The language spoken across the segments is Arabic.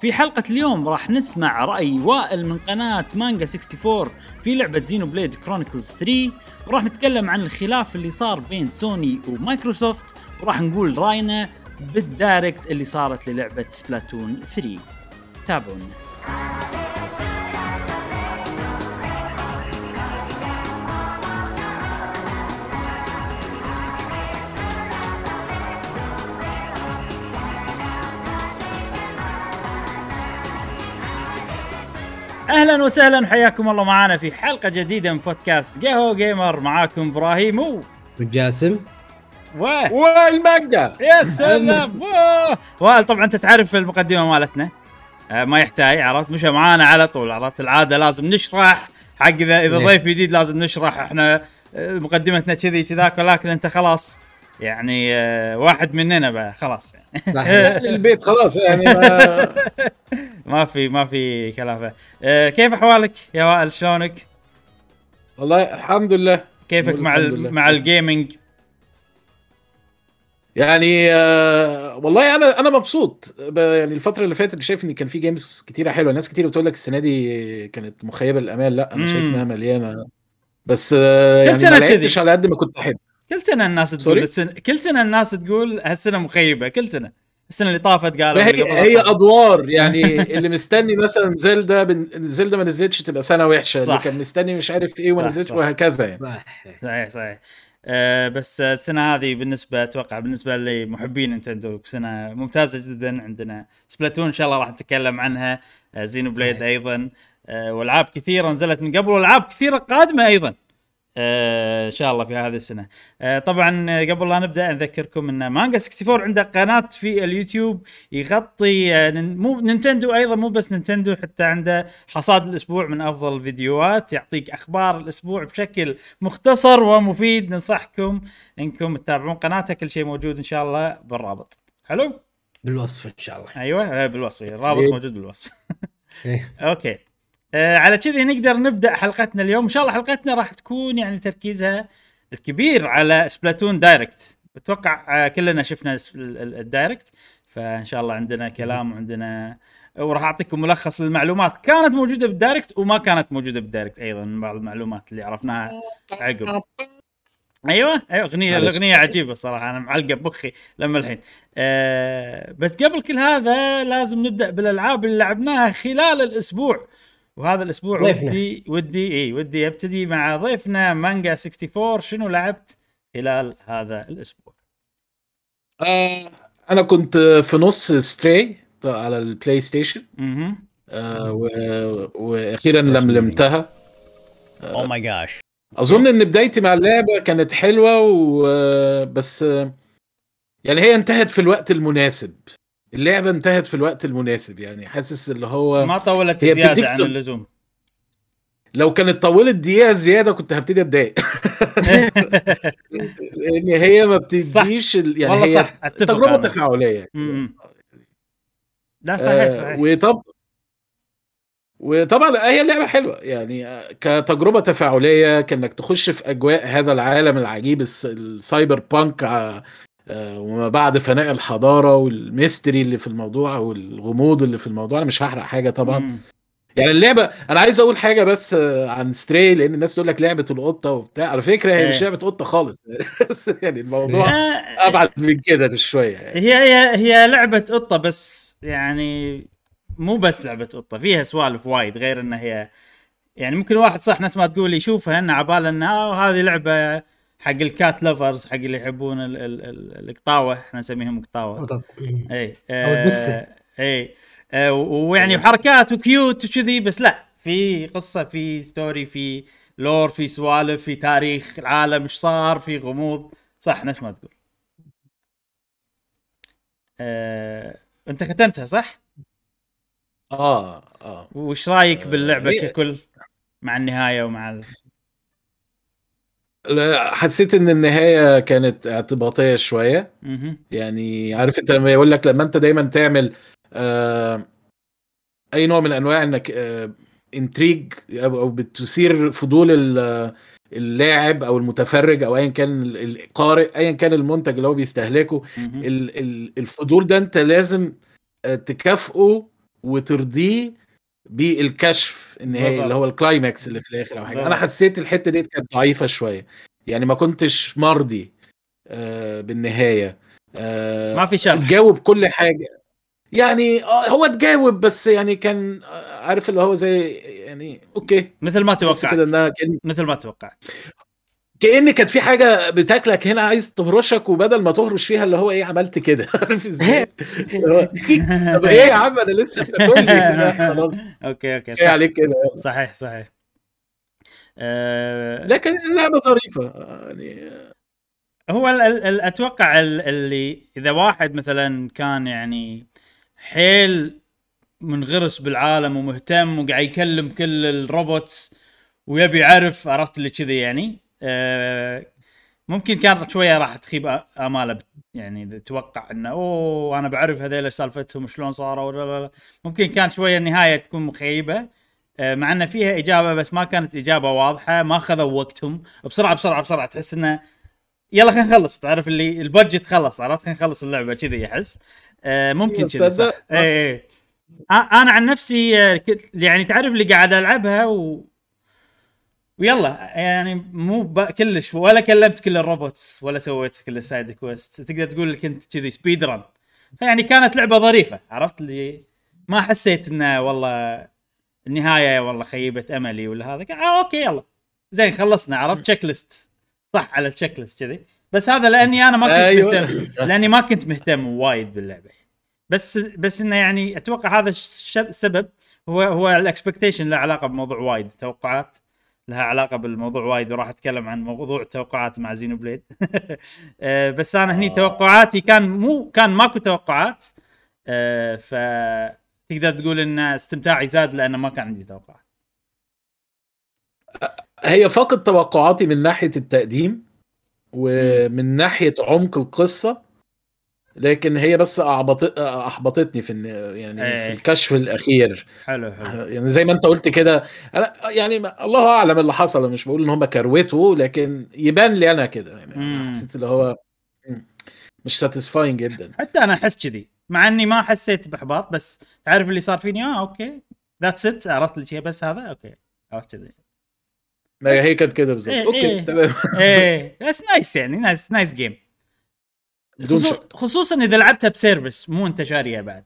في حلقة اليوم راح نسمع رأي وائل من قناة مانجا 64 في لعبة زينو بليد كرونيكلز 3 وراح نتكلم عن الخلاف اللي صار بين سوني ومايكروسوفت وراح نقول رأينا بال Direct اللي صارت للعبة سبلاتون 3 تابعونا. أهلا وسهلا حياكم الله معنا في حلقة جديدة من بودكاست قهوة جيمر. معاكم إبراهيم و وجاسم. و والمانجا يا سلام. وائل طبعا أنت تعرف المقدمة مالتنا. آه، ما يحتاج عرفت؟ مش معانا على طول عرفت؟ العادة لازم نشرح. حق إذا إذا إيه. ضيف جديد لازم نشرح. إحنا آه، مقدمتنا كذي كذاك ولكن أنت خلاص يعني آه، واحد مننا بقى خلاص يعني البيت خلاص يعني ما ما في ما في كلام آه، كيف أحوالك يا وائل شلونك؟ والله الحمد لله كيفك مع ال-. مع ال gaming؟ يعني آه والله أنا أنا مبسوط ب- يعني الفترة اللي فاتت شايف إن كان في games كتيرة حلوة ناس كتير بتقول لك السنة دي كانت مخيبة للأمال لأ أنا شايف. إنها مليانة بس آه يعني سنة ما كذي. لعبتش على قد ما كنت أحب كل سنة الناس تقول؟ السنة كل سنة الناس تقول هالسنة مخيبة كل سنة السنة اللي طافت قالوا هي هي. أدوار يعني اللي مستني مثلا زلدا بن... زلدا ما نزلتش تبقى سنة وحشة اللي صح. كان مستني مش عارف إيه صح، وما نزلتش. وهكذا يعني صح صحيح صحيح آه بس السنة هذه بالنسبة أتوقع بالنسبة لمحبين نينتندو سنة ممتازة جدا عندنا سبلاتون إن شاء الله راح نتكلم عنها آه زينو بليد. أيضا آه والعاب كثيرة نزلت من قبل والعاب كثيرة قادمة أيضا إن شاء الله في هذه السنة. آه طبعا آه، قبل لا نبدأ نذكركم إن مانجا 64 عنده قناة في اليوتيوب يغطي آه مو نينتندو أيضا مو بس نينتندو حتى عنده حصاد الأسبوع من أفضل الفيديوهات يعطيك أخبار الأسبوع بشكل مختصر ومفيد. ننصحكم إنكم تتابعون قناته كل شيء موجود إن شاء الله بالرابط. حلو؟ بالوصف إن شاء الله. أيوه آه، بالوصف. الرابط إيه. موجود بالوصف. إيه. أوكي. آه على كذي نقدر نبدأ حلقتنا اليوم. إن شاء الله حلقتنا راح تكون يعني تركيزها الكبير على سبلاتون Direct أتوقع آه كلنا شفنا ال Direct فإن شاء الله عندنا كلام وعندنا وراح أعطيكم ملخص للمعلومات كانت موجودة بال Direct وما كانت موجودة بال Direct أيضا بعض المعلومات اللي عرفناها عقب. أيوه أيوه اغنيه. الأغنية عجيبة صراحة أنا معلقة بمخي لما الحين. آه بس قبل كل هذا لازم نبدأ بالألعاب اللي لعبناها خلال الأسبوع. وهذا الأسبوع ضيفنا. ودي ودي إي ودي أبتدي مع ضيفنا مانجا 64 شنو لعبت خلال هذا الأسبوع؟ آه أنا كنت في نص Stray على البلاي ستيشن أها آه و... وأخيرا لملمتها أو ماي جاش أظن إن بدايتي مع اللعبة كانت حلوة وبس يعني هي انتهت في الوقت المناسب. اللعبة انتهت في الوقت المناسب يعني حاسس اللي هو ما طولت زيادة عن اللزوم. لو كانت طولت دقيقة زيادة كنت هبتدي أتضايق. لأن هي ما بتديش ال... يعني والله هي صح. تجربة. تفاعلية. لا صحيح آه، صحيح. وطب وطبعا هي اللعبة حلوة يعني كتجربة تفاعلية كأنك تخش في أجواء هذا العالم العجيب الس- السايبر بانك آه، وما بعد فناء الحضارة وال mystery اللي في الموضوع والغموض اللي في الموضوع أنا مش هحرق حاجة طبعا م. يعني اللعبة أنا عايز أقول حاجة بس آه، عن Stray لأن الناس تقول لك لعبة القطة وبتاع على فكرة هي مش إيه. لعبة قطة خالص يعني الموضوع آه، أبعد من كده شوية يعني. هي هي هي لعبة قطة بس يعني مو بس لعبة قطة فيها سوالف وايد غير انها هي يعني ممكن واحد صح ناس ما تقول يشوفها انه عبالة انه آه هذه لعبة حق ال cat lovers حق اللي يحبون ال- ال- ال- القطاوة إحنا نسميهم قطاوة وطب. اي أو البسة. آه، اي آه، ويعني حركات و cute وكذي بس لا في قصة في story في lore في سوالف في تاريخ العالم إيش صار في غموض صح نفس ما تقول آه، أنت ختمتها صح؟ آه آه وش رأيك آه، باللعبة ككل مع النهاية ومع ال... حسيت إن النهاية كانت اعتباطية شوية. يعني عارف أنت لما يقول لك لما أنت دايما تعمل آه أي نوع من أنواع إنك آه انتريج أو أو بتثير فضول ال- اللاعب أو المتفرج أو ايا كان ال- القارئ ايا كان المنتج اللي هو بيستهلكه. الفضول ده أنت لازم آه، تكافئه وترضيه بالكشف النهائي. اللي هو ال climax اللي في الآخر أو حاجة. أنا. حسيت الحتة دي كانت ضعيفة شوية. يعني ما كنتش مرضي آه بالنهاية. آه ما في شرح تجاوب كل حاجة. يعني آه هو تجاوب بس يعني كان عارف اللي هو زي يعني okay. مثل ما كده توقعت. إنها كان مثل ما توقعت. كأن كانت في حاجة بتاكلك هنا عايز تهرشك وبدل ما تهرش فيها اللي هو إيه عملت كده. عارف إزاي؟ طب إيه يا عم أنا لسه بتاكلني لا، خلاص. okay okay. صح. عليك كده؟ صحيح صحيح. أه لكن اللعبة ظريفة يعني. هو ال ال ال أتوقع ال اللي إذا واحد مثلا كان يعني حيل منغرس بالعالم ومهتم وقاعد يكلم كل ال robots ويبي يعرف عرفت اللي كذي يعني؟ ممكن كانت شوية راح تخيب أماله يعني إذا توقع إنه أوه أنا بعرف هذيل سالفتهم شلون صاروا ولا لا لا. ممكن كان شوية النهاية تكون مخيبة آه، مع إن فيها إجابة بس ما كانت إجابة واضحة ما خذوا وقتهم. بسرعة بسرعة بسرعة تحس إنه يلا خلينا نخلص. تعرف اللي البادجت خلص عرفت؟ خلينا نخلص اللعبة. كذي احس آه ممكن كذي صح؟ اي اي آ- أنا عن نفسي آه، يعني تعرف اللي قاعد ألعبها و ويلا يعني مو. كلش ولا كلمت كل ال robots ولا سويت كل ال side quest. تقدر تقول كنت كذي speed run فيعني كانت لعبة ظريفة عرفت؟ اللي ما حسيت إنه والله النهاية والله خيبه أملي ولا هذا. آه okay يلا. زين خلصنا عرفت؟ checklist صح على ال checklist كذي. بس هذا لأني أنا ما كنت أيوة. مهتم لأني ما كنت مهتم وايد باللعبة. بس بس إنه يعني أتوقع هذا السبب هو هو ال expectation له علاقة بموضوع وايد توقعات. لها علاقة بالموضوع وايد وراح أتكلم عن موضوع التوقعات مع Xenoblade آه، بس أنا هني آه. توقعاتي كان مو كان ماكو توقعات آه، ف تقدر تقول إن استمتاعي زاد لأنه ما كان عندي توقعات. هي فقط توقعاتي من ناحية التقديم ومن ناحية عمق القصة لكن هي بس أعبط... أحبطتني في يعني إيه. في الكشف الأخير. حلو حلو. يعني زي ما أنت قلت كده أنا يعني الله أعلم اللي حصل مش بقول إن هم كروتوا لكن يبان لي أنا كده يعني. مم. حسيت اللي هو مش satisfying جدا. حتى أنا أحس كذي مع إني ما حسيت بإحباط بس تعرف اللي صار فيني؟ آه okay. That's it عرفت الشيء بس هذا؟ أوكي. عرفت كذي. ما بس- هي كانت كده بالظبط إيه، okay إيه. تمام. إيه. بس nice يعني nice nice game بدون خصو- شك. خصوصا إذا لعبتها ب service مو أنت شاريها بعد.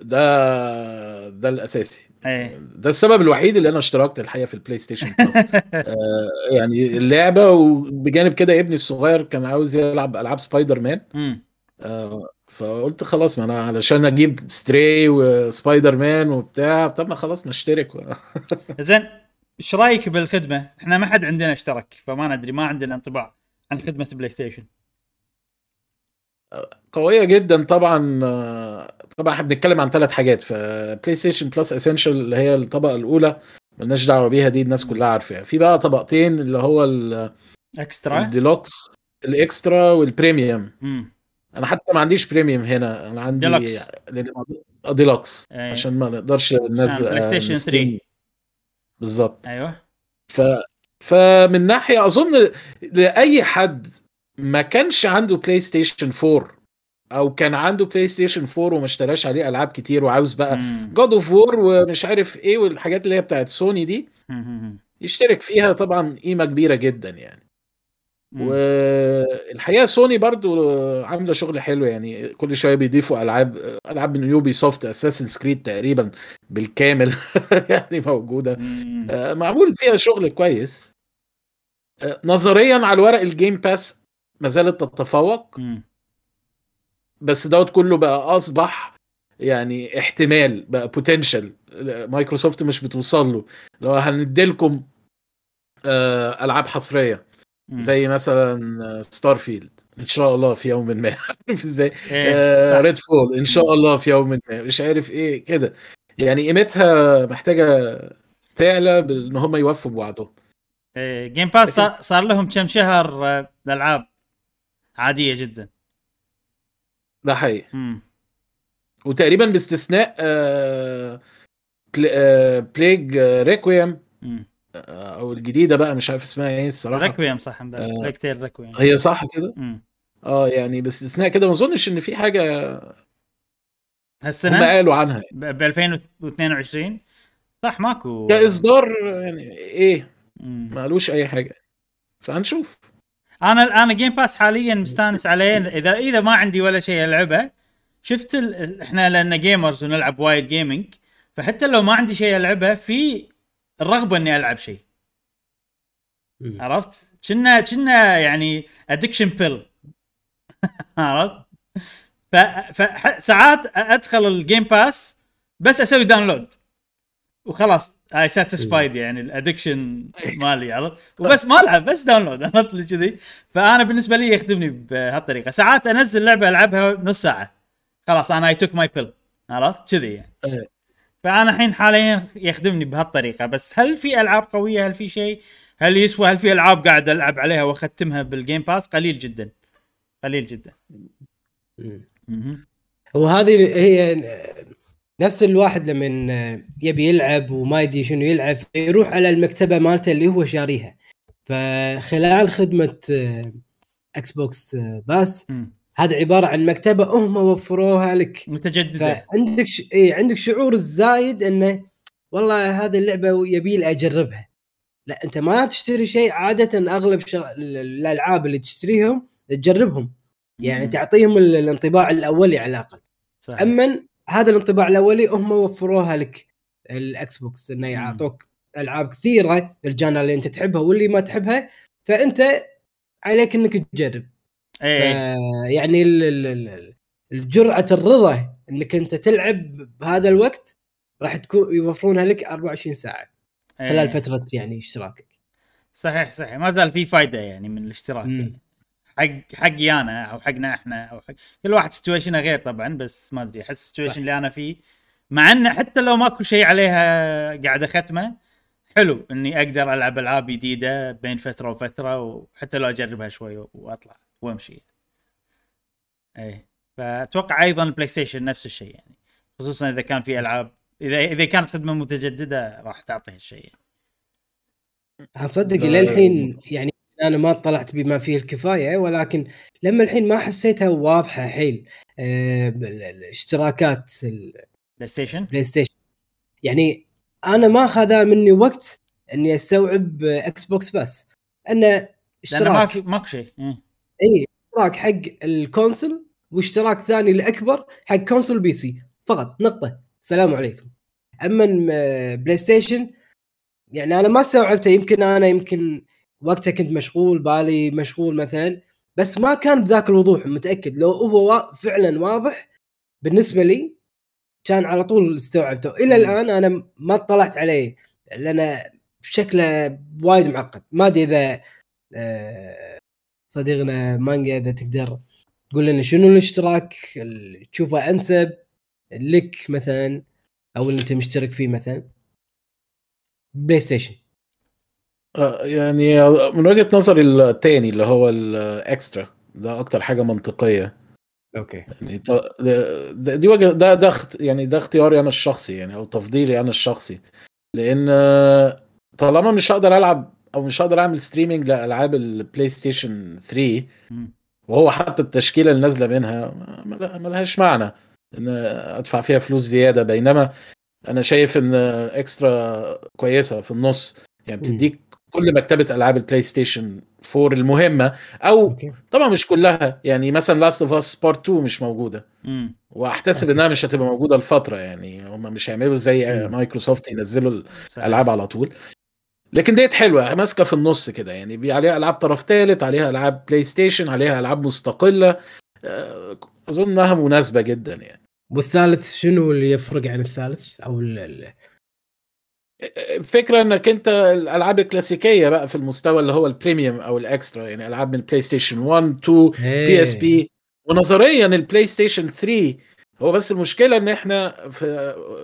ده ده الأساسي. إيه. ده السبب الوحيد اللي أنا اشتركت الحقيقة في ال PlayStation Plus آه، يعني اللعبة وبجانب كده ابني الصغير كان عاوز يلعب ألعاب سبايدر مان آه، فقلت خلاص ما أنا علشان أجيب Stray و Spider-Man وبتاع طب ما خلاص ما أشترك. زين إيش رأيك بالخدمة؟ إحنا ما حد عندنا اشترك فما ندري ما عندنا انطباع عن خدمة بلاي ستيشن قوية جدا طبعا طبعا إحنا بنتكلم عن ثلاث حاجات ف PlayStation Plus Essential اللي هي الطبقة الأولى ملناش دعوة بيها دي الناس كلها عارفاها. في بقى طبقتين اللي هو ال- Extra ال Deluxe ال Extra وال Premium. أنا حتى ما عنديش Premium هنا أنا عندي ديلوكس. آه، ديلوكس أي. عشان ما نقدرش ننزل PlayStation 3. بالظبط. أيوه. ف فمن ناحية أظن لأي حد ما كانش عنده PlayStation 4 أو كان عنده PlayStation 4 وما اشتراش عليه ألعاب كتير وعاوز بقى. God of War ومش عارف إيه والحاجات اللي هي بتاعت سوني دي. يشترك فيها طبعا قيمة كبيرة جدا يعني. والحقيقة سوني برضو عاملة شغل حلو يعني كل شوية بيضيفوا ألعاب ألعاب من Ubisoft Assassin's Creed تقريبا بالكامل يعني موجودة. آه، معمول فيها شغل كويس آه، نظريا على الورق ال Game Pass ما زالت تتفوق. بس دوت كله بقى أصبح يعني احتمال بقى potential Microsoft مش بتوصل له. لو هنديلكم آه، ألعاب حصرية. زي مثلا Starfield إن شاء الله في يوم ما. عارف إزاي. Redfall إن شاء الله في يوم ما. مش عارف إيه كده. يعني قيمتها محتاجة تعلى بإن هم يوفوا بوعدهم إيه، Game Pass صار, لهم كم شهر آه، الالعاب عادية جدا. ده حقيقي. مم. وتقريبا باستثناء آه بل- آه Plague آه Requiem. آه أو الجديدة بقى مش عارف اسمها إيه الصراحة. Requiem صح آه. Plague Tale Requiem هي صح كده. آه يعني باستثناء كده. ما أظنش إن في حاجة هم هالسنه قالوا عنها. ب 2022 صح ماكو. كإصدار يعني إيه. ما قالوش أي حاجة. فهنشوف. أنا أنا Game Pass حاليا مستانس عليه اذا اذا ما عندي ولا شيء العبه شفت ال... إحنا لأن gamers ونلعب وايد gaming فحتى لو ما عندي شيء العبه في الرغبة إني ألعب شيء. عرفت؟ كنا كنا يعني addiction pill عرفت؟ ف... ف... ساعات أدخل ال Game Pass بس أسوي download وخلاص I satisfied يعني ال addiction مالي عرفت؟ وبس ما العب بس download عرفت لي كذي؟ فأنا بالنسبة لي يخدمني بهالطريقة. ساعات أنزل لعبة ألعبها نص ساعة. خلاص أنا I took my pill عرفت؟ كذي يعني. إيه. فأنا الحين حاليا يخدمني بهالطريقة. بس هل في ألعاب قوية؟ هل في شيء؟ هل يسوى؟ هل في ألعاب قاعد ألعب عليها وأختمها بال Game Pass قليل جدا. قليل جدا. وهذه هي نفس الواحد لما يبي يلعب وما يدري شنو يلعب يروح على المكتبة مالته اللي هو شاريها فخلال خدمة آه، Xbox آه، Pass. هذا عبارة عن مكتبة هم وفروها لك متجددة فعندك ش... إيه عندك شعور الزايد إنه والله هذه اللعبة يبي لي أجربها لا أنت ما تشتري شيء عادة أغلب شغ... الألعاب اللي تشتريهم تجربهم يعني. تعطيهم ال- الانطباع الأولي على الأقل صحيح. اما هذا الانطباع الأولي هم وفروها لك ال Xbox انه يعطوك ألعاب كثيرة الجانا اللي أنت تحبها واللي ما تحبها فأنت عليك إنك تجرب إيه. يعني ال- ال- ال- الجرعه الرضا إنك أنت تلعب بهذا الوقت راح تكون يوفرونها لك 24 ساعة إيه. خلال فترة يعني اشتراكك صحيح صحيح ما زال في فايدة يعني من الاشتراك مم. يعني. حق حقي أنا أو حقنا إحنا أو حق كل واحد situation ه غير طبعا بس ما أدري أحس. ال situation اللي أنا فيه مع إنه حتى لو ماكو شيء عليها قاعد أختمه حلو إني أقدر ألعب ألعاب جديدة بين فترة وفترة وحتى لو أجربها شوي وأطلع وأمشي. إيه فأتوقع أيضا ال PlayStation نفس الشيء يعني خصوصا إذا كان في ألعاب إذا إذا كانت خدمة متجددة راح تعطي هالشيء يعني. اصدق للحين يعني أنا ما طلعت بما فيه الكفاية ولكن لما الحين ما حسيتها واضحة حيل الاشتراكات PlayStation ال PlayStation يعني أنا ما اخذ مني وقت إني أستوعب Xbox بس. أنه لأنه ما اشتراك. في ماكو شيء. إي اشتراك حق ال console واشتراك ثاني الأكبر حق console PC. فقط نقطة. سلام عليكم. أما PlayStation يعني أنا ما استوعبته. يمكن أنا يمكن وقتها كنت مشغول بالي مشغول مثلا. بس ما كان بذاك الوضوح متأكد. لو هو فعلا واضح بالنسبة لي كان على طول استوعبته. إلى الآن أنا ما اطلعت عليه لأن شكله وايد معقد. ما أدري إذا آه، صديقنا مانجا إذا تقدر تقول لنا شنو الاشتراك اللي تشوفه أنسب لك مثلا أو اللي أنت مشترك فيه مثلا. PlayStation. يعني من وجهة نظري التاني اللي هو ال Extra ده أكتر حاجة منطقية. أوكي. يعني ده- دي وجه ده ده يعني ده اختياري أنا الشخصي يعني أو تفضيلي أنا الشخصي. لأن آه، طالما مش هقدر ألعب أو مش هقدر أعمل streaming لألعاب ال PlayStation 3 مم. وهو حتى التشكيلة اللي نازلة منها ما- ما ما لهاش معنى إن أدفع فيها فلوس زيادة. بينما أنا شايف إن Extra كويسة في النص. يعني بتديك كل مكتبة ألعاب ال PlayStation 4 المهمة أو طبعا مش كلها يعني مثلا Last of Us Part 2 مش موجودة. وأحتسب. إنها مش هتبقى موجودة لفترة يعني هم مش هيعملوا زي. مايكروسوفت ينزلوا. الالعاب على طول لكن ديت حلوة ماسكة في النص كده يعني عليها ألعاب طرف ثالث عليها ألعاب PlayStation عليها ألعاب مستقلة آه، أظن إنها مناسبة جدا يعني والثالث شنو اللي يفرق عن الثالث أو الفكرة إنك أنت الألعاب الكلاسيكية بقى في المستوى اللي هو ال Premium أو ال Extra يعني ألعاب من ال PlayStation 1 2 PSP ونظريا ال PlayStation 3 هو بس المشكلة إن إحنا في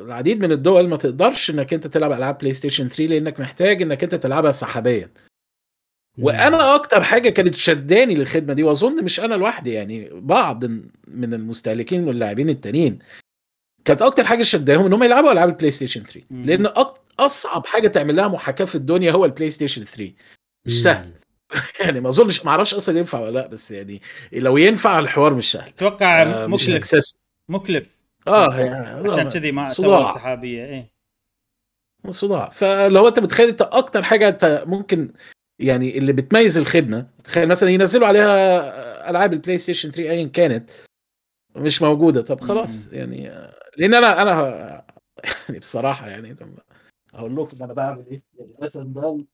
العديد من الدول ما تقدرش إنك أنت تلعب ألعاب PlayStation 3 لأنك محتاج إنك أنت تلعبها سحابيا. وأنا أكتر حاجة كانت شداني للخدمة دي وأظن مش أنا لوحدي يعني بعض من المستهلكين واللاعبين التانيين. كانت أكتر حاجة شداهم إن هم يلعبوا ألعاب ال PlayStation 3 مم. لأن أك- أصعب حاجة تعمل لها محاكاة في الدنيا هو ال PlayStation 3 مش سهل. يعني ما أظنش ما أعرفش أصلا ينفع ولا لأ بس يعني لو ينفع الحوار مش سهل. أتوقع آه، مكلف مكلف آه. يعني عشان كذي ما صداع. سحابيه إيه. صداع. فلو أنت متخيل أنت أكتر حاجة أنت ممكن يعني اللي بتميز الخدمة تخيل مثلا ينزلوا عليها ألعاب ال PlayStation 3 ايا كانت مش موجودة طب خلاص. يعني لأن أنا أنا يعني بصراحة يعني أقول لكم أنا بعمل إيه؟ يعني مثلا ده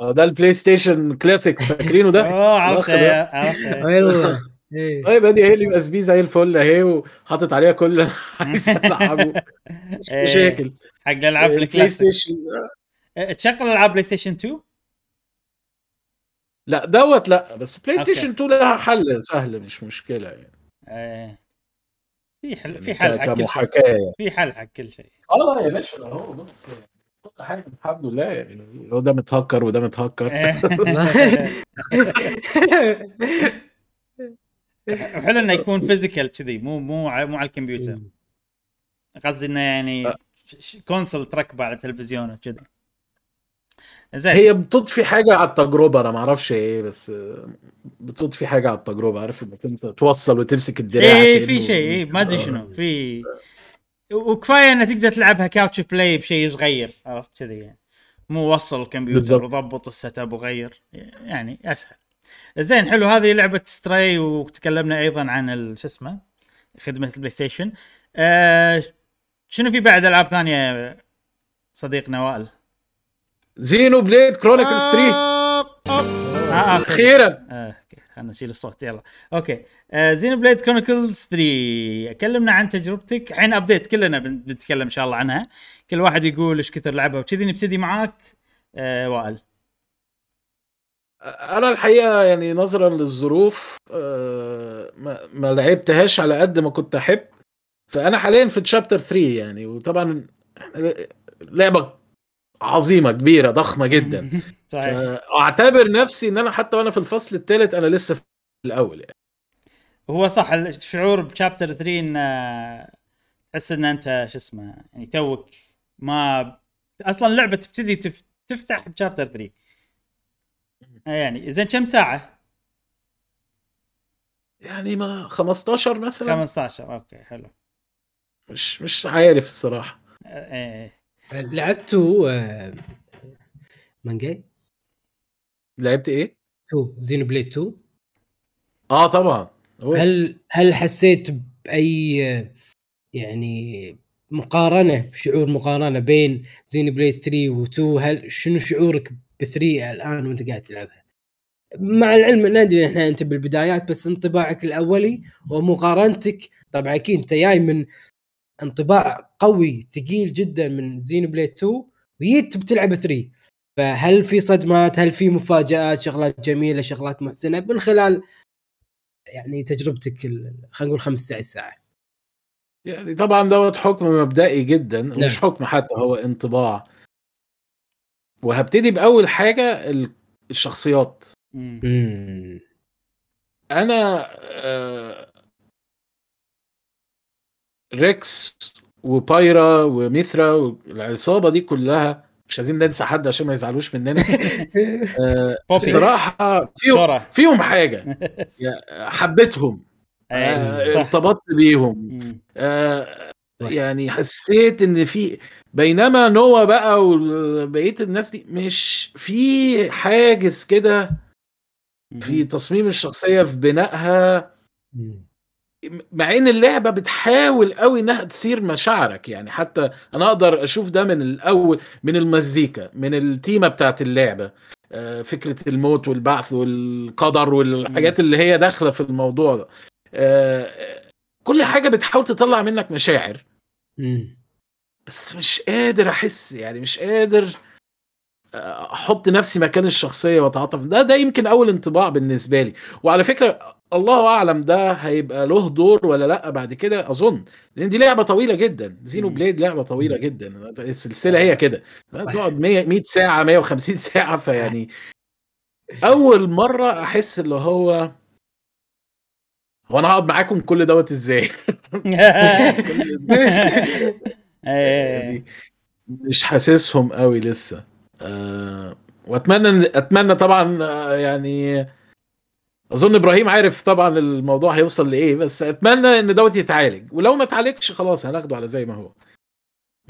آه، ده البلاي ستيشن كلاسيك فاكرينه ده. عرفت والله إيه. طيب أدي هي اللي بس بيه زي الفل أهي وحاطط عليها كل اللي أنا عايز ألعبه. مش إيه، مشاكل. حق الالعاب البلاي ستيشن تشغل ألعاب بلاي ستيشن 2 لا دوت لا بس بلاي. ستيشن 2 لها حل سهل مش مشكلة يعني, إيه. في حل يعني في حل حق كل شيء. في حل حق كل شيء. آه يا باشا اهو بص كل حاجة الحمد لله يعني. هو ده متهكر وده متهكر. إيه. وحلو إنه يكون physical كذي مو مو على- مو على الكمبيوتر. قصدي إنه يعني console تركبه على التلفزيون وكذا زين هي بتضفي حاجة على التجربة أنا ما أعرفش إيه بس بتضفي حاجة على التجربة عارف إنك أنت توصل وتمسك الدراع إيه في شيء إيه ما أدري شنو في وكفاية انه تقدر تلعبها couch play بشيء صغير عرفت كذي؟ يعني مو وصل الكمبيوتر. وضبط ال setup وغير يعني أسهل. زين حلو هذه لعبة ستراي وتكلمنا أيضا عن شو اسمه خدمة البلاي ستيشن آه شنو في بعد ألعاب ثانية صديقنا وائل Xenoblade Chronicles 3 آه. آه آه sorry. أخيرا. آه، أوكي. خلينا نشيل الصوت يلا. أوكي. آه Xenoblade Chronicles 3 كلمنا عن تجربتك. الحين ابديت كلنا بن- بنتكلم إن شاء الله عنها. كل واحد يقول إيش كثر لعبها وكذي نبتدي معاك. آه وائل. أنا الحقيقة يعني نظرا للظروف ما, ما لعبتهاش على قد ما كنت أحب. فأنا حاليا في تشابتر 3 يعني. وطبعا لعبة عظيمة كبيرة ضخمة جدا. صحيح. فأعتبر نفسي إن أنا حتى وأنا في الفصل الثالث أنا لسه في الأول يعني. هو صح الشعور بشابتر 3 إن تحس إن أنت شو اسمه يعني توك ما أصلا اللعبة تبتدي تف... تفتح بشابتر 3 آه، يعني زين كم ساعة؟ يعني ما 15 مثلا؟ 15 أوكي حلو. مش مش عارف الصراحة. آه، إيه. لعبتوا آه، مانجاي لعبت إيه؟ 2 Xenoblade 2 آه طبعا. هو هل هل حسيت بأي آه، يعني مقارنة شعور مقارنة بين Xenoblade 3 و2 هل شنو شعورك ب 3 الآن وأنت قاعد تلعبها؟ مع العلم إن أدري إحنا أنت بالبدايات بس انطباعك الأولي ومقارنتك طبعا أكيد أنت جاي من انطباع قوي ثقيل جدا من زينو بليد 2 وجيت بتلعب 3 فهل في صدمات؟ هل في مفاجآت؟ شغلات جميلة شغلات محسنة؟ من خلال يعني تجربتك ال- خلينا نقول 15 ساعة يعني طبعا دوت حكم مبدئي جدا مش نعم. حكم حتى هو انطباع. وهبتدي بأول حاجة ال- الشخصيات. مم. أنا آه، ريكس وبايرا وميثرا والعصابه دي كلها مش عايزين ننسى حد عشان ما يزعلوش مننا آه،. الصراحة فيهم. فيهم حاجة حبيتهم آه، صح ارتبطت بيهم. آه،. يعني حسيت إن في بينما نوا بقى وبقيه الناس دي مش في حاجز كده في تصميم الشخصية في بنائها. مع إن اللعبة بتحاول قوي إنها تثير مشاعرك يعني حتى أنا أقدر أشوف ده من الأول من المزيكا من التيمة بتاعت اللعبة. آه، فكرة الموت والبعث والقدر والحاجات اللي هي داخلة في الموضوع ده. آه، كل حاجة بتحاول تطلع منك مشاعر. بس مش قادر أحس يعني مش قادر آه، أحط نفسي مكان الشخصية وأتعاطف. ده ده يمكن أول انطباع بالنسبة لي. وعلى فكرة الله أعلم ده هيبقى له دور ولا لأ بعد كده؟ أظن. لأن دي لعبة طويلة جدا. زينو. بليد لعبة طويلة جدا. السلسلة هي كده. تقعد 100 100 ساعة 150 ساعة فيعني أول مرة أحس اللي هو هو أنا هقعد معاكم كل دوت إزاي؟ إيه يعني مش حاسسهم قوي لسه. أه وأتمنى أتمنى طبعا آه، يعني أظن إبراهيم عارف طبعا الموضوع هيوصل لإيه بس أتمنى إن دوت يتعالج. ولو ما اتعالجش خلاص هناخده على زي ما هو.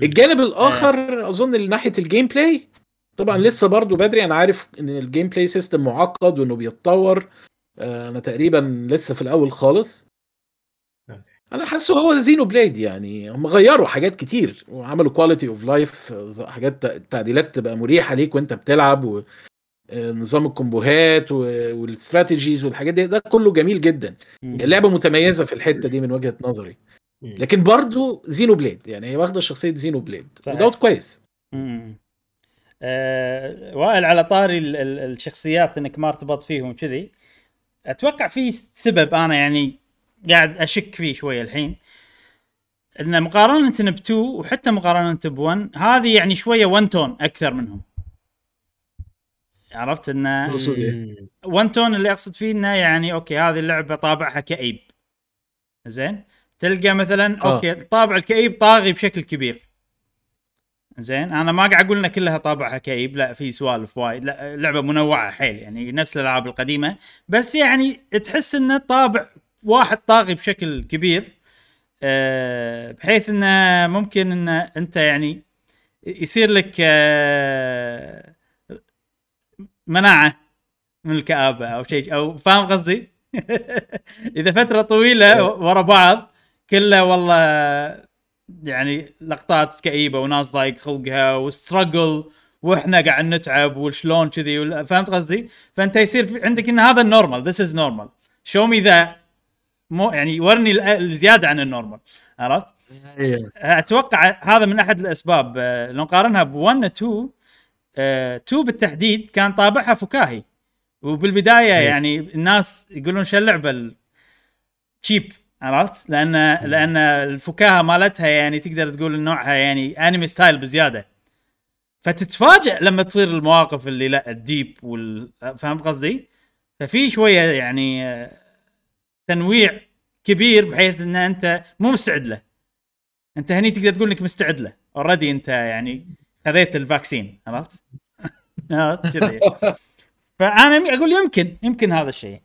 الجانب الآخر أظن من ناحية ال gameplay طبعا لسه برضو بدري أنا عارف إن ال gameplay system معقد وإنه بيتطور. آه، أنا تقريبا لسه في الأول خالص. أنا حاسه هو Xenoblade يعني. هم غيروا حاجات كتير وعملوا quality of life حاجات تعديلات تبقى مريحة ليك وأنت بتلعب ونظام الكومبوهات و- وال strategies والحاجات دي ده كله جميل جدا. اللعبة متميزة في الحتة دي من وجهة نظري. لكن برضو Xenoblade يعني هي واخدة شخصية Xenoblade. ودوت كويس. آه وائل على طاري ال- ال- الشخصيات إنك ما ارتبط فيهم وكذي. أتوقع في سبب أنا يعني قاعد أشك فيه شوية الحين. إن مقارنة ب2 وحتى مقارنة ب1 هذه يعني شوية one tone أكثر منهم. عرفت إنه تقصد إيه؟ tone اللي أقصد فيه إنه يعني أوكي هذه اللعبة طابعها كئيب. زين؟ تلقى مثلا آه. أوكي طابع الكئيب طاغي بشكل كبير. زين؟ أنا ما قاعد أقول إن كلها طابعها كئيب لا في سوالف وايد. لا لعبة منوعة حيل يعني نفس الألعاب القديمة. بس يعني تحس انه طابع واحد طاغي بشكل كبير أه بحيث إنه ممكن إن أنت يعني يصير لك أه مناعة من الكآبة أو شيء أو فاهم قصدي؟ إذا فترة طويلة ورا بعض كله والله يعني لقطات كئيبة وناس ضايق خلقها و struggle وإحنا قاعد نتعب وشلون كذي فهمت قصدي؟ فأنت يصير عندك إن هذا ال normal this is normal show me the more يعني ورني ال- الزيادة عن ال normal عرفت؟ إيه. أتوقع هذا من أحد الأسباب آه، لو نقارنها ب 1 2 2 بالتحديد كان طابعها فكاهي وبالبداية إيه. يعني الناس يقولون شو اللعبة cheap عرفت؟ لأن لأن الفكاهه مالتها يعني تقدر تقول نوعها يعني anime style بزيادة فتتفاجئ لما تصير المواقف اللي لا ال deep وال فاهم قصدي؟ ففي شوية يعني آه، تنويع كبير بحيث إن أنت مو مستعد له أنت هني تقدر تقول إنك مستعد له already أنت يعني خذيت ال vaccine عرفت؟ عرفت كذي فأنا أقول يمكن يمكن هذا الشيء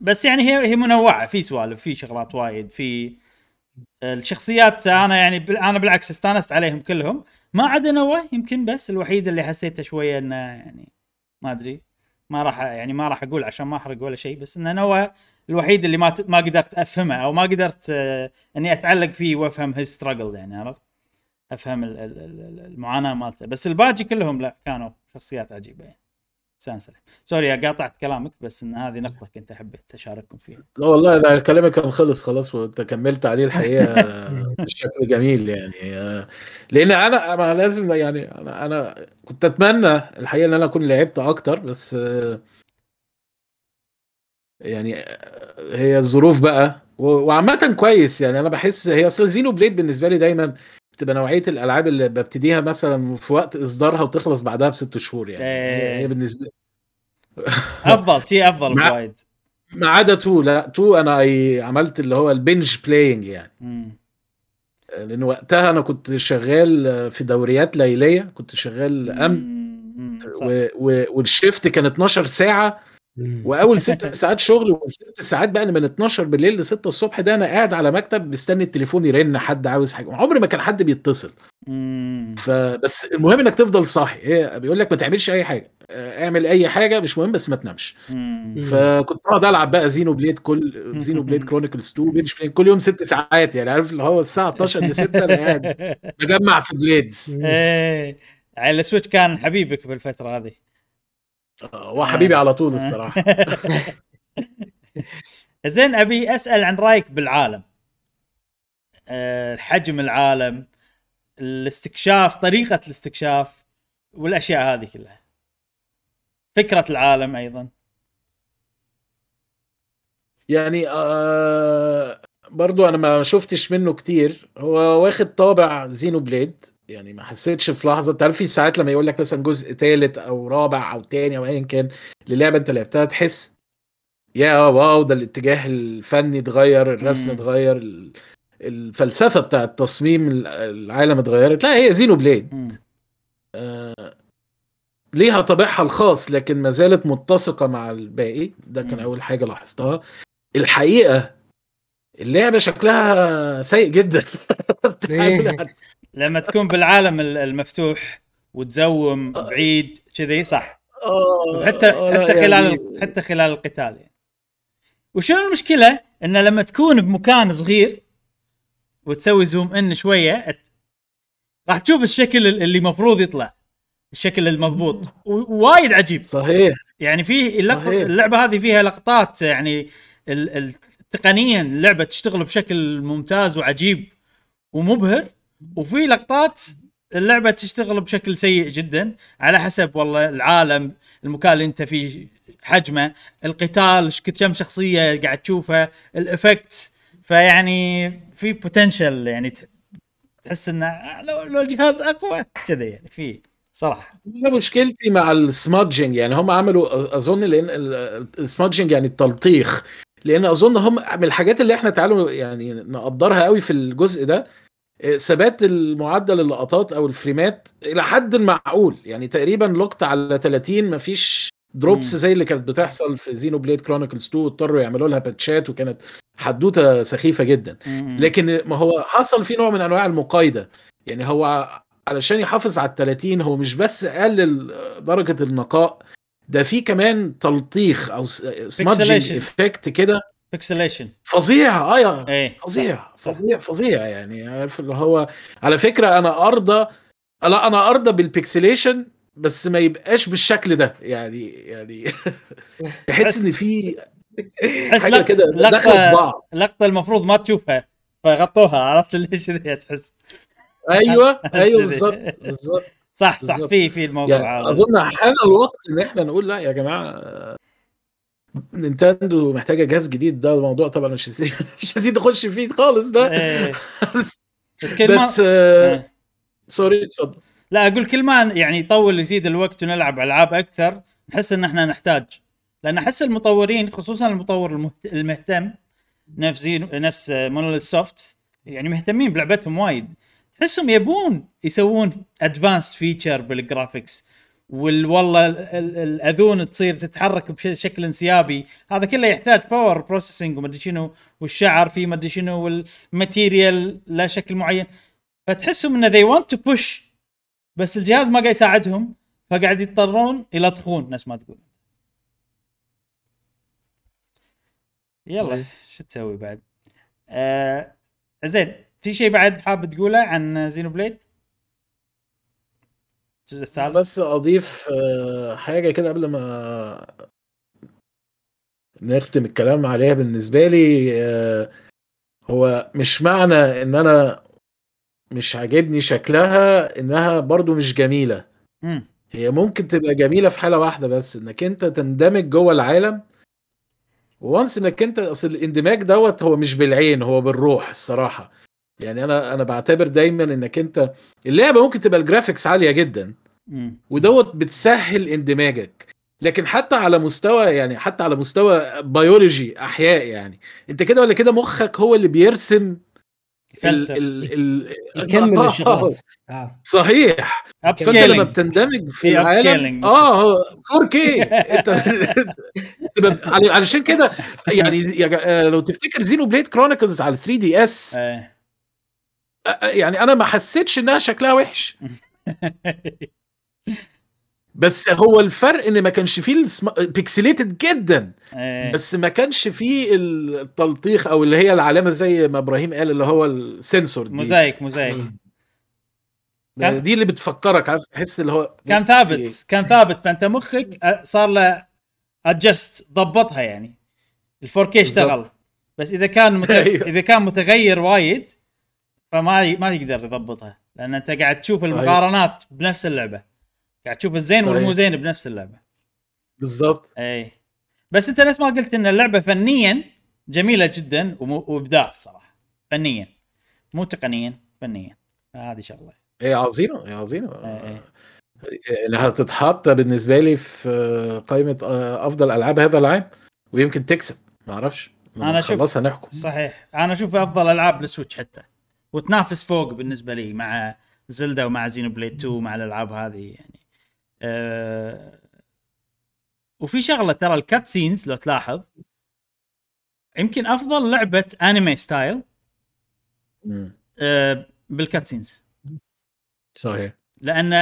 بس يعني هي هي منوعة في سوالف في شغلات وايد في الشخصيات أنا يعني أنا بالعكس استانست عليهم كلهم ما عدا نوى يمكن بس الوحيد اللي حسيته شوية إنه يعني ما أدري ما راح يعني ما راح أقول عشان ما أحرق ولا شيء بس انه نوى الوحيد اللي ما ما قدرت افهمه أو ما قدرت آه، إني أتعلق فيه وأفهم هيز ستراجل يعني عرفت؟ أفهم ال- ال- ال- المعاناة مالته. بس الباقي كلهم لا كانوا شخصيات عجيبة يعني. sorry قاطعت كلامك بس إن هذه نقطة كنت حبيت اشارككم فيها. لا والله ده كلامك كان خلص خلاص وأنت كملت عليه الحقيقة بشكل جميل يعني. لأن أنا أنا لازم يعني أنا أنا كنت أتمنى الحقيقة إن أنا أكون لعبت أكتر بس يعني هي الظروف بقى. و- وعامة كويس يعني. أنا بحس هي أصل Xenoblade بالنسبة لي دايما بتبقى نوعية الألعاب اللي ببتديها مثلا في وقت إصدارها وتخلص بعدها بست شهور يعني. هي هي بالنسبة أفضل شيء أفضل بوايد ما عدا two لا two أنا عملت اللي هو ال binge playing يعني. مم. لأن وقتها أنا كنت شغال في دوريات ليلية كنت شغال أمن. و... و... وال shift كان 12 ساعة. وأول ست ساعات شغل وست ساعات بقى من 12 بالليل ل 6 الصبح ده أنا قاعد على مكتب مستني التليفون يرن حد عاوز حاجة. عمري ما كان حد بيتصل. فبس المهم إنك تفضل صاحي. هي بيقول لك ما تعملش أي حاجة. اعمل أي حاجة مش مهم بس ما تنامش. فكنت بقعد ألعب بقى Xenoblade كل Xenoblade Chronicles 2 binge play كل يوم ست ساعات يعني عارف اللي هو الساعة 12 ل 6 أنا قاعد بجمع في blades إيه. على ال Switch كان حبيبك بالفترة هذه. هو حبيبي على طول الصراحة. زين أبي أسأل عن رأيك بالعالم. أه حجم العالم الاستكشاف طريقة الاستكشاف والأشياء هذه كلها. فكرة العالم أيضا. يعني آه برضو أنا ما شفتش منه كتير. هو واخد طابع زينو بليد. يعني ما حسيتش في لحظة انت عارف في ساعات لما يقول لك مثلا جزء ثالث أو رابع أو تاني أو ايا كان للعبة أنت لعبتها تحس يا واو ده الاتجاه الفني اتغير الرسم. اتغير ال- الفلسفة بتاعت تصميم ال- العالم اتغيرت لا هي زينو بليد مم. ليها طابعها الخاص لكن ما زالت متسقة مع الباقي ده كان. أول حاجة لاحظتها الحقيقة اللعبة شكلها سيء جدا. لما تكون بالعالم ال- المفتوح وتزوم بعيد كذي صح. حتى حتى خلال يعني- حتى خلال القتال يعني. وشنو المشكلة؟ ان لما تكون بمكان صغير وتسوي زوم إن شوية راح تشوف الشكل ال- اللي مفروض يطلع الشكل المضبوط. وايد عجيب. صحيح. يعني في. اللعبة هذه فيها لقطات يعني تقنيا اللعبة تشتغل بشكل ممتاز وعجيب ومبهر. وفي لقطات اللعبة تشتغل بشكل سيء جدا على حسب والله العالم المكان اللي انت فيه حجمه القتال كم شخصية قاعد تشوفها ال effect فيعني في potential يعني تحس إنه لو الجهاز أقوى كذا يعني في صراحة. أنا مشكلتي مع السمادجنج يعني هم عملوا أظن لأن السمادجنج يعني التلطيخ لأن أظن هم من الحاجات اللي إحنا تعالوا يعني نقدرها قوي في الجزء ده ثبات المعدل اللقطات أو الفريمات إلى حد معقول يعني تقريبا لقط على 30 مفيش drops. زي اللي كانت بتحصل في Xenoblade Chronicles 2 اضطروا يعملوا لها باتشات وكانت حدوتة سخيفة جدا. لكن ما هو حصل في نوع من أنواع المقايضة يعني هو علشان يحافظ على ال 30 هو مش بس قلل درجة النقاء ده في كمان تلطيخ أو smudging. effect كده pixelation فظيع آه إيه. فظيع صح، صح. فظيع فظيع يعني. عارف اللي هو على فكرة أنا أرضى لا أنا أرضى بال pixelation بس ما يبقاش بالشكل ده. يعني يعني تحس إن في تحس حاجة كده داخله في بعض. لقطة المفروض ما تشوفها فغطوها. عرفت ليش ذي تحس. أيوه أيوه. بالظبط بالظبط صح صح. في في الموضوع يعني هذا أظن حان الوقت إن إحنا نقول لا يا جماعة نينتندو محتاجة جهاز جديد ده موضوع طبعا مش مش هسيب نخش فيه خالص ده. إيه. بس كل ما بس آه، آه. sorry اتفضل. لا أقول كل ما يعني يطول يزيد الوقت ونلعب ألعاب أكثر نحس إن إحنا نحتاج. لأن أحس المطورين خصوصا المطور المهت... المهتم نفس نفس Monolith Soft يعني مهتمين بلعبتهم وايد. تحسهم يبون يسوون advanced feature بال graphics وال والله ال- ال- الاذون تصير تتحرك بشكل انسيابي. هذا كله يحتاج power processing ومدري شنو والشعر فيه مدري شنو وال material لا شكل معين. فتحسهم إن they want to push بس الجهاز ما قاعد يساعدهم فقاعد يضطرون يلطخون نفس ما تقول. يلا إيه. شو تسوي بعد؟ آه زين في شيء بعد حاب تقوله عن Xenoblade الجزء الثالث. بس أضيف آه، حاجة كده قبل ما نختم الكلام عليها بالنسبة لي آه، هو مش معنى إن أنا مش عاجبني شكلها إنها برضو مش جميلة. هي ممكن تبقى جميلة في حالة واحدة بس إنك أنت تندمج جوه العالم. وانس إنك أنت أصل الاندماج دوت هو مش بالعين هو بالروح الصراحة. يعني أنا أنا بعتبر دايما إنك أنت اللعبة ممكن تبقى ال graphics عالية جدا. ودوت بتسهل اندماجك. لكن حتى على مستوى يعني حتى على مستوى بيولوجي أحياء يعني. أنت كده ولا كده مخك هو اللي بيرسم ال ال ال يكمل الشغلات. آه. صحيح. فأنت لما بتندمج في العالم. آه هو 4K أنت علشان كده يعني آه، لو تفتكر Xenoblade Chronicles على 3DS آه. يعني أنا ما حسيتش إنها شكلها وحش. بس هو الفرق إن ما كانش فيه pixelated جدا. آه. بس ما كانش فيه التلطيخ أو اللي هي العلامة زي ما إبراهيم قال اللي هو السنسور دي. mosaic mosaic كان- دي اللي بتفكرك عارف تحس اللي هو كان في إيه؟ ثابت كان ثابت. فأنت مخك صار له ادجست ضبطها يعني. ال 4K اشتغل. بس إذا كان مت... أيوه. إذا كان متغير وايد فما. ما يقدر يضبطها لأن أنت قاعد تشوف صحيح. المقارنات بنفس اللعبة. قاعد تشوف الزين صحيح. والمو زين بنفس اللعبة. بالظبط اي بس أنت نفس ما قلت إن اللعبة فنيا جميلة جدا. وإبداع صراحة. فنيا. مو تقنيا فنيا. هذه شغلة. هي عظيمة هي عظيمة. إيه. انها تتحط بالنسبة لي في قائمة أفضل ألعاب هذا العام ويمكن تكسب. ما أعرفش. أنا شوف- خلاص هنحكم صحيح. أنا أشوف أفضل ألعاب لل Switch حتى. وتنافس فوق بالنسبة لي مع Zelda ومع Xenoblade 2 مع الألعاب هذه يعني. آه وفي شغلة ترى ال cutscenes لو تلاحظ يمكن أفضل لعبة anime style. آه بال cutscenes صحيح. لأن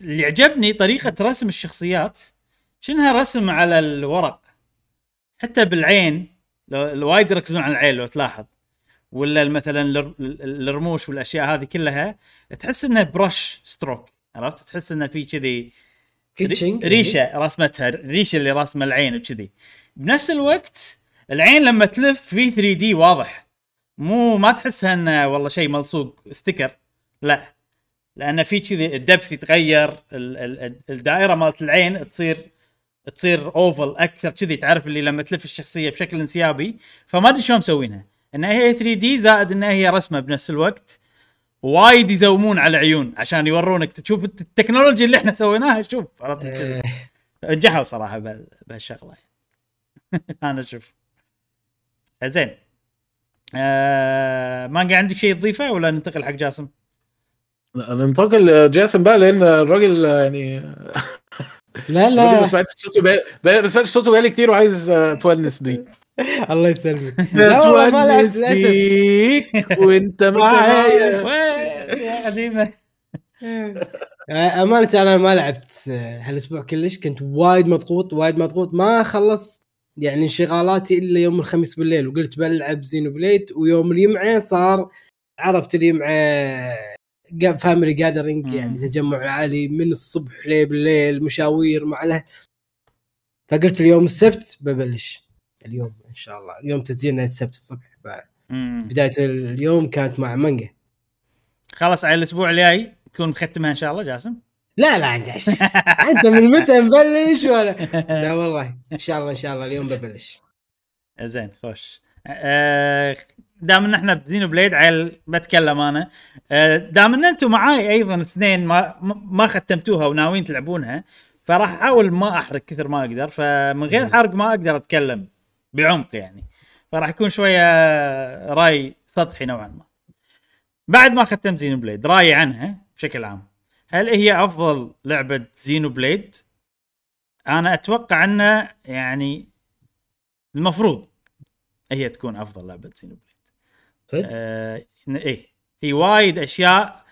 اللي عجبني طريقة رسم الشخصيات شنها رسم على الورق. حتى بالعين لو وايد يركزون على العين لو تلاحظ. ولا مثلا الر- الرموش والأشياء هذه كلها تحس إنها brush stroke عرفت؟ تحس انه في كذي ريشة رسمتها الريشه اللي راسمة العين وكذي. بنفس الوقت العين لما تلف في 3D واضح. مو ما تحسها إنه والله شيء ملصوق sticker لا. لأن في كذي ال depth يتغير ال- ال- الدائرة مالت العين تصير تصير oval أكثر كذي تعرف اللي لما تلف الشخصية بشكل انسيابي فما أدري شلون مسوينها. انها هي 3D زائد انها هي رسمة بنفس الوقت. وايد يزومون على العيون عشان يورونك تشوف الت- التكنولوجيا اللي إحنا سويناها. شوف عرفت. آه، نجحوا صراحة بهال- بهالشغلة. أنا أشوف. زين. آه مانجا عندك شيء تضيفه ولا ننتقل حق جاسم؟ ننتقل جاسم بقى لأن الراجل يعني لا لا. ما سمعتش صوته بقى ما سمعتش صوته بقالي كتير وعايز آه، اتونس بيه. الله يسلمك. لا والله ما لعبت للأسف. وانت معايا يا قديمة. آه، أمانة أنا ما لعبت آه، هالأسبوع كلش. كنت وايد مضغوط وايد مضغوط. ما خلصت يعني انشغالاتي إلا يوم الخميس بالليل. وقلت بلعب Xenoblade. ويوم الجمعة صار عرفت الجمعة family gathering مم. يعني تجمع العائلي من الصبح ليه بالليل مشاوير مع له فقلت اليوم السبت ببلش. اليوم إن شاء الله. اليوم تسجيلنا السبت الصبح. بداية اليوم كانت مع مانجا. خلاص على الأسبوع الجاي تكون مختمها إن شاء الله جاسم؟ لا لا أنت أنت من متى مبلش ولا؟ لا والله إن شاء الله إن شاء الله اليوم ببلش. زين خوش. آه، دام إن إحنا بزينو بليد عيل بتكلم أنا. آه، دام إن أنتم معاي أيضا اثنين ما ما ختمتوها وناويين تلعبونها فراح احاول ما أحرق كثر ما أقدر فمن غير. حرق ما أقدر أتكلم. بعمق يعني. فراح يكون شوية راي سطحي نوعا ما. بعد ما ختمت زينو بليد رايي عنها بشكل عام. هل هي أفضل لعبة زينو بليد أنا أتوقع أنه يعني المفروض هي تكون أفضل لعبة زينو بليد صدق؟ آه إيه. في وايد أشياء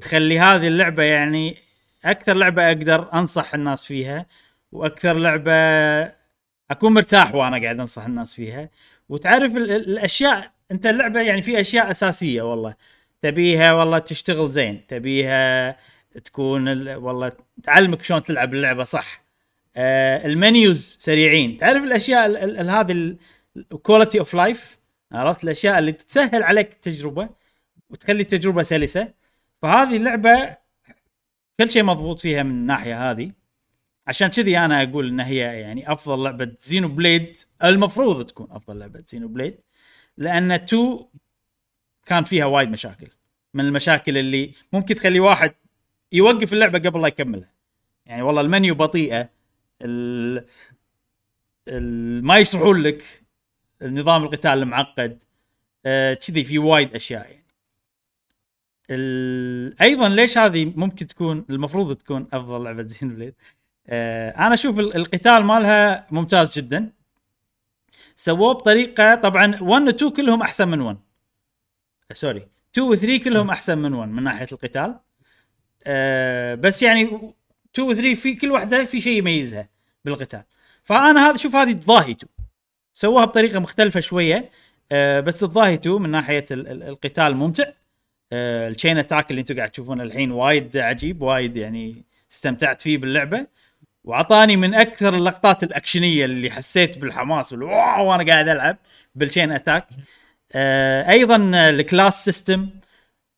تخلي هذه اللعبة يعني أكثر لعبة أقدر أنصح الناس فيها وأكثر لعبة أكون مرتاح وأنا قاعد أنصح الناس فيها. وتعرف ال- ال- الأشياء أنت اللعبة يعني في أشياء أساسية والله. تبيها والله تشتغل زين. تبيها تكون ال- والله تعلمك شلون تلعب اللعبة صح. آه ال menus سريعين. تعرف الأشياء ال- ال- ال- هذه ال quality of life عرفت؟ الأشياء اللي تسهل عليك التجربة وتخلي التجربة سلسة. فهذه اللعبة كل شيء مضبوط فيها من الناحية هذه. عشان كذي أنا أقول إن هي يعني أفضل لعبة زينو بليد المفروض تكون أفضل لعبة زينو بليد لأن 2 كان فيها وايد مشاكل. من المشاكل اللي ممكن تخلي واحد يوقف اللعبة قبل لا يكملها. يعني والله المنيو بطيئة ال... ال... ما يشرحون لك النظام القتال المعقد آه، كذي في وايد أشياء يعني. ال... أيضا ليش هذه ممكن تكون المفروض تكون أفضل لعبة زينو بليد آه، أنا أشوف ال- القتال مالها ممتاز جدا. سووه بطريقة طبعا 1 و 2 كلهم أحسن من 1 آه، sorry 2 و 3 كلهم أحسن من 1 من ناحية القتال. آه، بس يعني 2 و 3 في كل واحدة في شيء يميزها بالقتال. فأنا هذا شوف هذه تضاهي 2 سووها بطريقة مختلفة شوية. آه، بس تضاهي 2 من ناحية ال- ال- القتال ممتع. آه، ال chain attack اللي أنتم قاعد تشوفونه الحين وايد عجيب وايد يعني استمتعت فيه باللعبة. وأعطاني من أكثر اللقطات الأكشنية اللي حسيت بالحماس وال wow وأنا قاعد ألعب بال chain attack آه، أيضا ال class system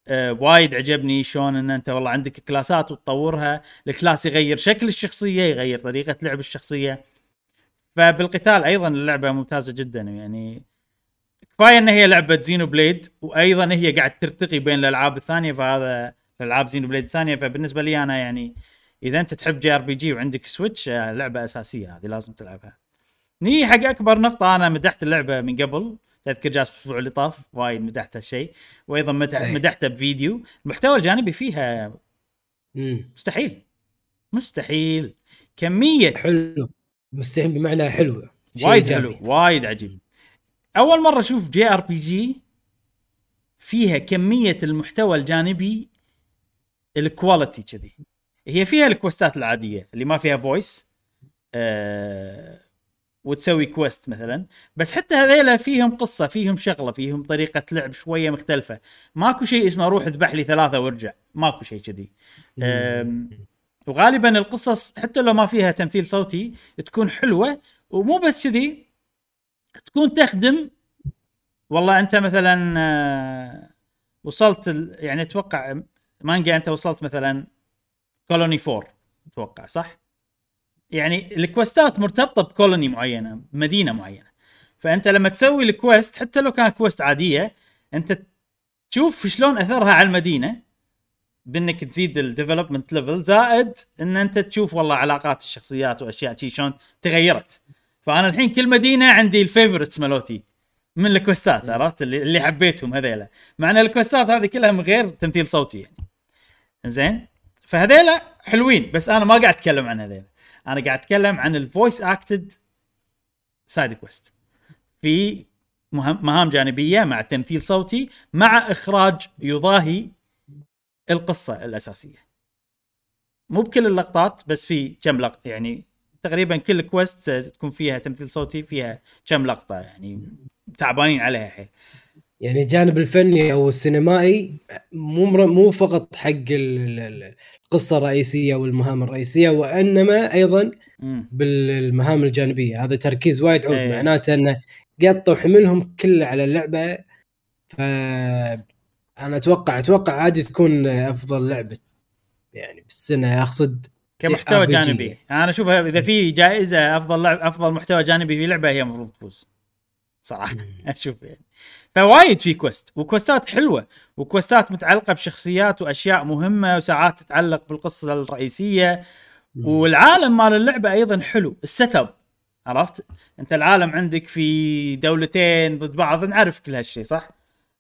آه، وايد عجبني. شلون إن أنت والله عندك كلاسات وتطورها. ال class يغير شكل الشخصية يغير طريقة لعب الشخصية. فبالقتال أيضا اللعبة ممتازة جدا. يعني كفاية إن هي لعبة زينو بليد وأيضا هي قاعد ترتقي بين الألعاب الثانية فهذا الألعاب زينو بليد الثانية. فبالنسبة لي أنا يعني إذا أنت تحب JRPG وعندك سويتش آه، لعبة أساسية هذه لازم تلعبها. نيجي حق أكبر نقطة أنا مدحت اللعبة من قبل. تذكر جاسم الأسبوع اللي طاف وايد مدحت هالشيء. وأيضا. مدحته بفيديو. المحتوى الجانبي فيها. مستحيل. مستحيل. كمية حلو. مستحيل بمعنى حلو. وايد. حلو وايد عجيب. أول مرة أشوف JRPG فيها كمية المحتوى الجانبي ال quality كذي. هي فيها الكويستات العادية اللي ما فيها voice آه وتسوي quest مثلا. بس حتى هذيلا فيهم قصة فيهم شغلة فيهم طريقة لعب شوية مختلفة. ماكو شيء اسمه روح اذبح لي ثلاثة وارجع. ماكو شيء كذي. وغالبا القصص حتى لو ما فيها تمثيل صوتي تكون حلوة ومو بس كذي تكون تخدم. والله أنت مثلا آه، وصلت يعني أتوقع مانجا أنت وصلت مثلا كولوني 4 أتوقع صح؟ يعني الكوستات مرتبطة بكولوني معينة مدينة معينة. فأنت لما تسوي الكويست حتى لو كانت كويست عادية أنت تشوف شلون أثرها على المدينة بأنك تزيد ال development level زائد إن أنت تشوف والله علاقات الشخصيات وأشياء شي شلون تغيرت. فأنا الحين كل مدينة عندي ال favorites مالوتي من الكويستات عرفت؟ اللي, اللي حبيتهم هذيلا. مع ان الكويستات هذه كلها من غير تمثيل صوتي يعني. زين فهذيلا حلوين بس أنا ما قاعد أتكلم عن هذيلا. أنا قاعد أتكلم عن ال voice acted side quest في مهام جانبية مع تمثيل صوتي مع إخراج يضاهي القصة الأساسية. مو بكل اللقطات بس في كم لقطه يعني تقريبا كل كويست تكون فيها تمثيل صوتي فيها كم لقطة يعني تعبانين عليها حيل يعني الجانب الفني أو السينمائي مو مو فقط حق ال- ال- القصة الرئيسية والمهام الرئيسية وإنما أيضا. بالمهام الجانبية. هذا تركيز وايد عود. إيه. معناته إنه قطوا حملهم كله على اللعبة. ف أنا أتوقع أتوقع عادي تكون أفضل لعبة يعني بالسنة. أقصد كمحتوى. جانبي. أنا أشوفها إذا في جائزة أفضل لعب أفضل محتوى جانبي في لعبة هي المفروض تفوز. صراحة. أشوف يعني. فوايد في كويست وكوستات حلوة وكوستات متعلقة بشخصيات وأشياء مهمة وساعات تتعلق بالقصة الرئيسية. والعالم مال اللعبة أيضا حلو ال setup عرفت؟ أنت العالم عندك في دولتين ضد بعض نعرف كل هالشيء صح؟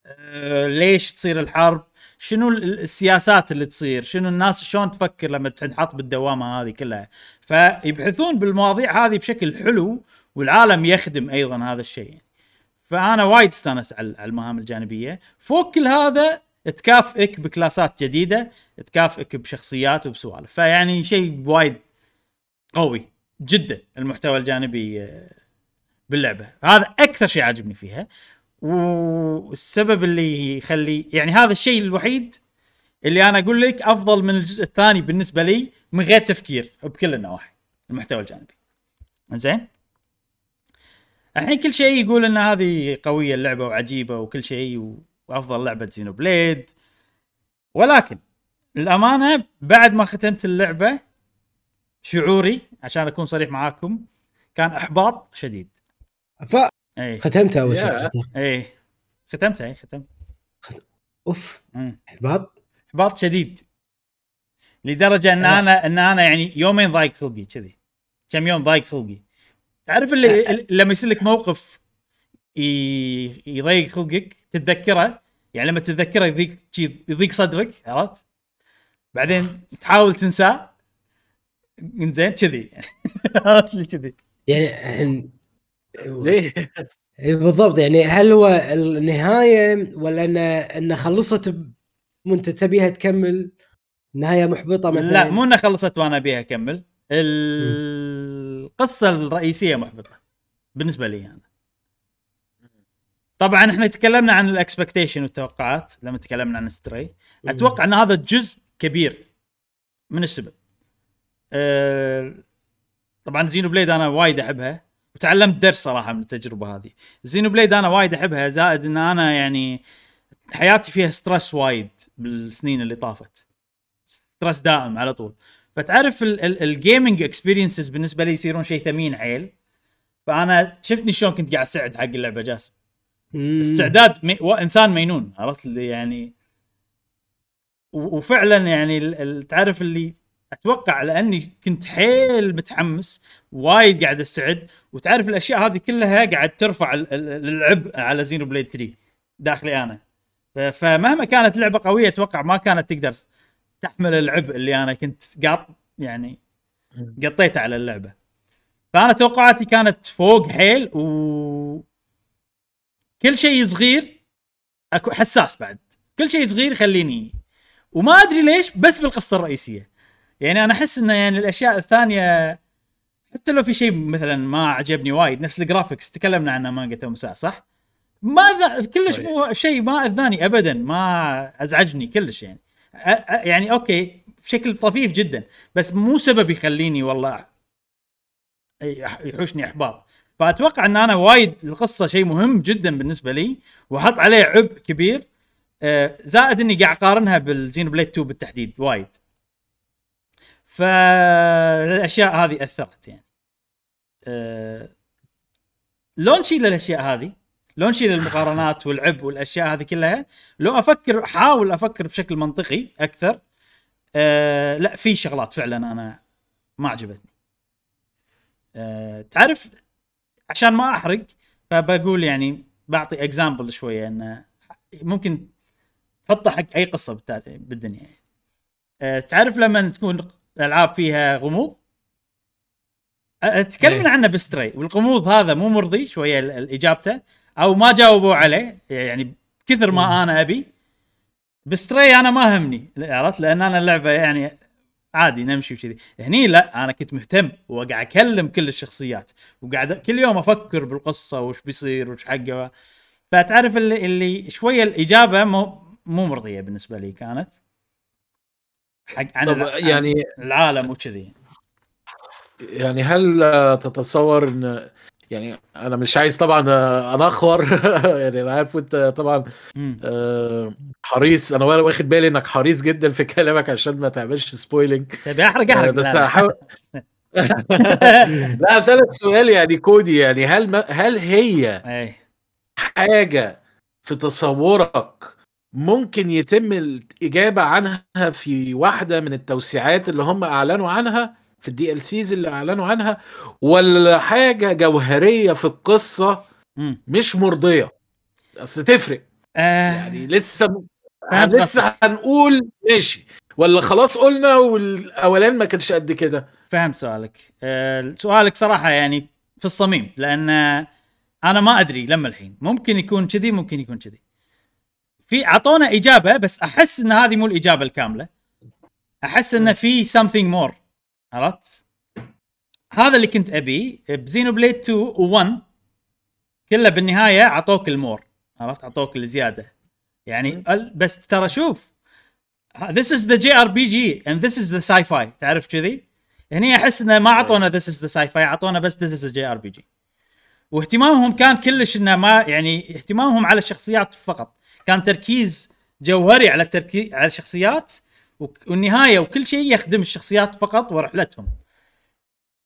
أه ليش تصير الحرب؟ شنو ال- السياسات اللي تصير؟ شنو الناس شلون تفكر لما تنحط بالدوامة هذه كلها؟ فيبحثون بالمواضيع هذه بشكل حلو والعالم يخدم أيضا هذا الشيء. يعني. فأنا وايد استانس على المهام الجانبية. فوق كل هذا تكافئك بكلاسات جديدة تكافئك بشخصيات وبسوالف. فيعني شيء وايد قوي جدا المحتوى الجانبي آه، باللعبة. هذا أكثر شيء عاجبني فيها. والسبب اللي يخلي يعني هذا الشيء الوحيد اللي أنا أقول لك أفضل من الجزء الثاني بالنسبة لي من غير تفكير بكل النواحي المحتوى الجانبي. زين؟ الحين كل شيء يقول إن هذه قوية اللعبة وعجيبة وكل شيء وأفضل لعبة زينو بليد ولكن الأمانة بعد ما ختمت اللعبة شعوري عشان أكون صريح معاكم كان إحباط شديد. اي فختمتها أول شيء. اي ختمتها اي ختمت. أوف. إحباط؟ إحباط شديد. لدرجة إن أه. أنا إن أنا يعني يومين ضايق خلقي كذي. كم يوم ضايق خلقي. تعرف اللي اللي- لما يصير لك موقف ي- يضيق خلقك تتذكره. يعني لما تتذكره يضيق يضيق صدرك عرفت؟ بعدين تحاول تنساه. زين كذي. عرفت لي كذي؟ يعني الحين ليه؟ بالضبط. يعني هل هو النهاية ولا ان إن خلصت وانت تبيها تكمل؟ نهاية محبطة مثلا. لا مو إنها خلصت وأنا أبيها أكمل. القصة الرئيسية محبطة. بالنسبة لي أنا. طبعا إحنا تكلمنا عن ال expectation والتوقعات لما تكلمنا عن Stray أتوقع إن هذا جزء كبير من السبب. أه طبعا زينو بليد أنا وايد أحبها وتعلمت درس صراحة من التجربة هذه. زينو بليد أنا وايد أحبها زائد إن أنا يعني حياتي فيها stress وايد بالسنين اللي طافت. stress دائم على طول. فتعرف ال gaming experiences بالنسبة لي يصيرون شيء ثمين عيل. فأنا شفتني شلون كنت قاعد استعد حق اللعبة جاسم. استعداد مي... و... إنسان مينون عرفت اللي يعني و... وفعلا يعني ال... ال... تعرف اللي أتوقع لاني كنت حيل متحمس وايد قاعد استعد وتعرف الأشياء هذه كلها قاعد ترفع ال- ال- العبء على زينو بليد 3 داخلي أنا. ف... فمهما كانت لعبة قوية أتوقع ما كانت تقدر تحمل العبء اللي أنا كنت قاط يعني قطيته على اللعبة. فأنا توقعاتي كانت فوق حيل و كل شيء صغير أكو حساس بعد. كل شيء صغير يخليني وما أدري ليش بس بالقصة الرئيسية. يعني أنا أحس إنه يعني الأشياء الثانية حتى لو في شيء مثلا ما عجبني وايد نفس الجرافكس تكلمنا عنه مانجا تومسا صح؟ ما ذا كلش مو شيء ما أذاني ابدا ما أزعجني كلش يعني. يعني okay بشكل طفيف جدا بس مو سبب يخليني والله يح- يحوشني إحباط. فأتوقع إن أنا وايد القصة شيء مهم جدا بالنسبة لي وحط عليه عبء كبير زائد إني قاعد أقارنها بالزينو بليد 2 بالتحديد وايد. فالاشياء هذه أثرت يعني. لو نشيل الاشياء هذه؟ لو نشيل المقارنات والعب والأشياء هذه كلها. لو أفكر احاول أفكر بشكل منطقي أكثر. أه لا في شغلات فعلا أنا ما عجبتني. أه تعرف عشان ما أحرق فبقول يعني بعطي اكزامبل شوية انه ممكن تحطه حق أي قصة بالدنيا يعني. أه تعرف لما تكون العاب فيها غموض؟ تكلمنا إيه. عنه بستري. والغموض هذا مو مرضي شوية اجابته أو ما جاوبوا عليه يعني كثر ما أنا أبي. بستري أنا ما همني عرفت؟ لأن أنا اللعبة يعني عادي نمشي وكذي. هني لا أنا كنت مهتم وقاعد أكلم كل الشخصيات وقاعد كل يوم أفكر بالقصة وش بيصير وش حقه. فتعرف اللي, اللي شوية الإجابة مو مو مرضية بالنسبة لي كانت. حق عن يعني العالم وكذي. يعني هل تتصور إن يعني أنا مش عايز طبعا آه، انخور يعني أنا عارف أنت طبعا. آه، حريص. أنا واخد بالي إنك حريص جدا في كلامك عشان ما تعملش سبويلنج احرق احرق بس. هحاول. لا اسالك سؤال يعني كودي يعني هل ما هل هي حاجة في تصورك ممكن يتم الإجابة عنها في واحدة من التوسيعات اللي هم أعلنوا عنها؟ في ال DLCs اللي أعلنوا عنها ولا حاجة جوهرية في القصة. مش مرضية. اصل تفرق. آه، يعني لسه لسه. هنقول ماشي. ولا خلاص قلنا والأولان ما كانش قد كده. فهمت سؤالك. آه، سؤالك صراحة يعني في الصميم لأن أنا ما أدري لما الحين. ممكن يكون كذي ممكن يكون كذي. في أعطونا إجابة بس أحس إن هذه مو الإجابة الكاملة. أحس إن في something more. عرفت؟ هذا اللي كنت ابيه بزينو بليد 2 و1 كله بالنهاية أعطوك المور. عرفت؟ أعطوك الزيادة. يعني بس ترى شوف this is the JRPG and this is the sci-fi. تعرف كذي؟ هني أحس إنه ما أعطونا this is the sci-fi أعطونا بس this is the JRPG واهتمامهم كان كلش إنه ما يعني اهتمامهم على الشخصيات فقط. كان تركيز جوهري على التركيز على الشخصيات والنهاية وكل شيء يخدم الشخصيات فقط ورحلتهم.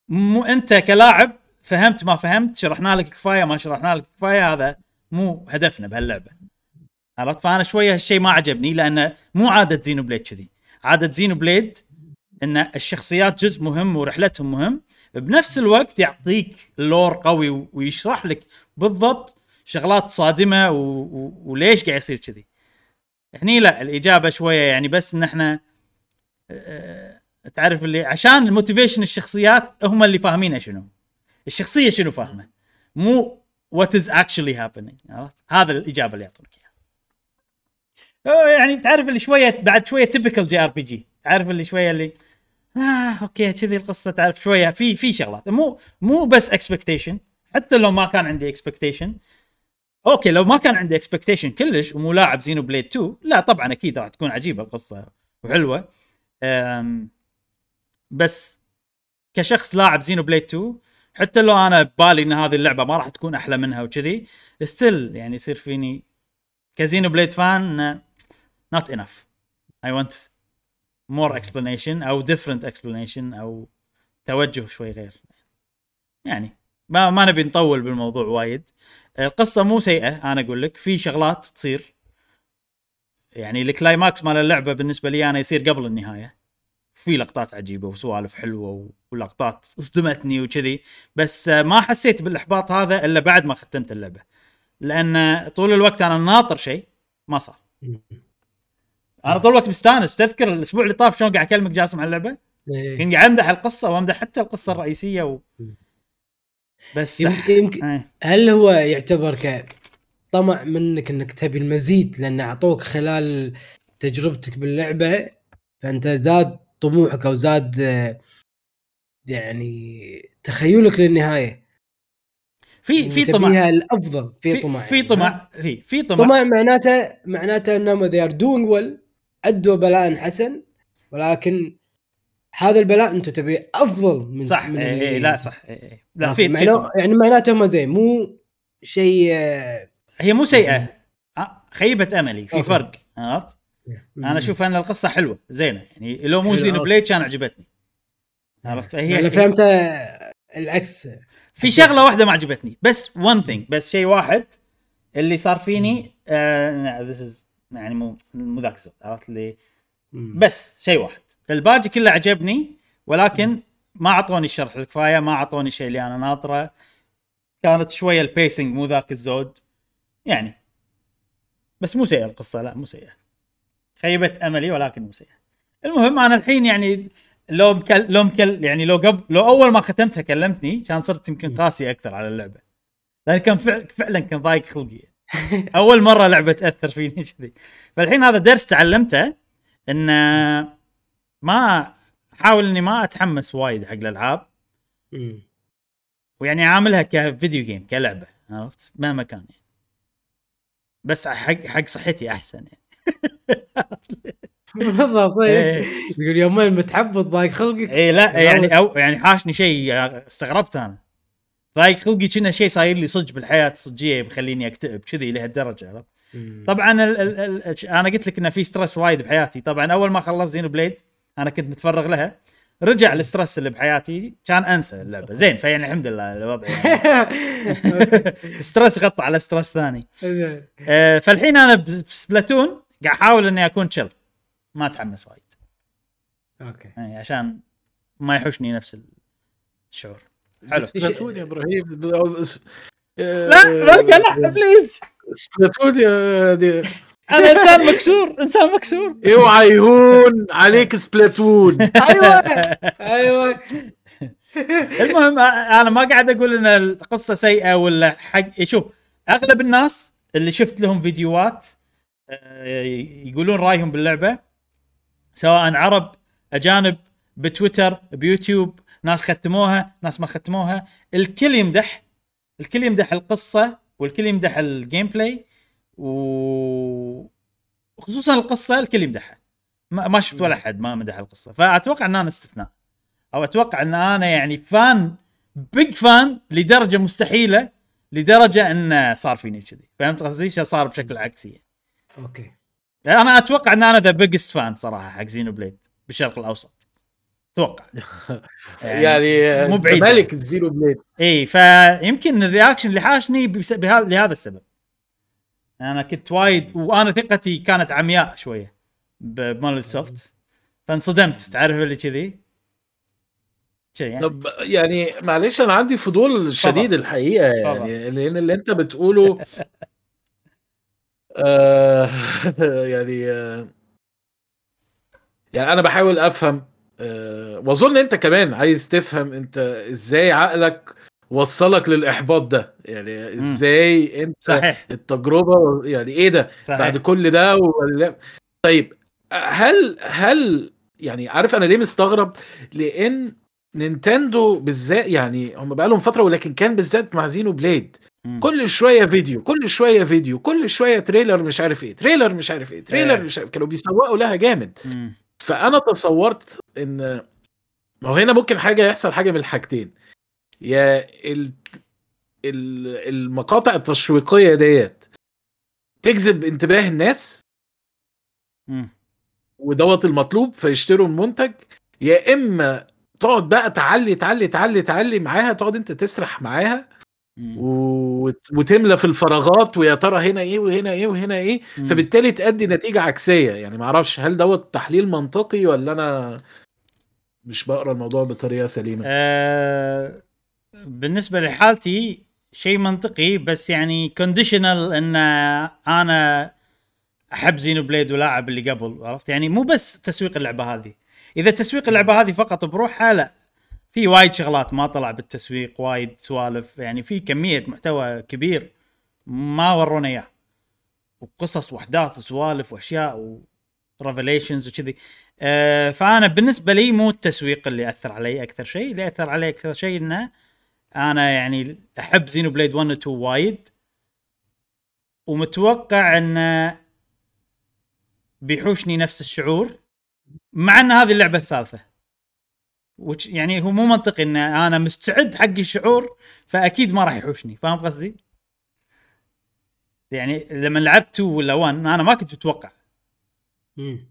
مو أنت كلاعب فهمت ما فهمت شرحنا لك كفاية ما شرحنا لك كفاية هذا مو هدفنا بهاللعبة. عرفت؟ فأنا شوية هالشيء ما عجبني لأنه مو عادة زينو بليد كذي. عادة Xenoblade إن الشخصيات جزء مهم ورحلتهم مهم. بنفس الوقت يعطيك lore قوي ويشرح لك بالضبط شغلات صادمة و... و... وليش قاعد يصير كذي. هني لا الإجابة شوية يعني بس إن إحنا تعرف اللي عشان ال motivation الشخصيات هم اللي فاهمينه شنو. الشخصية شنو فاهمة. مو what is actually happening عرفت؟ هذا الإجابة اللي يعطونك إياها. يعني تعرف اللي شوية بعد شوية typical JRPG. تعرف اللي شوية اللي آه okay كذي القصة تعرف شوية. في في شغلات. مو مو بس expectation حتى لو ما كان عندي expectation okay لو ما كان عندي expectation كلش ومو لاعب Xenoblade 2 لا طبعا أكيد راح تكون عجيبة القصة وحلوة. بس كشخص لاعب Xenoblade 2 حتى لو أنا ببالي إن هذه اللعبة ما راح تكون أحلى منها وكذي still يعني يصير فيني ك Xenoblade fan not enough. I want more explanation أو different explanation أو توجه شوي غير. يعني ما ما نبي نطول بالموضوع وايد. القصة مو سيئة أنا أقول لك. في شغلات تصير. يعني ال climax مال اللعبة بالنسبة لي أنا يصير قبل النهاية. في لقطات عجيبة وسوالف حلوة ولقطات صدمتني وكذي بس ما حسيت بالإحباط هذا إلا بعد ما ختمت اللعبة. لأن طول الوقت أنا ناطر شيء ما صار. أنا طول الوقت مستانس. تذكر الأسبوع اللي طاف شلون قاعد أكلمك جاسم عن اللعبة؟ إيه. كنت قاعد أمدح القصة وأمدح حتى القصة الرئيسية و... بس يمكن يمكن إيه. هل هو يعتبر كطمع منك إنك تبي المزيد لأن أعطوك خلال تجربتك باللعبة فأنت زاد طموحك أو زاد يعني تخيلك للنهاية. في في طمع. الأفضل في طمع. في. طمع. في في طمع. طمع معناته معناته انهم they are doing well أدوا بلاء حسن ولكن هذا البلاء أنتم تبي أفضل من صح. من إيه إيه لا صح. إيه إيه. لا في, طمع. يعني معناته هم زين مو شيء هي مو سيئة. آه، خيبة أملي في okay. فرق عرفت؟ أنا أشوف أن القصة حلوة زينة. يعني لو مو حلو، زين okay. بليد كان عجبتني. عرفت؟ أنا فهي فهمت العكس. في شغلة واحدة ما عجبتني. بس one thing بس شيء واحد اللي صار فيني آه this is يعني مو مو ذاك الزود عرفت؟ اللي. بس شيء واحد. الباقي كله عجبني ولكن ما أعطوني الشرح الكفاية ما أعطوني الشيء اللي أنا ناطره. كانت شوية ال pacing مو ذاك الزود. يعني. بس مو سيئة القصة لا مو سيئة. خيبه أملي ولكن مو سيئة. المهم أنا الحين يعني لو مكل لو مكل يعني لو قبل لو أول ما ختمتها كلمتني كان صرت يمكن قاسي أكثر على اللعبة. لأن كان فعلا فعلا كان ضايق خلقي. أول مرة لعبة تأثر فيني كذي. فالحين هذا درس تعلمته إن ما أحاول إني ما أتحمس وايد حق الألعاب. ويعني عاملها كفيديو جيم كلعبة عرفت؟ مهما كان يعني. بس حق حق صحتي أحسن يعني. بالضبط إيه. إيه. يقول يومين متحبط ضايق خلقك. اي لا يعني أو يعني حاشني شيء استغربت أنا. ضايق خلقي كنا شيء صاير لي صدق بالحياة الصجيه بخليني أكتئب كذي لهالدرجه. طبعا ال ال ال أنا قلت لك انه في stress وايد بحياتي. طبعا أول ما خلصت Xenoblade أنا كنت متفرغ لها. رجع ال stress اللي بحياتي كان أنسى اللعبة. زين فيعني الحمد لله الوضع يعني. stress غطى على stress ثاني. آه، فالحين أنا بس- ب Splatoon قاعد أحاول إني أكون chill ما أتحمس وايد. okay. يعني عشان ما يحوشني نفس الشعور. حلو. Splatoon يا إبراهيم لا لا لا please Splatoon يا دي أنا إنسان مكسور إنسان مكسور. اوعى يهون عليك Splatoon. أيوه. أيوه. المهم أنا ما قاعد أقول إن القصة سيئة ولا حق. شوف أغلب الناس اللي شفت لهم فيديوهات آه، يقولون رأيهم باللعبة سواء عرب أجانب بتويتر بيوتيوب ناس ختموها ناس ما ختموها. الكل يمدح الكل يمدح القصة والكل يمدح ال gameplay وخصوصا القصة الكل يمدحها. ما, ما شفت ولا احد ما مدح القصة. فأتوقع إن أنا استثناء. أو أتوقع إن أنا يعني fan big fan لدرجة مستحيلة لدرجة انه صار فيني كذي. فهمت قصدي؟ صار بشكل عكسي. okay. أنا أتوقع إن أنا the biggest fan صراحة حق Xenoblade بالشرق الأوسط. أتوقع. يعني مو أنت بعيد. مالك ال Xenoblade إي فيمكن ال reaction اللي حاشني بها- لهذا السبب. أنا كنت وايد وأنا ثقتي كانت عمياء شوية ب Monolith Soft فانصدمت. تعرف اللي كذي؟ كذي يعني. طب يعني معلش أنا عندي فضول شديد الحقيقة تفضل. يعني لأن اللي أنت بتقوله آه يعني آه يعني أنا بحاول أفهم آه وأظن أنت كمان عايز تفهم أنت إزاي عقلك وصلك للإحباط ده. يعني إزاي أنت صحيح. التجربة يعني إيه ده؟ صحيح. بعد كل ده ولا طيب هل هل يعني عارف أنا ليه مستغرب؟ لأن نينتندو بالذات يعني هم بقالهم فترة ولكن كان بالذات مع Xenoblade. كل شوية فيديو كل شوية فيديو كل شوية trailer مش عارف إيه trailer مش عارف إيه trailer إيه. مش عارف كانوا بيسوقوا لها جامد. فأنا تصورت إن ما هو هنا ممكن حاجة يحصل حاجة من الحاجتين. يا ال... ال... المقاطع التشويقية ديت تجذب انتباه الناس. ودوت المطلوب فيشتروا المنتج يا إما تقعد بقى تعلي تعلي تعلي تعلي معاها تقعد انت تسرح معاها. وت- وتملى في الفراغات ويا ترى هنا إيه وهنا إيه وهنا إيه مم. فبالتالي تأدي نتيجة عكسية يعني معرفش هل دوت تحليل منطقي ولا أنا مش بقرأ الموضوع بطريقة سليمة آه بالنسبة لحالتي شيء منطقي بس يعني conditional إن أنا أحب Xenoblade ولاعب اللي قبل عرفت؟ يعني مو بس تسويق اللعبة هذه. إذا تسويق اللعبة هذه فقط بروحها لا. في وايد شغلات ما طلع بالتسويق وايد سوالف يعني في كمية محتوى كبير ما ورونا إياه. وقصص وأحداث وسوالف وأشياء و revelations وكذي. آه فأنا بالنسبة لي مو التسويق اللي اثر علي أكثر شيء. اللي اثر علي أكثر شيء إنه أنا يعني أحب زينو بليد 1 و 2 وايد. ومتوقع انه بيحوشني نفس الشعور مع إن هذه اللعبة الثالثة. وش يعني هو مو منطقي إن أنا مستعد حق الشعور فأكيد ما راح يحوشني. فاهم قصدي؟ يعني لما لعبت 2 ولا 1 أنا ما كنت متوقع.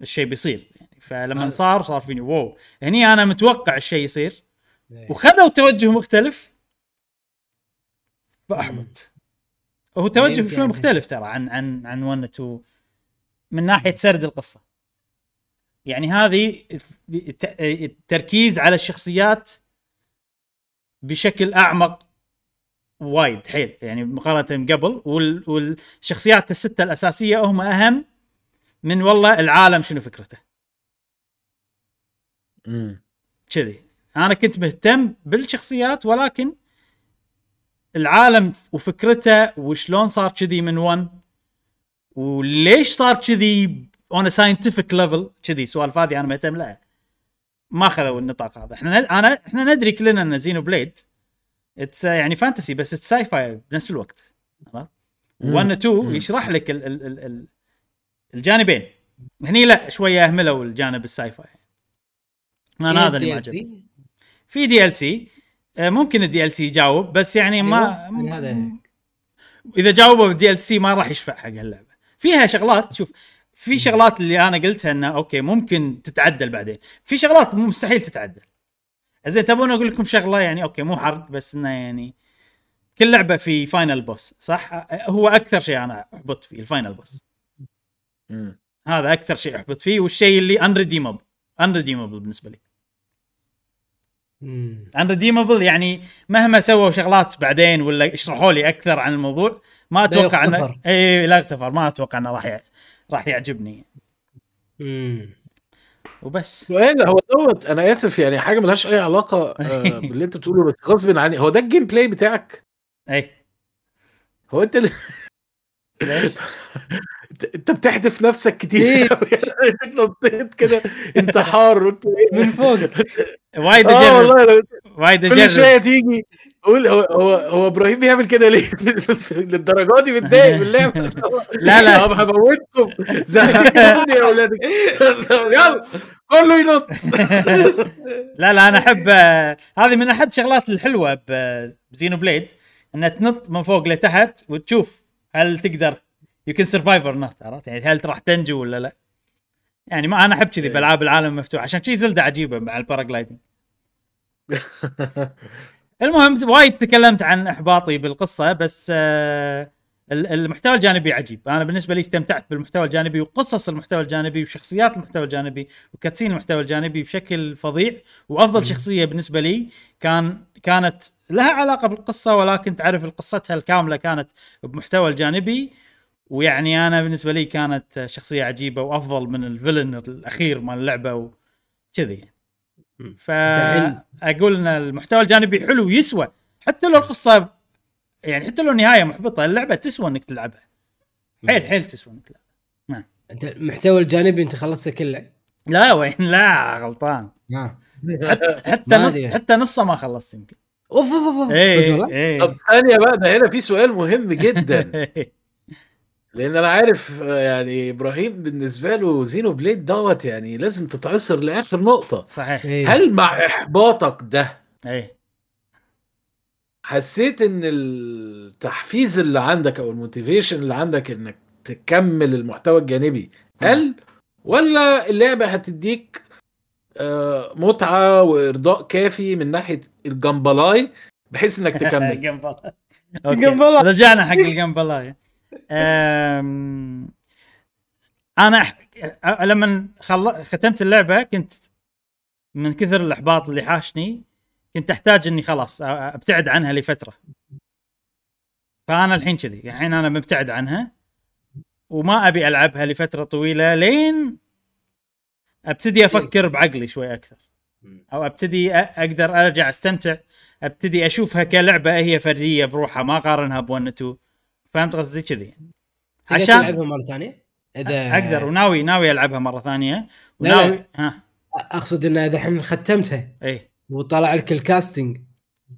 الشيء بيصير. يعني فلما صار صار فيني واو. هني أنا متوقع الشيء يصير. إيه. وخذوا توجه مختلف. فأحبط. هو توجه شوي مختلف ترى عن عن عن 1 2 من ناحية سرد القصة. يعني هذه الت- التركيز على الشخصيات بشكل أعمق وايد حيل. يعني مقارنة قبل وال والشخصيات الستة الأساسية هم أهم من والله العالم شنو فكرته. مم. كذي. أنا كنت مهتم بالشخصيات ولكن العالم وفكرته وشلون صار كذي من 1 وليش صار كذي on scientific level كذي؟ سوالف هذه أنا مهتم لها ما خذوا النطاق هذا. إحنا ند- أنا إحنا ندري كلنا إن زينو بليد it's يعني fantasy بس it's sci-fi بنفس الوقت. عرفت؟ مم. 1 2 مم. يشرح لك ال ال ال ال الجانبين. هني لا شوية أهملوا الجانب ال sci-fi أنا هذا اللي ما في DLC ممكن ال DLC يجاوب بس يعني ما يعني هذا. إذا جاوبوا بال DLC ما راح يشفع حق هاللعبه فيها شغلات شوف في شغلات اللي أنا قلتها إنه أوكي ممكن تتعدل بعدين. في شغلات مو مستحيل تتعدل. زين تبون أقول لكم شغلة يعني أوكي مو حرق بس إنه يعني كل لعبة في final boss صح؟ هو أكثر شيء أنا أحبط فيه ال final boss. هذا أكثر شيء أحبط فيه والشيء اللي irredeemable irredeemable بالنسبة لي. مم. irredeemable يعني مهما سووا شغلات بعدين ولا يشرحوا لي أكثر عن الموضوع ما أتوقع انه يغتفر. إي لا يغتفر ما أتوقع أنه راح ي... راح يعجبني مم. وبس سؤال هو دوت أنا آسف يعني حاجة ملهاش أي علاقة آه، باللي أنت بتقوله بس غصب عني هو ده ال gameplay بتاعك اي هو أنت اللي؟ انت- بتحدف نفسك إيه. كتير قوي نطيت كده انتحار قلت إيه؟ من فوق وايد آه اجرب وايد كل شوية اجرب تيجي قول هو هو هو إبراهيم بيعمل كده ليه؟ للدرجة دي متضايق من اللعبة لا، لا. طب هموتكم زهقتوني يا أولاد يلا كله ينط لا لا أنا أحب آه، هذه من أحد الشغلات الحلوة بزينو بليد إنها تنط من فوق لتحت وتشوف هل تقدر you can survive or not عرفت؟ يعني هل راح تنجو ولا لا؟ يعني ما أنا أحب كذي بألعاب العالم المفتوح عشان شي زلدا عجيبة مع ال paragliding المهم وايد تكلمت عن إحباطي بالقصة بس آه ال- المحتوى الجانبي عجيب. أنا بالنسبة لي استمتعت بالمحتوى الجانبي وقصص المحتوى الجانبي وشخصيات المحتوى الجانبي وكاتسين المحتوى الجانبي بشكل فظيع. وأفضل شخصية بالنسبة لي كان كانت لها علاقة بالقصة ولكن تعرف قصتها الكامله كانت بمحتوى الجانبي. ويعني أنا بالنسبة لي كانت شخصية عجيبة وأفضل من الفيلن الأخير مال اللعبة وكذي. مم. فاقول إن المحتوى الجانبي حلو يسوى. حتى لو القصة يعني حتى لو النهاية محبطة اللعبة تسوى إنك تلعبها. حيل حيل تسوى إنك تلعبها. أنت المحتوى الجانبي أنت خلصته كله؟ لا وين؟ لا غلطان. ها حتى حتى نص. حتى نصه ما خلصت يمكن. أوف أوف أوف إيه صدق والله؟ إيه. طب ثانية بقى ده هنا في سؤال مهم جدا. لأن أنا عارف آه، يعني إبراهيم بالنسبة له زينو بليد دوت يعني لازم تتعصر لآخر نقطة. صحيح. إيه. هل مع إحباطك ده إيه. حسيت إن التحفيز اللي عندك أو ال motivation اللي عندك إنك تكمل المحتوى الجانبي قل ولا اللعبة هتديك آه، متعة وإرضاء كافي من ناحية ال gameplay بحيث إنك تكمل؟ gameplay. رجعنا حق ال gameplay أم... أنا أح... لما خل... ختمت اللعبة كنت من كثر الإحباط اللي حاشني كنت أحتاج إني خلاص أبتعد عنها لفترة. فأنا الحين كذي الحين أنا مبتعد عنها وما أبي ألعبها لفترة طويلة لين أبتدي أفكر بعقلي شوي أكثر. أو أبتدي أقدر أرجع أستمتع أبتدي أشوفها كلعبة هي فردية بروحها ما أقارنها ب 1 2 فهمت قصدي كذي. عشان تلعبها مرة ثانية؟ اذا أقدر وناوي ناوي ألعبها مرة ثانية. لا. وناوي ها. أقصد إن إذا الحين ختمتها. اي وطلع لك ال casting.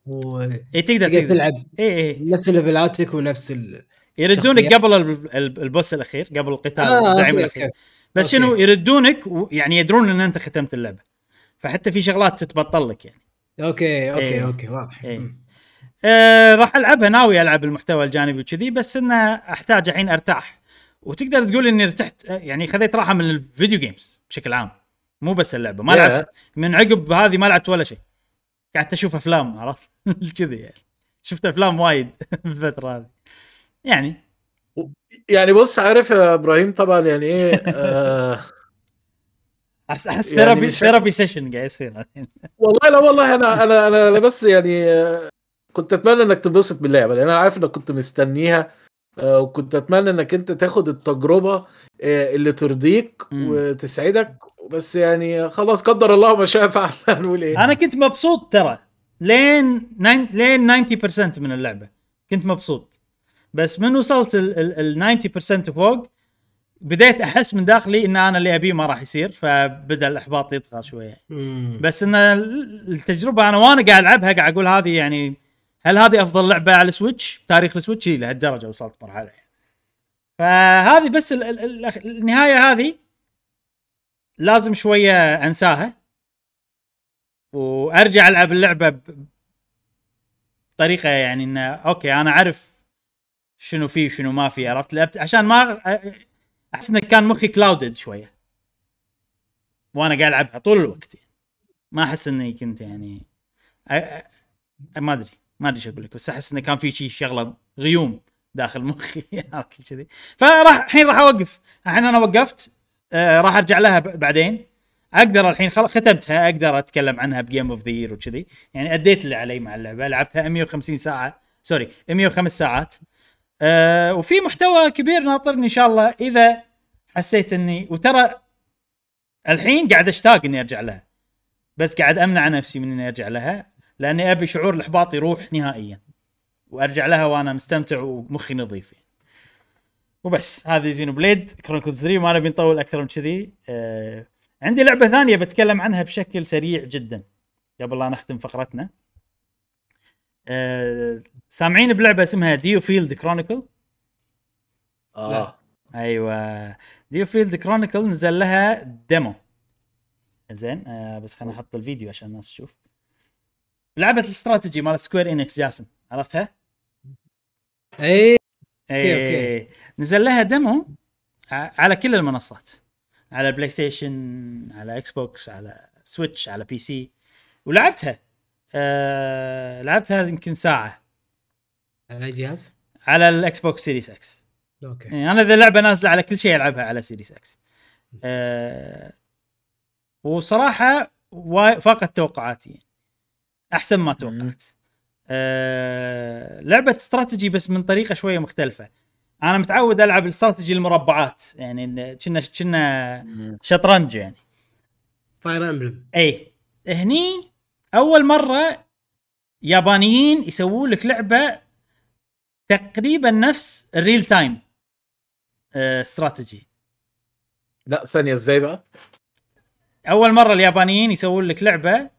وتقدر اي تقدر تقدر تلعب اي اي نفس level اتك ونفس ال يردونك. قبل ال- ال- ال boss الأخير قبل القتال آه، الزعيم الأخير. أوكي. بس أوكي. شنو يردونك و- يعني يدرون إن أنت ختمت اللعبة. فحتى في شغلات تتبطل لك يعني. أوكي أوكي إيه. أوكي واضح. إيه. أه راح ألعبها. ناوي ألعب المحتوى الجانبي وكذي بس إنه أحتاج الحين أرتاح. وتقدر تقول إني ارتحت آه، يعني خذيت راحة من ال video games بشكل عام. مو بس اللعبة. ما Yeah. لعبت من عقب هذه ما لعبت ولا شيء. قعدت أشوف أفلام عرفت؟ كذي. يعني شفت أفلام وايد بالفترة هذه. يعني. يعني بص عارف يا إبراهيم طبعا يعني إيه آه أحس أحس therapy therapy session قاعد يصير. والله لا والله أنا أنا أنا, بس يعني آه، كنت أتمنى إنك تنبسط باللعبة لأن أنا عارف إنك كنت مستنيها آه، وكنت أتمنى إنك أنت تاخد التجربة آه، اللي ترضيك. وتسعدك بس يعني خلاص قدر الله ما شاء فعل هنقول إيه أنا كنت مبسوط ترى لين لين 90% من اللعبة كنت مبسوط بس من وصلت ال ال- ال 90% وفوق بديت أحس من داخلي إن أنا اللي أبيه ما راح يصير فبدأ الإحباط يطغى شوية. بس إن ال- التجربة أنا وأنا قاعد ألعبها قاعد أقول هذه يعني هل هذه أفضل لعبة على السويتش؟ تاريخ السويتش؟ إي، لهالدرجة وصلت مرحلة. فهذه بس ال ال ال النهاية هذه لازم شوية أنساها. وأرجع ألعب اللعبة بطريقة يعني إنه أوكي أنا أعرف شنو فيه وشنو ما فيه عرفت؟ لعبت عشان ما أحس إنه كان مخي clouded شوية. وأنا قاعد ألعبها طول الوقت. ما أحس إني كنت يعني ما أدري. ما أدري إيش أقول لك بس أحس إنه كان في شيء شغلة غيوم داخل مخي. عرفت كذي فراح الحين راح أوقف. الحين أنا وقفت آه راح أرجع لها بعدين. أقدر الحين خلاص ختمتها أقدر أتكلم عنها ب game of the year وكذي. يعني أديت اللي علي مع اللعبة لعبتها 150 ساعة. sorry 105 ساعات. آه وفي محتوى كبير ناطرني إن شاء الله إذا حسيت إني وترى الحين قاعد أشتاق إني أرجع لها. بس قاعد أمنع نفسي من إني أرجع لها. لأني أبي شعور الإحباط يروح نهائيا. وأرجع لها وأنا مستمتع ومخي نظيف. يعني. وبس هذه زينو بليد كرونيكلز 3 ما نبي نطول أكثر من كذي. آه عندي لعبة ثانية بتكلم عنها بشكل سريع جدا قبل لا نختم فقرتنا. آه سامعين بلعبة اسمها ديو فيلد كرونيكل آه أيوه. ديو فيلد كرونيكل نزل لها demo زين آه بس خليني أحط الفيديو عشان الناس تشوف. لعبة الاستراتيجي مال سكوير إنيكس جاسم عرفتها؟ اي إيه. أوكي. أوكي. نزل لها demo على كل المنصات على بلاي ستيشن على إكس بوكس على سويتش على بي سي ولعبتها. آه لعبتها يمكن ساعة. على اي جهاز؟ على الإكس بوكس سيريس إكس أوكي. يعني أنا اذا اللعبة نازلة على كل شيء العبها على سيريس إكس أه وصراحة فاقت توقعاتي أحسن ما توقعت. أه لعبة استراتيجي بس من طريقة شوية مختلفة. أنا متعود ألعب الاستراتيجي المربعات يعني كنا كنا شطرنج يعني. فاير امبلم اي هني أول مرة يابانيين يسوون لك لعبة تقريبا نفس ال real time آه، استراتيجي. لا ثانية إزاي بقى؟ أول مرة اليابانيين يسوون لك لعبة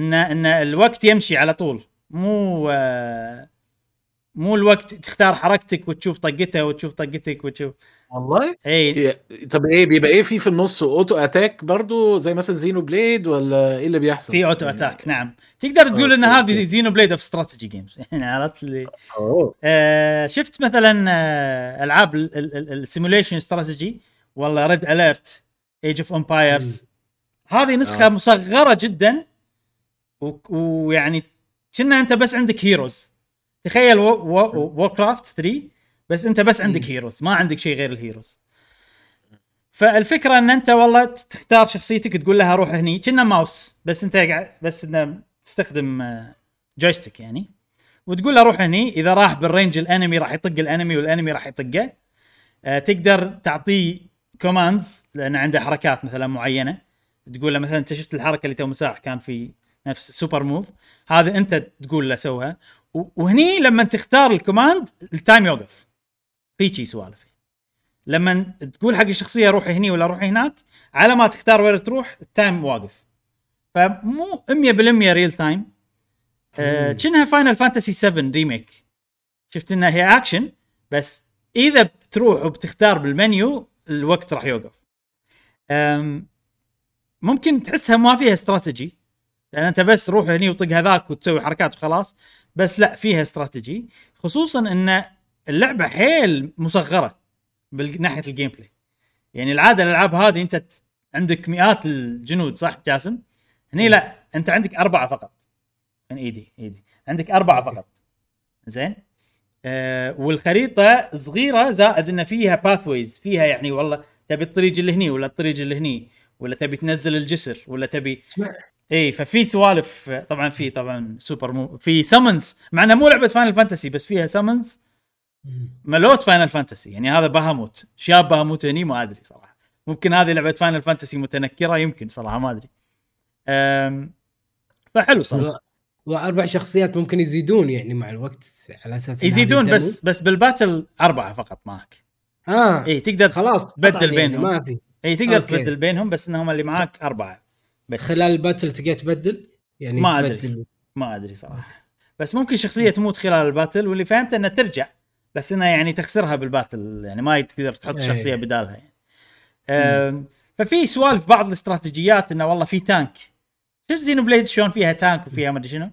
ان إن الوقت يمشي على طول. مو مو الوقت تختار حركتك وتشوف طقته وتشوف طقتك وتشوف. والله؟ إي. طب إيه بيبقى إيه في في النص auto attack برضو زي مثلا Xenoblade ولا إيه اللي بيحصل؟ في auto attack نعم. تقدر تقول إن هذه. Xenoblade of strategy games يعني عرفت أوه. آه شفت مثلا آه ألعاب ال simulation strategy والله Red Alert Age of Empires هذه نسخة آه. مصغرة جدا. ويعني كنه أنت بس عندك heroes تخيل Warcraft 3 بس أنت بس عندك heroes ما عندك شيء غير ال heroes فالفكرة إن أنت والله تختار شخصيتك تقول لها روح هني كنا ماوس بس أنت قاعد بس إنه تستخدم آه، joystick يعني. وتقول له روح هني إذا راح بال range ال enemy راح يطق ال enemy وال enemy راح يطقه. آه تقدر تعطيه commands لأن عنده حركات مثلا معينة. تقول له مثلا أنت شفت الحركة اللي تو مساح كان في نفس super move هذا أنت تقول له سوها. وهني لما تختار ال command ال time يوقف. في شي سوالف. لما تقول حق الشخصية روحي هني ولا روحي هناك على ما تختار وين تروح ال time واقف. فمو 100% real time آه، كأنها Final Fantasy 7 Remake شفت إنها هي اكشن بس إذا بتروح وبتختار بالمنيو الوقت راح يوقف. ممكن تحسها ما فيها استراتيجي لأن انت بس روح هني وطق هذاك وتسوي حركات وخلاص بس لا فيها استراتيجي خصوصا إن اللعبة حيل مصغرة من ناحية ال gameplay يعني العادة الألعاب هذه أنت عندك مئات الجنود صح جاسم؟ هني لا أنت عندك أربعة فقط. من ايدي ايدي عندك أربعة فقط. زين؟ آه والخريطة صغيرة زائد إن فيها pathways فيها يعني والله تبي الطريق اللي هني ولا الطريق اللي هني ولا تبي تنزل الجسر ولا تبي. اي ففي سوالف طبعا في طبعا super move في summons مع انها مو لعبة Final Fantasy بس فيها summons مالت Final Fantasy يعني هذا Bahamut. شاب Bahamut هني ما أدري صراحة. ممكن هذه لعبة Final Fantasy متنكرة يمكن صراحة ما أدري. فحلو صراحة. وأربع شخصيات ممكن يزيدون يعني مع الوقت على أساس يزيدون بس بس بال battle أربعة فقط معك. آه. اي تقدر خلاص تبدل يعني بينهم. ما في. اي تقدر okay. تبدل بينهم بس إنهم اللي معاك أربعة. بس. خلال ال battle تقدر تبدل؟ يعني ما. تبدل. ما أدري صراحة. بس ممكن شخصية تموت خلال ال battle واللي فهمت إنها ترجع بس إنها يعني تخسرها بال battle يعني ما تقدر تحط إيه. شخصية بدالها يعني. أم، ففي سوالف بعض الاستراتيجيات إنه والله في tank شفت Xenoblade شلون فيها tank وفيها ما أدري شنو؟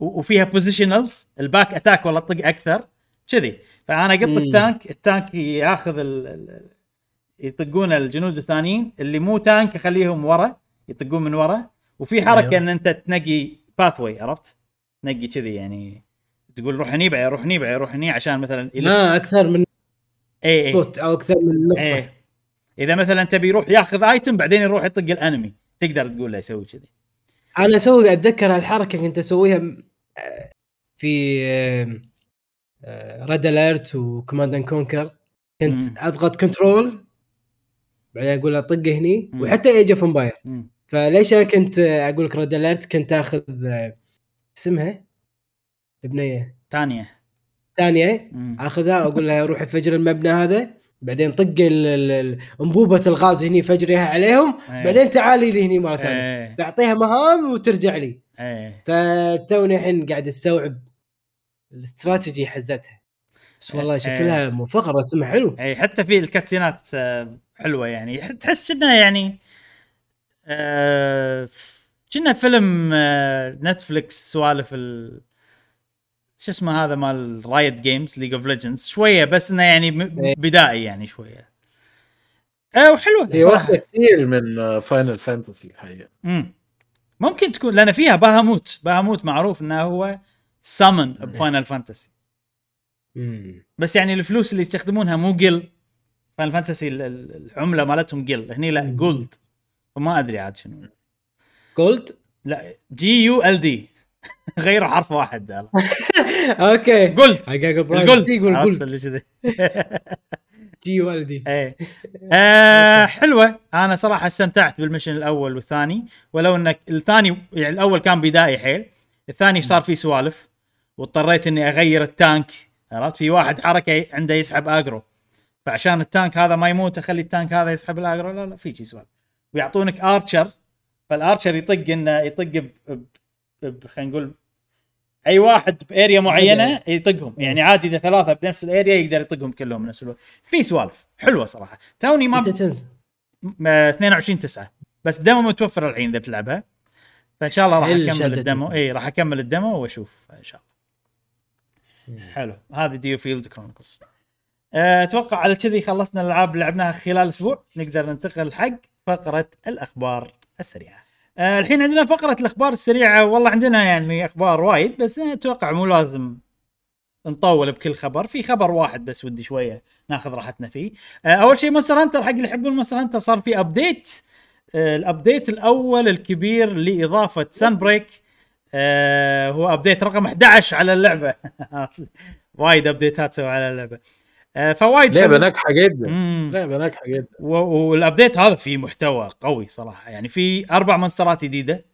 وفيها positionals ال back attack والله طق أكثر كذي. فأنا مم. ال tank ال tank ياخذ ال- ال- يطقون الجنود الثانيين اللي مو tank يخليهم ورا. يطقون من ورا وفي حركة أيوة. إن أنت تنقي pathway عرفت؟ تنقي كذي يعني تقول روح هني بعدين روح هني بعدين روح هني عشان مثلا ما أكثر من اي اي أو أكثر من نقطة إيه إذا مثلا تبي يروح ياخذ item بعدين يروح يطق ال enemy تقدر تقول له يسوي كذي أنا أسوي أتذكر هالحركة كنت أسويها آه، في Red Alert و Command and Conquer كنت. أضغط control بعدين أقول له طقه هني. وحتى Age of Empire. فليش أنا كنت أقول لك Red Alert؟ كنت آخذ آه، اسمها؟ البنيه Tanya. Tanya. آخذها أقول لها روحي فجر المبنى هذا بعدين طق أنبوبة الغاز هني فجريها عليهم إيه. بعدين تعالي لي هني مرة ثانية. إيه. تعطيها مهام وترجع لي. إيه. فتوني الحين قاعد أستوعب الاستراتيجي حزتها. بس والله إيه. شكلها موفقه رسمها حلو. اي حتى في ال cutscene ات آه، حلوة يعني. تحس كأنها يعني آه، ف- كأنها فيلم آه، Netflix سوالف ال شو اسمه هذا مال Riot Games League of Legends شوية بس إنه يعني إيه. بدائي يعني شوية آه وحلوة هي صراحة واخده كثير من Final Fantasy الحقيقة مم. ممكن تكون لأن فيها Bahamut Bahamut معروف إنه هو summon ب Final Fantasy. بس يعني الفلوس اللي يستخدمونها مو gil Final Fantasy ال- ال- العملة مالتهم gil هني لا. gold وما أدري عاد شنو. gold لا G U L D غيروا حرف واحد. okay. gold ال gold ال gold يقول gold اللي كذي. G U L D إيه. آه حلوة. أنا صراحة استمتعت بال mission الأول والثاني. ولو إنك الثاني يعني الأول كان بدائي حيل. الثاني صار فيه سوالف. واضطريت إني أغير ال tank. عرفت؟ في واحد حركة عنده يسحب aggro. فعشان ال tank هذا ما يموت أخلي ال tank هذا يسحب ال aggro. لا لا في شي سوالف. ويعطونك archer فال archer يطق إنه يطق ب- ب- ب- خلينا نقول أي واحد ب area معينة يطقهم. يعني عادي إذا ثلاثة بنفس ال area يقدر يطقهم كلهم بنفس الوقت. في سوالف حلوة صراحة. توني ما متى تنزل؟ م- 22 9 بس demo متوفر الحين إذا بتلعبها. فإن شاء الله راح أكمل. ال demo إي راح أكمل ال demo وأشوف إن شاء الله. حلو. هذه DioField Chronicle أتوقع على كذي خلصنا الألعاب اللي لعبناها خلال أسبوع. نقدر ننتقل حق فقرة الأخبار السريعة. آه، الحين عندنا فقرة الأخبار السريعة. والله عندنا يعني أخبار وايد بس أنا أتوقع مو لازم نطول بكل خبر. في خبر واحد بس ودي شوية ناخذ راحتنا فيه. آه، أول شيء Monster Hunter حق اللي يحبون Monster Hunter صار في update آه، ال update الأول الكبير لإضافة Sunbreak آه، هو update رقم 11 على اللعبة. وايد update ات سووا على اللعبة. آه فوايد لعبة. ناجحة جدا. لعبة ناجحة جدا و- وال update هذا فيه محتوى قوي صراحة يعني في أربع monster ات جديدة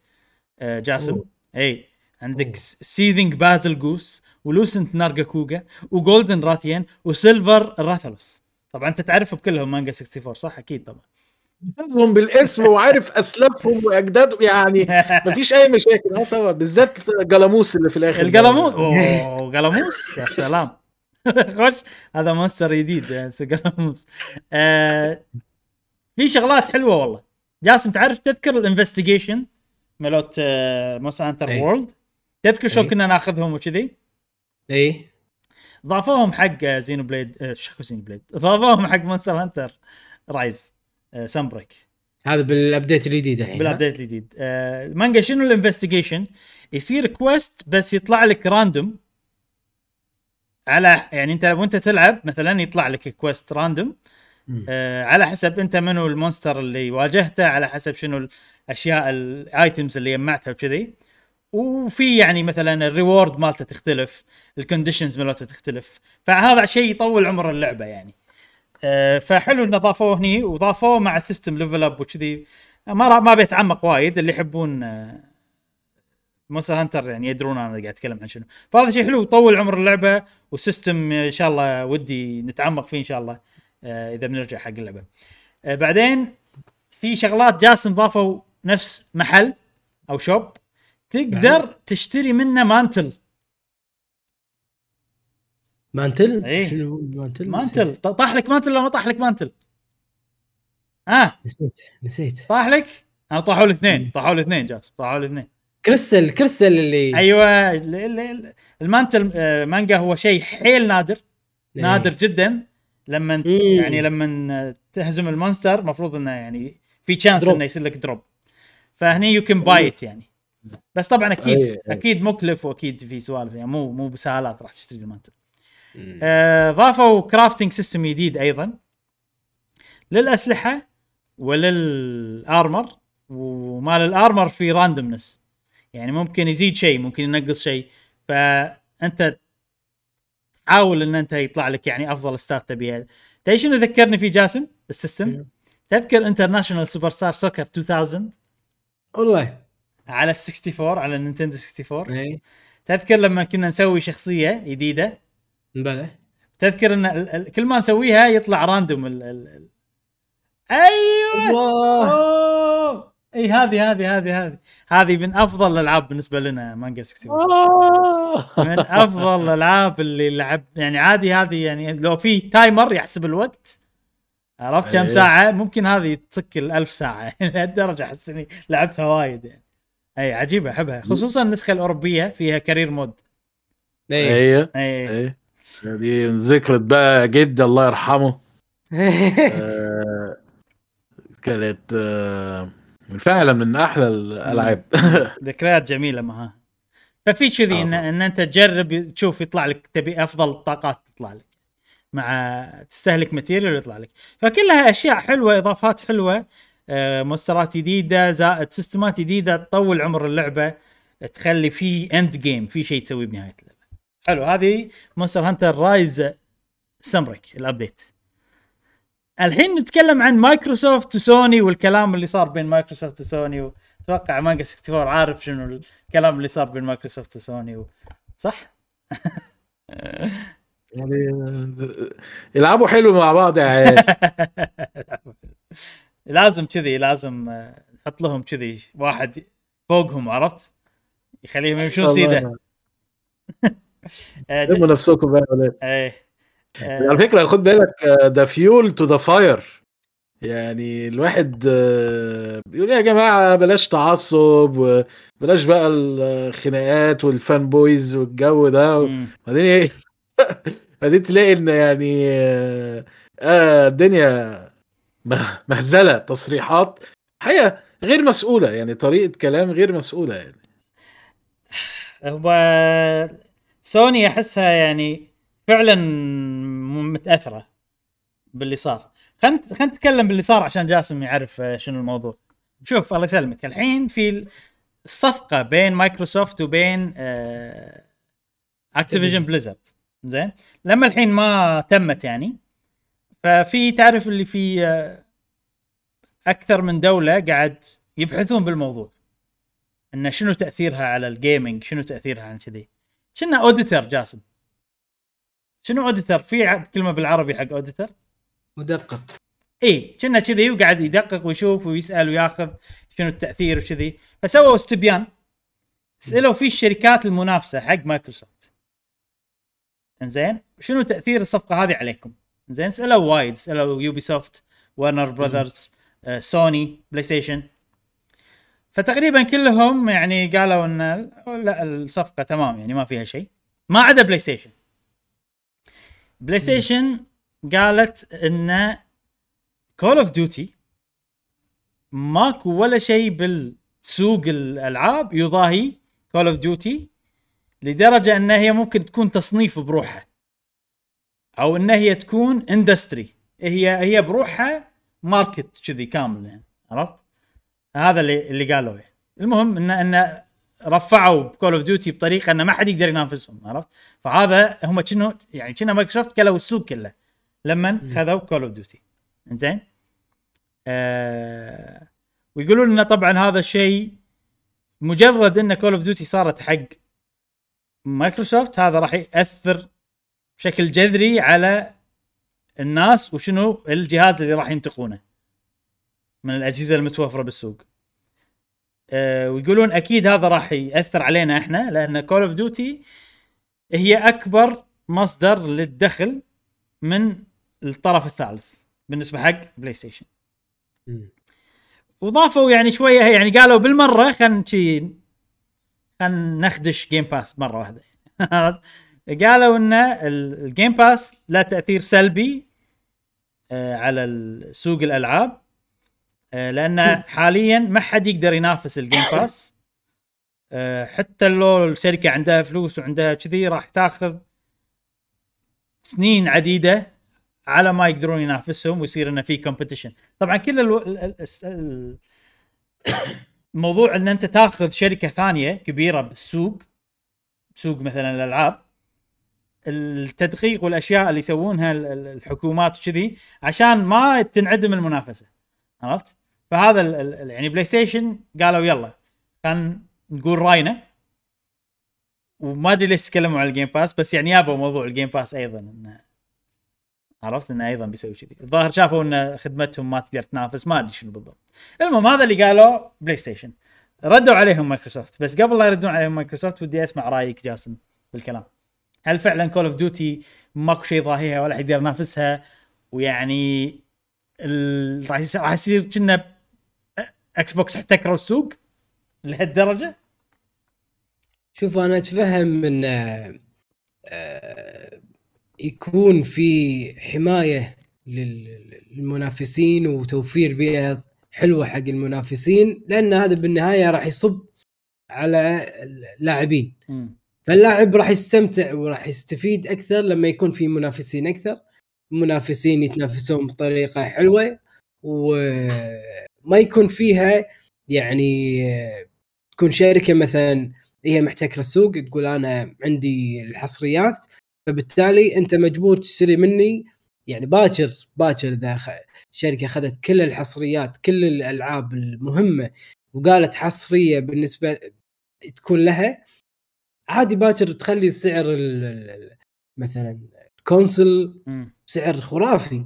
آه، جاسم أوه. اي عندك أوه. Seething Bazelgeuse و Lucent Nargacuga و Gold Rathian و Silver Rathalos طبعا أنت تعرفهم كلهم مانجا 64 صح أكيد طبعا حافظهم بالاسم وعارف أسلافهم واجدادهم يعني مفيش أي مشاكل آه طبعا بالذات جلاموس اللي في الآخر ده. القلموس أوه قلموس يا سلام خش. هذا monster جديد يعني قلموس آه في شغلات حلوة والله. جاسم تعرف تذكر ال investigation مالت آه Monster Hunter أي. World؟ تذكر شلون أي. كنا ناخذهم وكذي؟ اي ضافوهم حق آه، Xenoblade شو Xenoblade؟ ضافوهم حق Monster Hunter Rise Sunbreak هذا بال update الجديد الحين؟ بال update الجديد. المانجا شنو ال investigation؟ يصير quest بس يطلع لك random على يعني انت وانت تلعب مثلا يطلع لك quest random. آه على حسب انت منو ال monster اللي واجهته على حسب شنو الاشياء ال items اللي جمعتها وكذي. وفي يعني مثلا ال reward مالته تختلف ال conditions مالته تختلف. فهذا شيء يطول عمر اللعبة يعني. آه فحلو إنه ضافوه هني وضافوه مع system level up وكذي. ما ما بيتعمق وايد اللي يحبون آه Monster Hunter يعني يدرون أنا قاعد اتكلم عن شنو. فهذا شيء حلو يطول عمر اللعبة و system إن شاء الله ودي نتعمق فيه إن شاء الله آه إذا بنرجع حق اللعبة. آه بعدين في شغلات جاسم ضافوا نفس محل أو shop تقدر تشتري منه mantle. mantle؟ إيه. شنو mantle؟ mantle. طاح لك mantle ولا ما طاح لك مانتل؟ آه نسيت نسيت. طاح لك؟ أنا طاحوا لي اثنين طاحوا لي اثنين جاسم طاحوا لي اثنين. كريستال كريستال اللي أيوه ال- ال- ال- ال mantle آه، مانجا هو شيء حيل نادر إيه. نادر جدا لما. يعني لما تهزم ال monster المفروض إنه يعني في chance. إنه يصير لك drop فهني you can buy يعني بس طبعا أكيد أي- أي. أكيد مكلف وأكيد في سوالف يعني مو مو بسهالات راح تشتري ال mantle. آه، ضافوا crafting system جديد أيضا للأسلحة ولل armor ومال ال armor في randomness يعني ممكن يزيد شيء ممكن ينقص شيء. فأنت تحاول إن أنت يطلع لك يعني أفضل stat ات تبيها تدري شنو ذكرني في جاسم؟ ال system؟ شنو؟ تذكر International Superstar Soccer 2000 والله. على ال 64 على ال Nintendo 64 اي تذكر لما كنا نسوي شخصية جديدة؟ بلى تذكر إن كل ما نسويها يطلع random ال ال أيوه! الله! إي هذه هذه هذه هذه. هذه من أفضل الألعاب بالنسبة لنا مانجا 64 من أفضل الألعاب اللي لعب يعني عادي هذه يعني لو في timer يحسب الوقت عرفت كم إيه. ساعة؟ ممكن هذه تصك الألف ساعة. لهالدرجة أحس إني لعبتها وايد يعني. إي عجيبة أحبها. خصوصا النسخة الأوروبية فيها career mode. اي أيوه اي إيه. دي ذكرت بقى جدي الله يرحمه. آه، كانت آه، فعلا من أحلى الألعاب. ذكريات جميلة معها ففي كذي آه ان. إن أنت تجرب تشوف يطلع لك تبي أفضل الطاقات تطلع لك. مع تستهلك material ويطلع لك. فكلها أشياء حلوة إضافات حلوة آه، مؤثرات جديدة زائد system ات جديدة تطول عمر اللعبة تخلي في end game في شيء تسويه بنهاية اللعبة. حلو هذه Monster Hunter Rise سمرك الابديت الحين نتكلم عن مايكروسوفت وسوني والكلام اللي صار بين مايكروسوفت وسوني أتوقع مانجا 64 عارف شنو الكلام اللي صار بين مايكروسوفت وسوني و... صح؟ يعني آه، يلعبوا حلو مع بعض عيال لازم كذي لازم آه، نحط لهم كذي واحد فوقهم عرفت؟ يخليهم يمشون سيدة آه، ج- لموا نفسكم بقى. إيه على آه، فكرة خد بالك ده fuel to the fire يعني الواحد آه، بيقول يا جماعة بلاش تعصب وبلاش بقى الخناقات وال fanboys والجو ده. مم. بعدين إيه؟ بعدين تلاقي إن يعني آه الدنيا مهزلة تصريحات حقيقة غير مسؤولة. يعني طريقة كلام غير مسؤولة يعني. هو سوني أحسها يعني فعلا متأثرة باللي صار. خلينا خلينا نتكلم باللي صار عشان جاسم يعرف آه، شنو الموضوع. شوف الله يسلمك. الحين في الصفقة بين مايكروسوفت وبين Activision Blizzard زين؟ لما الحين ما تمت يعني ففي تعرف اللي في آه، أكثر من دولة قاعد يبحثون بالموضوع. إن شنو تأثيرها على ال gaming شنو تأثيرها على كذي؟ كنا auditor جاسم. شنو auditor في كلمة بالعربي حق اوديتر مدقق. اي كنا كذي وقاعد يدقق ويشوف ويسأل وياخذ شنو التأثير وكذي. فسووا استبيان. سألوا فيه الشركات المنافسة حق مايكروسوفت. إنزين؟ شنو تأثير الصفقة هذه عليكم؟ زين سألوا وايد. سألوا يوبي سوفت ورنر براذرز آه، سوني بلاي ستيشن فتقريبا كلهم يعني قالوا إن لا الصفقة تمام يعني ما فيها شيء. ما عدا بلاي ستيشن بلاي ستيشن قالت إن Call of Duty ماكو ولا شيء بالسوق الألعاب يضاهي Call of Duty لدرجة إن هي ممكن تكون تصنيف بروحها. أو إن هي تكون industry هي هي بروحها market كذي كامل يعني عرفت؟ هذا اللي اللي قالوا يعني. المهم إن إن رفعوا Call of Duty بطريقة ان ما حد يقدر ينافسهم عرفت؟ فهذا هم كأنه يعني كنا مايكروسوفت كلوا السوق كله لما خذوا Call of Duty زين؟ آه ويقولون انه طبعا هذا الشيء مجرد إن Call of Duty صارت حق مايكروسوفت هذا راح يأثر بشكل جذري على الناس وشنو الجهاز اللي راح ينتقونه من الأجهزة المتوفرة بالسوق. أه ويقولون أكيد هذا راح يأثر علينا إحنا لأن Call of Duty هي أكبر مصدر للدخل من الطرف الثالث بالنسبة حق بلاي ستيشن. وضافوا يعني شوية يعني قالوا بالمرة خلينا شي خلينا نخدش Game Pass مرة واحدة. قالوا إن ال- ال Game Pass له تأثير سلبي آه، على سوق الألعاب. آه، لأن حاليا ما حد يقدر ينافس ال Game Pass آه، حتى لو الشركة عندها فلوس وعندها كذي راح تاخذ سنين عديدة على ما يقدرون ينافسهم ويصير إنه في competition طبعا كل ألو... الموضوع إن أنت تاخذ شركة ثانية كبيرة بالسوق سوق مثلا الألعاب التدقيق والأشياء اللي يسوونها ال- ال- الحكومات وكذي عشان ما تنعدم المنافسة. عرفت؟ فهذا ال- ال- ال- يعني بلاي ستيشن قالوا يلا خلينا نقول راينا. وما أدري ليش تكلموا على ال Game Pass بس يعني يابوا موضوع ال Game Pass أيضا إنه عرفت إنه أيضا بيسوي كذي. الظاهر شافوا إن خدمتهم ما تقدر تنافس ما أدري شنو بالضبط. المهم هذا اللي قالوا بلاي ستيشن. ردوا عليهم مايكروسوفت بس قبل لا يردون عليهم مايكروسوفت ودي أسمع رأيك جاسم بالكلام. هل فعلا Call of Duty ماكو شيء ضاهيها ولا حد يقدر ينافسها؟ ويعني راح يصير كنا إكس بوكس احتكروا السوق لهالدرجة؟ شوف أنا أتفهم إن آه، آه، يكون في حماية لل- للمنافسين وتوفير بيئة حلوة حق المنافسين لأن هذا بالنهاية راح يصب على اللاعبين. فاللاعب راح يستمتع وراح يستفيد أكثر لما يكون في منافسين أكثر. منافسين يتنافسون بطريقة حلوة وما يكون فيها يعني تكون شركة مثلا هي محتكرة السوق تقول أنا عندي الحصريات فبالتالي أنت مجبور تشتري مني يعني باكر باكر إذا شركة أخذت كل الحصريات كل الألعاب المهمة وقالت حصرية بالنسبة تكون لها عادي باكر تخلي سعر مثلا ال console. سعر خرافي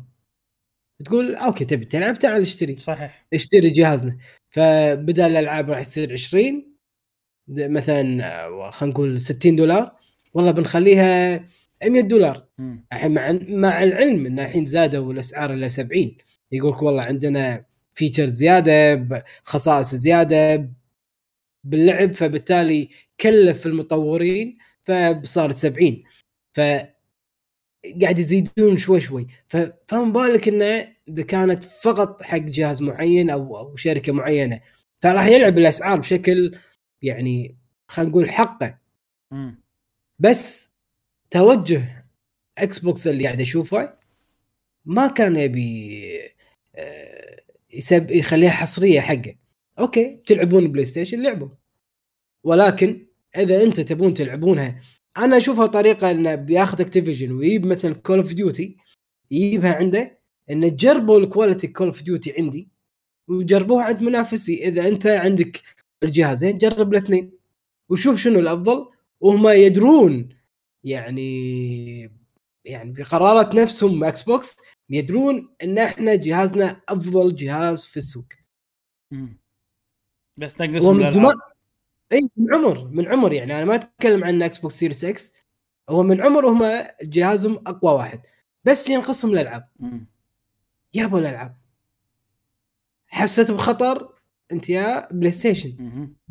تقول okay تبي تلعب تعال اشتري. صحيح. اشتري جهازنا. فبدل الألعاب راح يصير 20 د- مثلا آه، خلينا نقول 60 دولار. والله بنخليها 100 دولار. الحين مع مع العلم إن الحين زادوا الأسعار إلى 70 يقولك والله عندنا فيتشر زيادة خصائص زيادة باللعب فبالتالي كلف المطورين فصارت 70 ف قاعد يزيدون شوي شوي. فما بالك إنه إذا كانت فقط حق جهاز معين أو أو شركة معينة فراح يلعب الأسعار بشكل يعني خلينا نقول حقه. بس توجه إكس بوكس اللي قاعد أشوفه ما كان يبي آه، يسب يخليها حصرية حقه. okay تلعبون بلاي ستيشن لعبوا. ولكن إذا أنت تبون تلعبونها أنا اشوفها طريقة انه بياخذ Activision ويجيب مثلا Call of Duty يجيبها عنده انه تجربوا ال quality Call of Duty عندي وجربوها عند منافسي. اذا انت عندك الجهازين جرب الاثنين وشوف شنو الافضل. وهم يدرون يعني يعني بقرارات نفسهم إكس بوكس يدرون ان إحنا جهازنا أفضل جهاز في السوق. مم. بس نقصهم من الألعاب. اي من عمر من عمر يعني. أنا ما أتكلم عن إكس بوكس سيريس إكس هو من عمر هم جهازهم أقوى واحد. بس ينقصهم الألعاب. يابوا الألعاب. حسيت بخطر أنت يا بلاي ستيشن.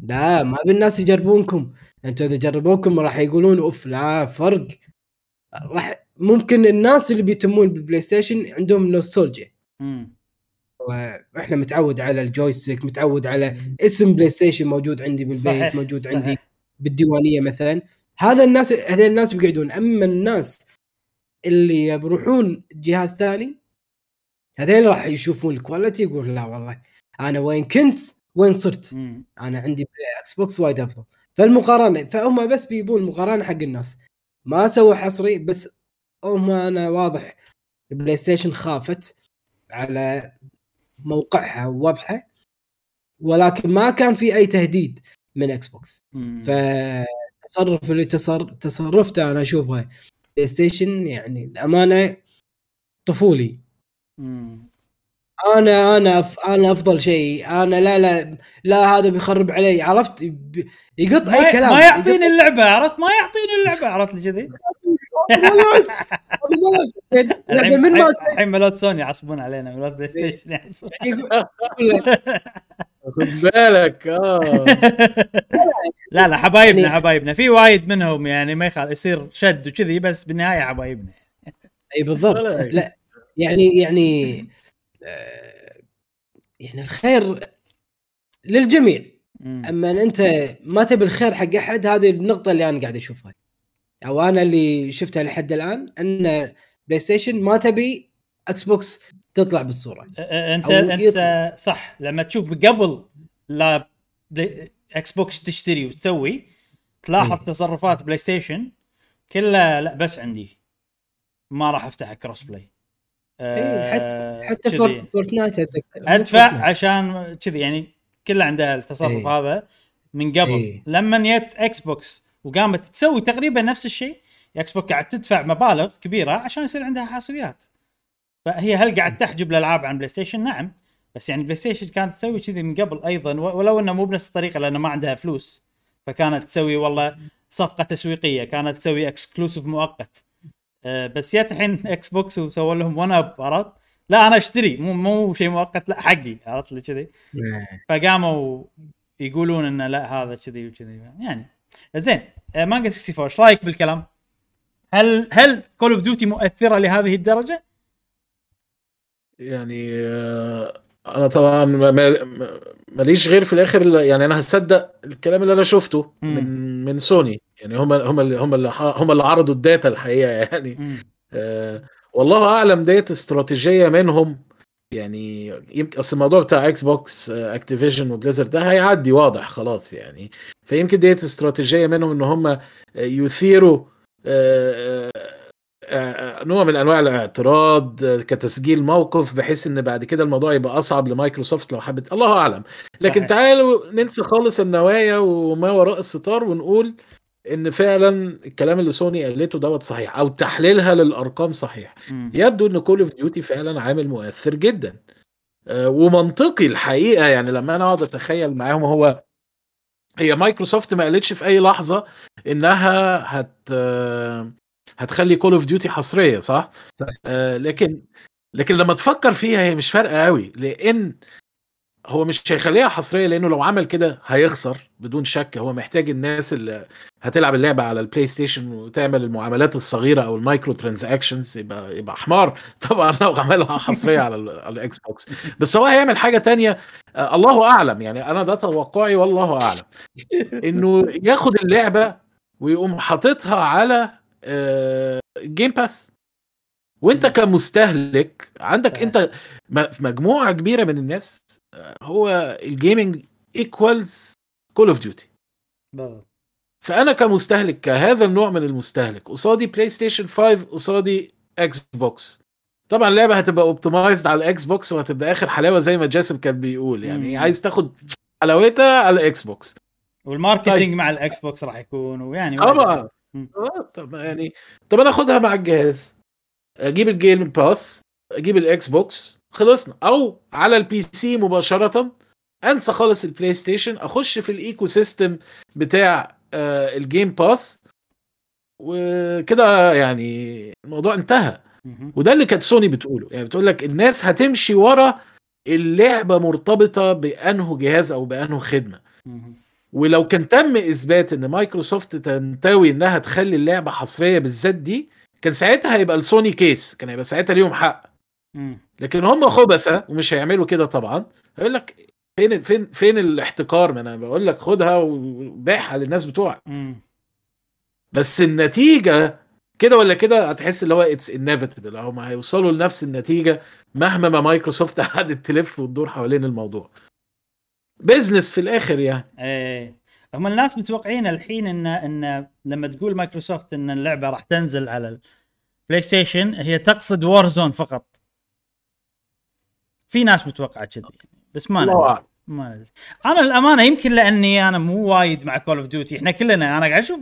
لا ما بالناس يجربونكم. أنتوا إذا جربوكم راح يقولون أوف لا فرق. راح ممكن الناس اللي بيتمون بالبلاي ستيشن عندهم نوستالجيا مم. إحنا متعود على ال joystick متعود على اسم بلاي ستيشن موجود عندي بالبيت صحيح، موجود صحيح. عندي بالديوانية مثلا. هذا الناس هذول الناس بيقعدون. أما الناس اللي بيروحون جهاز ثاني هذول راح يشوفون ال quality يقول لا والله أنا وين كنت وين صرت. مم. أنا عندي بلاي إكس بوكس وايد أفضل. فالمقارنة فهم بس بيبون المقارنة حق الناس. ما سووا حصري بس هم أنا واضح بلاي ستيشن خافت على موقعها ووضعها ولكن ما كان في أي تهديد من إكس بوكس مم. فالتصرف اللي تصر... تصرفته أنا اشوفه بلاي ستيشن يعني الامانه طفولي. مم. أنا أنا أف... أنا أفضل شيء. أنا لا لا لا هذا بيخرب علي عرفت؟ ب- يقط أي كلام. ما يعطيني اللعبة عرفت؟ ما يعطيني اللعبة عرفت كذي؟ لعبة من الحين ملوت سوني يعصبون علينا ملوت بلاي ستيشن يعصبون. يقول- خد بالك آه. لا لا حبايبنا يعني- حبايبنا. في وايد منهم يعني ما يخال يصير شد وكذي بس بالنهاية حبايبنا. إي بالضبط. لا يعني يعني آه، يعني الخير للجميع. أما أنت ما تبي الخير حق أحد هذه النقطة اللي أنا قاعد أشوفها. أو أنا اللي شفتها لحد الآن أن بلاي ستيشن ما تبي إكس بوكس تطلع بالصورة انت أنت. صح لما تشوف قبل لا إكس بوكس تشتري وتسوي تلاحظ. تصرفات بلاي ستيشن كلها لا بس عندي ما راح أفتح cross-play آه، حتى كذي. Fort Fortnite أتذكر أدفع Fortnite. عشان كذي يعني كله عنده التصرف إيه. هذا من قبل إيه. لما جت إكس بوكس وقامت تسوي تقريبا نفس الشيء. إكس بوكس قاعد تدفع مبالغ كبيرة عشان يصير عندها حصريات فهي هل قاعد تحجب الالعاب عن بلاي ستيشن؟ نعم. بس يعني بلاي ستيشن كانت تسوي كذي من قبل أيضا ولو إنه مو بنفس الطريقة لأنه ما عندها فلوس. فكانت تسوي والله صفقة تسويقية كانت تسوي exclusive مؤقت. أه بس جت الحين إكس بوكس وسووا لهم one up عرفت؟ لا أنا أشتري. مو مو شيء مؤقت لا حقي عرفت؟ لي كذي. إيه. فقاموا يقولون إنه لا هذا كذي وكذي. يعني زين. آه، مانجا 64 إيش رأيك بالكلام؟ هل هل Call of Duty مؤثرة لهذه الدرجة؟ يعني آه، أنا طبعا ما- ما- ما- ماليش غير في الآخر ال- يعني أنا هصدق الكلام اللي أنا شفته مم. من من سوني يعني هم هم اللي هم اللي هم اللي عرضوا ال data الحقيقة يعني. آه، والله أعلم ديت استراتيجية منهم يعني يمكن أصل الموضوع بتاع إكس بوكس Activision و Blizzard ده هيعدي واضح خلاص يعني. فيمكن ديت استراتيجية منهم إن هم آه، يثيروا آه، آه، نوع من أنواع الاعتراض كتسجيل موقف بحيث إن بعد كده الموضوع يبقى أصعب لمايكروسوفت لو حبت. الله أعلم. لكن. تعالوا ننسى خالص النوايا وما وراء الستار ونقول إن فعلا الكلام اللي سوني قالته دوت صحيح أو تحليلها للأرقام صحيح. يبدو إن Call of Duty فعلا عامل مؤثر جدا آه، ومنطقي الحقيقة يعني لما أنا أقعد أتخيل معاهم هو هي مايكروسوفت ما قالتش في أي لحظة إنها هت آه، هتخلي Call of Duty حصرية صح؟ صح. آه لكن لكن لما تفكر فيها هي مش فارقة قوي لأن هو مش هيخليها حصرية لأنه لو عمل كده هيخسر بدون شك. هو محتاج الناس اللي هتلعب اللعبة على البلاي ستيشن وتعمل المعاملات الصغيرة أو ال microtransactions يبقى يبقى حمار. طبعا لو عملها حصرية على ال- على الاكس بوكس بس هو هيعمل حاجة تانية. آه الله أعلم. يعني أنا ده توقعي والله أعلم. إنه ياخد اللعبة ويقوم حاططها على آه، Game Pass وأنت كمستهلك عندك. أنت مجموعة كبيرة من الناس آه، هو ال gaming equals Call of Duty. فأنا كمستهلك كهذا النوع من المستهلك قصادي بلاي ستيشن 5 قصادي إكس بوكس طبعا اللعبة هتبقى optimized على الاكس بوكس وهتبقى آخر حلاوة زي ما جاسم كان بيقول يعني مم. عايز تاخد حلاوتها على الاكس بوكس وال marketing طيب. مع الاكس بوكس راح يكون ويعني طبعا. آه، طب يعني طب أنا أخدها مع الجهاز أجيب ال Game Pass أجيب الاكس بوكس خلصنا. أو على ال PC مباشرة. أنسى خالص البلاي ستيشن أخش في ال ecosystem بتاع آه، ال Game Pass وكده يعني الموضوع انتهى. وده اللي كانت سوني بتقوله. يعني بتقول لك الناس هتمشي ورا اللعبة مرتبطة بأنه جهاز أو بأنه خدمة. ولو كان تم إثبات إن مايكروسوفت تنتوي إنها تخلي اللعبة حصرية بالذات دي كان ساعتها هيبقى ال Sony case. كان هيبقى ساعتها ليهم حق. لكن هم خبثة ومش هيعملوا كده طبعا. هيقول لك فين فين فين الاحتكار ما أنا بقول لك خدها وبيعها للناس بتوعك. بس النتيجة كده ولا كده؟ هتحس اللي هو it's inevitable هم هيوصلوا لنفس النتيجة مهما ما مايكروسوفت قعدت تلف وتدور حوالين الموضوع. business في الآخر يعني. إيه. هم الناس متوقعين الحين إن إن لما تقول مايكروسوفت إن اللعبة راح تنزل على ال PlayStation هي تقصد Warzone فقط. في ناس متوقعه كذي بس ما ندري. ما ندري. أنا الأمانة يمكن لأني أنا مو وايد مع Call of Duty إحنا كلنا أنا قاعد أشوف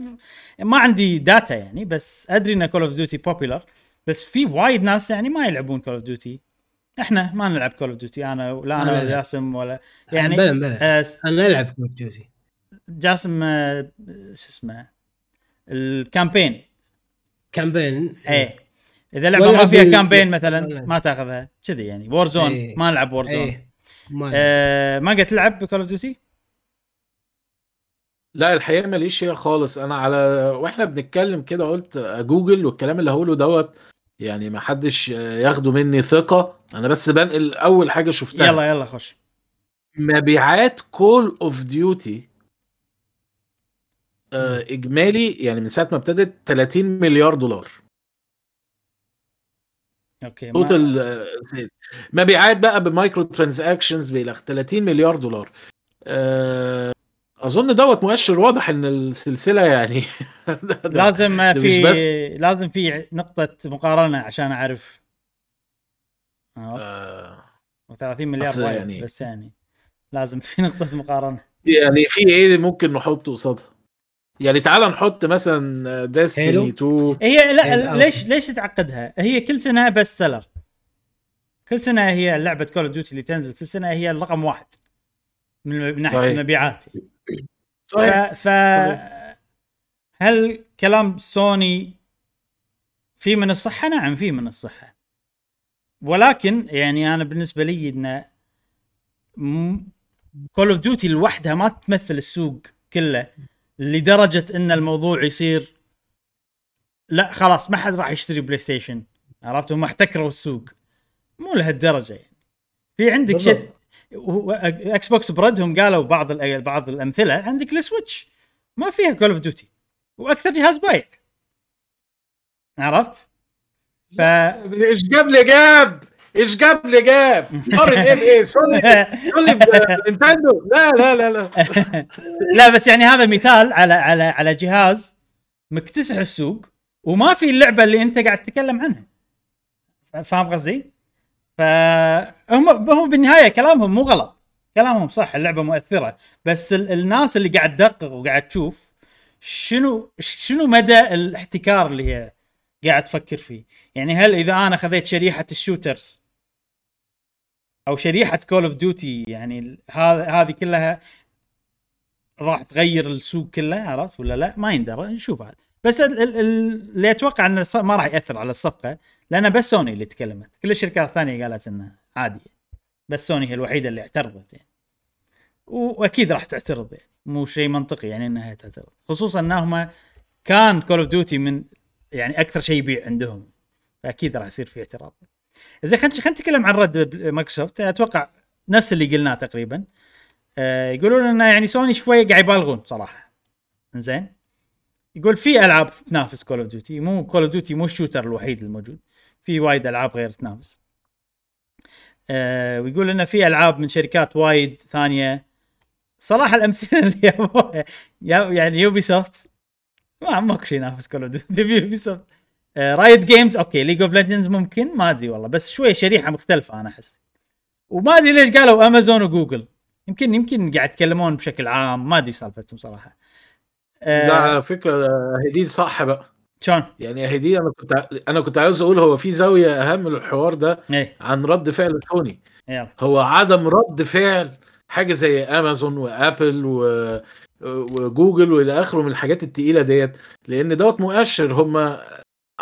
ما عندي data يعني بس أدري إن Call of Duty بوبيلر بس في وايد ناس يعني ما يلعبون Call of Duty إحنا ما نلعب Call of Duty أنا لا أنا أنا ولا. جاسم ولا يعني يعني بلا بلا. آه، أنا ألعب Call of Duty جاسم آه، شو اسمه؟ ال campaign. campaign إيه. إذا لعبة ما فيها campaign مثلا. ما تأخذها كذي يعني Warzone إيه. ما نلعب Warzone إيه. ما آه ما قد تلعب ب Call of Duty؟ لا الحقيقة ماليش فيها خالص. أنا على وإحنا بنتكلم كده قلت جوجل والكلام اللي هقوله دوت يعني ما حدش ياخده مني ثقة. أنا بس بنقل أول حاجة شفتها. يلا يلا خش. مبيعات Call of Duty إجمالي يعني من ساعة ما ابتدت 30 مليار دولار. okay ما- total آه، مبيعات بقى ب microtransactions بإلى 30 مليار دولار آه، أظن دوت مؤشر واضح إن السلسلة يعني ده- ده- لازم في بس. لازم في نقطة مقارنة عشان أعرف؟ آه، 30 مليار يعني- بس يعني لازم في نقطة مقارنة يعني في إيه ممكن نحطه قصادها يعني تعال نحط مثلا ديستني هيلو؟ 2 هي لا الأول. ليش ليش تعقدها؟ هي كل سنة بس سيلر كل سنة هي لعبة كول اوف ديوتي اللي تنزل كل سنة هي الرقم واحد من من ناحية صحيح. المبيعات صحيح ف, ف... هل كلام سوني في من الصحة؟ نعم في من الصحة ولكن يعني أنا بالنسبة لي انه Call of Duty لوحدها ما تمثل السوق كله لدرجة إن الموضوع يصير لا خلاص ما حد راح يشتري PlayStation عرفت هم احتكروا السوق. مو لهالدرجة يعني. في عندك شيء Xbox بردهم قالوا بعض ال- بعض الأمثلة عندك ال Switch ما فيها Call of Duty وأكثر جهاز بايع. عرفت؟ ف إيش جاب لي جاب إيش جاب لي جاب؟ قارن إيه؟ بايه Sony Sony Nintendo. لا لا لا لا. لا بس يعني هذا مثال على على على جهاز مكتسح السوق وما في اللعبة اللي أنت قاعد تتكلم عنها. فاهم قصدي؟ فهم هم بالنهاية كلامهم مو غلط. كلامهم صح اللعبة مؤثرة. بس ال- الناس اللي قاعد تدقق وقاعد تشوف شنو شنو مدى الاحتكار اللي هي قاعد تفكر فيه. يعني هل إذا أنا خذيت شريحة ال shooters أو شريحة Call of Duty يعني هذا هذه كلها راح تغير السوق كله عرفت؟ ولا لا؟ ما يندرى نشوف عاد. بس ال- ال- ال- اللي أتوقع إنه ما راح يأثر على الصفقة لأن بس سوني اللي تكلمت. كل الشركات الثانية قالت انه عادي بس سوني هي الوحيدة اللي اعترضت يعني. وأكيد راح تعترض يعني. مو شيء منطقي يعني إنها تعترض. خصوصا انهم كان Call of Duty من يعني أكثر شيء يبيع عندهم. فأكيد راح يصير في اعتراض. زين خلينا خلينا نتكلم عن رد مايكروسوفت. أتوقع نفس اللي قلناه تقريبا. آه يقولون إنه يعني سوني شوي قاعد يبالغون صراحة. زين. يقول في ألعاب تنافس Call of Duty مو Call of Duty مو ال shooter الوحيد الموجود. في وايد ألعاب غير تنافس. آه ويقول إنه في ألعاب من شركات وايد ثانية. صراحة الأمثلة اللي يعني Ubisoft ما ماكو شيء ينافس Call of Duty Ubisoft Riot Games okay League of Legends ممكن ما أدري والله بس شوي شريحة مختلفة أنا أحس. وما أدري ليش قالوا Amazon و Google يمكن يمكن قاعد يتكلمون بشكل عام ما أدري سالفتهم صراحة. آه، لا على فكرة هدي صح بقى شلون؟ يعني هدي أنا كنت أنا كنت عاوز أقول هو في زاوية أهم من الحوار ده إيه. عن رد فعل سوني. هو عدم رد فعل حاجة زي Amazon و Apple و... وجوجل وإلى آخره من الحاجات التقيلة ديت لأن دوت مؤشر. هم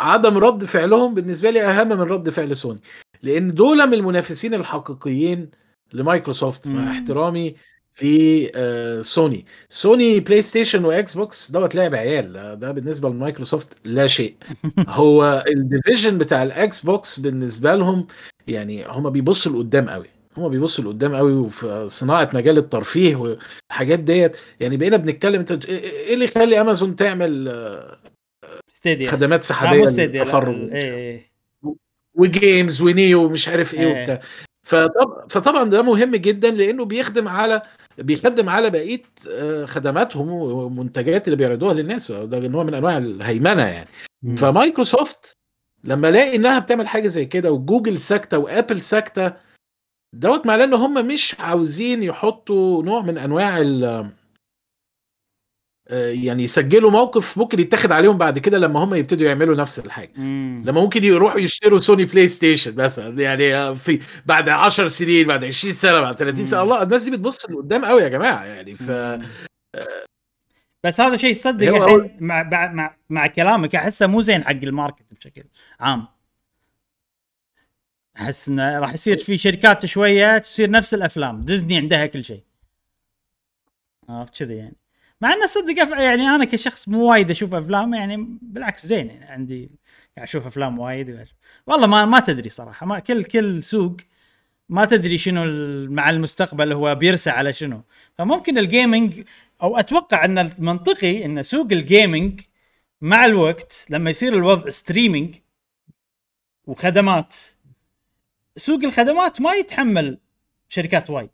عدم رد فعلهم بالنسبة لي أهم من رد فعل سوني. لأن دول من المنافسين الحقيقيين لمايكروسوفت. مع احترامي ل Sony Sony. PlayStation و Xbox دوت لعب عيال. ده- بالنسبة لمايكروسوفت لا شيء. هو ال division بتاع ال Xbox بالنسبة لهم يعني هم بيبصوا لقدام قوي. هم بيبصوا لقدام قوي وفي صناعة مجال الترفيه والحاجات ديت. يعني بقينا بنتكلم انت إيه اللي يخلي امازون تعمل آه، Stadia. خدمات سحابية Stadia إيه إيه و games و new ومش عارف إيه إيه. وبتاع. فطب فطبعا ده مهم جدا لأنه بيخدم على بيخدم على بقية آه، خدماتهم ومنتجات اللي بيعرضوها للناس. ده نوع من أنواع الهيمنة يعني. فمايكروسوفت لما ألاقي إنها بتعمل حاجة زي كده وجوجل ساكتة و Apple ساكتة دوت معناه إن هم مش عاوزين يحطوا نوع من أنواع ال يعني يسجلوا موقف ممكن يتاخد عليهم بعد كده لما هم يبتدوا يعملوا نفس الحاجة مم. لما ممكن يروحوا يشتروا Sony PlayStation مثلا يعني في بعد 10 سنين بعد 20 سنة بعد 30 سنة مم. الله الناس دي بتبص لقدام قوي يا جماعة يعني ف مم. بس هذا شيء صدق مع مع مع, مع كلامك أحسه مو زين حق ال market بشكل عام أحس إنه راح يصير في شركات شوية تصير نفس الأفلام ديزني عندها كل شيء عرفت كذي يعني مع إنه صدق يعني أنا كشخص مو وايد أشوف أفلام يعني بالعكس زين يعني عندي قاعد أشوف أفلام وايد. والله ما ما تدري صراحة ما كل كل سوق ما تدري شنو مع المستقبل هو بيرسى على شنو. فممكن ال gaming أو أتوقع إن المنطقي إن سوق ال gaming مع الوقت لما يصير الوضع streaming وخدمات سوق الخدمات ما يتحمل شركات وايد.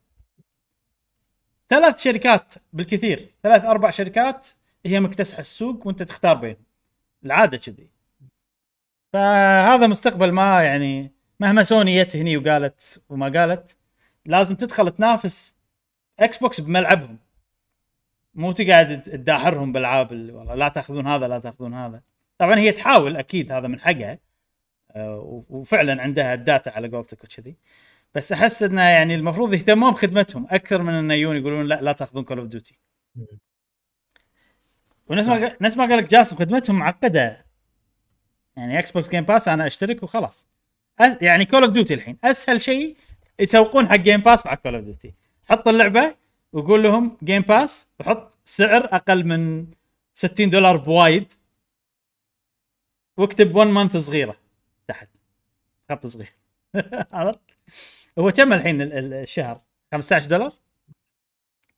ثلاث شركات بالكثير. ثلاث أربع شركات هي مكتسحه السوق وأنت تختار بينهم العادة كذي. فهذا مستقبل ما يعني مهما سوني جت هني وقالت وما قالت لازم تدخل تنافس Xbox بملعبهم. مو تقعد تداحرهم بالألعاب اللي والله لا تأخذون هذا لا تأخذون هذا. طبعا هي تحاول أكيد هذا من حقها. آه، وفعلا عندها ال data على قولتك وكذي. بس أحس إنه يعني المفروض يهتمون بخدمتهم أكثر من إنه يجون يقولون لا لا تأخذون Call of Duty ونفس ما نفس ما قال لك جاسم خدمتهم معقدة. يعني Xbox Game Pass أنا أشترك وخلاص. أس يعني Call of Duty الحين أسهل شيء يسوقون حق Game Pass مع Call of Duty حط اللعبة وقول لهم Game Pass وحط سعر أقل من 60 دولار بوايد. واكتب 1 month صغيرة تحت. خط صغير. عرفت؟ هو كم الحين ال- ال- الشهر؟ 15 دولار؟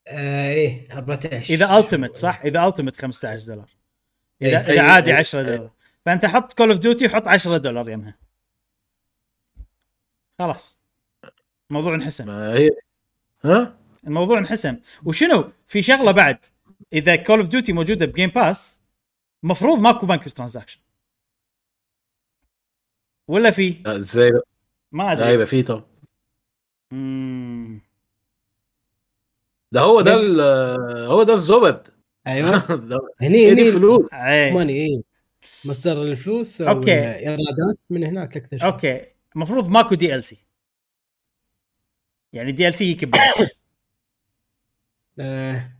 آه إيه 14 إذا Ultimate صح؟ إذا Ultimate 15 دولار. اذا إيه. إذا عادي أي- 10 دولار. فأنت حط Call of Duty وحط 10 دولار يمها. خلاص. الموضوع انحسم. هي ها؟ الموضوع انحسم. وشنو؟ في شغلة بعد. إذا Call of Duty موجودة ب Game Pass مفروض ماكو بنك transaction ولا في؟ بقى ما لا ادري يبقى فيه طبعا مم. ده هو ده ال- هو ده الزبد أيوه. هني دي هني الفلوس اي ماني إيه. مصدر الفلوس أو أوكي. الإيرادات من هناك أكثر شيء. أوكي. المفروض ماكو دي ال سي يعني دي ال سي آه.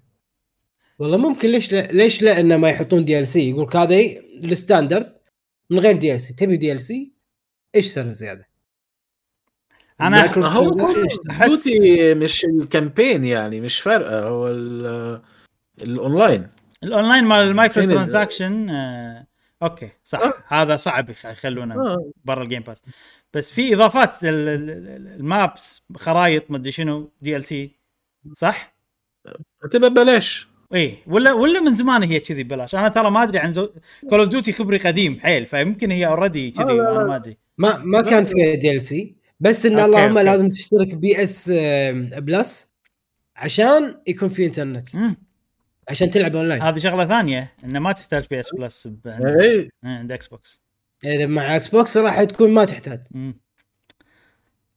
والله ممكن ليش لا ليش لا إنه ما يحطون DLC يقول لك هذا ال standard من غير DLC تبي DLC اشتري زيادة؟ أنا ما هو ديوتي مش الكامبين يعني مش فارقة هو ال- الأونلاين الأونلاين مال المايكرو فين ال- ترانزاكشن آه. أوكي صح آه. هذا صعب يخ- يخلونه آه. برا الجيم باس بس في إضافات ال- ال- ال- المابس خرايط مدري شنو دي ال سي صح؟ هتبقى ببلاش إيه ولا ولا من زمان هي كذي ببلاش أنا ترى ما أدري عن زو... Call of Duty خبري قديم حيل فيمكن هي already كذي آه، أنا. ما أدري ما ما كان فيها DLC بس إن أوكي، اللهم أوكي. لازم تشترك PS Plus عشان يكون في إنترنت. مم. عشان تلعب أونلاين. هذه شغلة ثانية إنه ما تحتاج PS Plus ب- عند Xbox اذا مع Xbox راح تكون ما تحتاج. مم.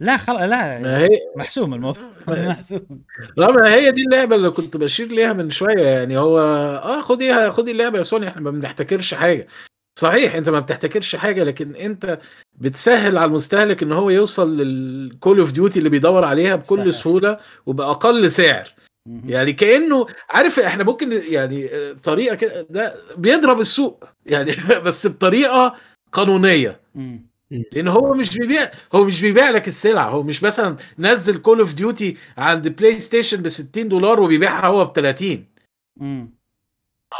لا خل لا هي محسوم الموضوع. محسوم. لا ما هي دي اللعبة اللي كنت بشير ليها من شوية يعني هو آه خديها خدي اللعبة يا سوني إحنا ما بنحتكرش حاجة. صحيح انت ما بتحتكرش حاجة لكن انت بتسهل على المستهلك إن هو يوصل لل Call of Duty اللي بيدور عليها بكل صحيح. سهولة وبأقل سعر. يعني كأنه عارف إحنا ممكن يعني طريقة كده ده بيضرب السوق يعني بس بطريقة قانونية. لأن هو مش بيبيع هو مش بيبيع لك السلعة هو مش مثلا نزل Call of Duty عند PlayStation ب 60 دولار وبيبيعها هو ب 30 مم.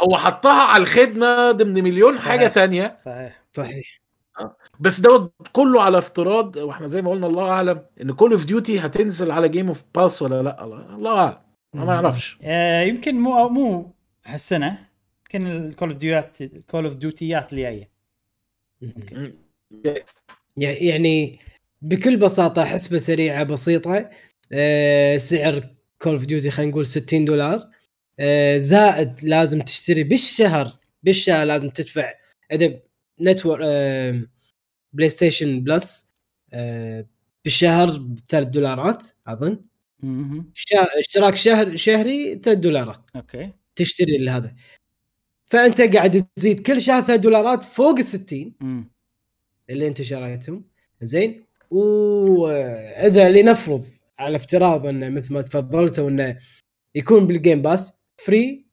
هو حطها على الخدمة ضمن مليون صحيح. حاجة تانية. صحيح. صحيح. بس دوت كله على افتراض وإحنا زي ما قلنا الله أعلم إن Call of Duty هتنزل على Game of Pass ولا لأ. الله أعلم. ما يعرفش آه يمكن مو مو هالسنة. يمكن الكول اوف ديوتيات الكول اوف ديوتيات الجايه يعني بكل بساطة حسبة سريعة بسيطة آه، سعر Call of Duty خلينا نقول 60 دولار. آه، زائد لازم تشتري بالشهر بالشهر لازم تدفع اذا network PlayStation Plus آه، بالشهر بثلاث دولارات أظن. اشتراك شهر شهري ثلاث دولارات. أوكي. تشتري هذا فأنت قاعد تزيد كل شهر ثلاث دولارات فوق ال 60 مم. اللي أنت شريتهم. زين. وإذا لنفرض على افتراض انه مثل ما تفضلتوا انه يكون بال Game Pass free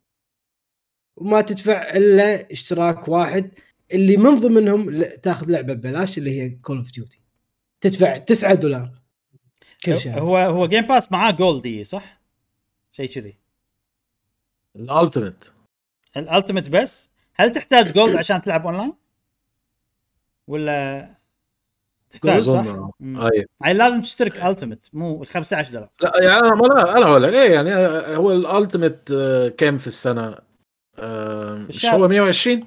وما تدفع إلا اشتراك واحد اللي من ضمنهم تاخذ لعبة ببلاش اللي هي Call of Duty تدفع 9 دولار كل شهر هو هو Game Pass معاه Gold صح؟ شيء كذي ال Ultimate ال Ultimate بس هل تحتاج Gold عشان تلعب اونلاين؟ ولا؟ أظن مم. أي يعني لازم تشترك Ultimate مو ال 15 دولار لا يعني أنا لا أنا أقول لك إيه يعني هو ال Ultimate كام في السنة؟ آه، مش بالشهر. هو 120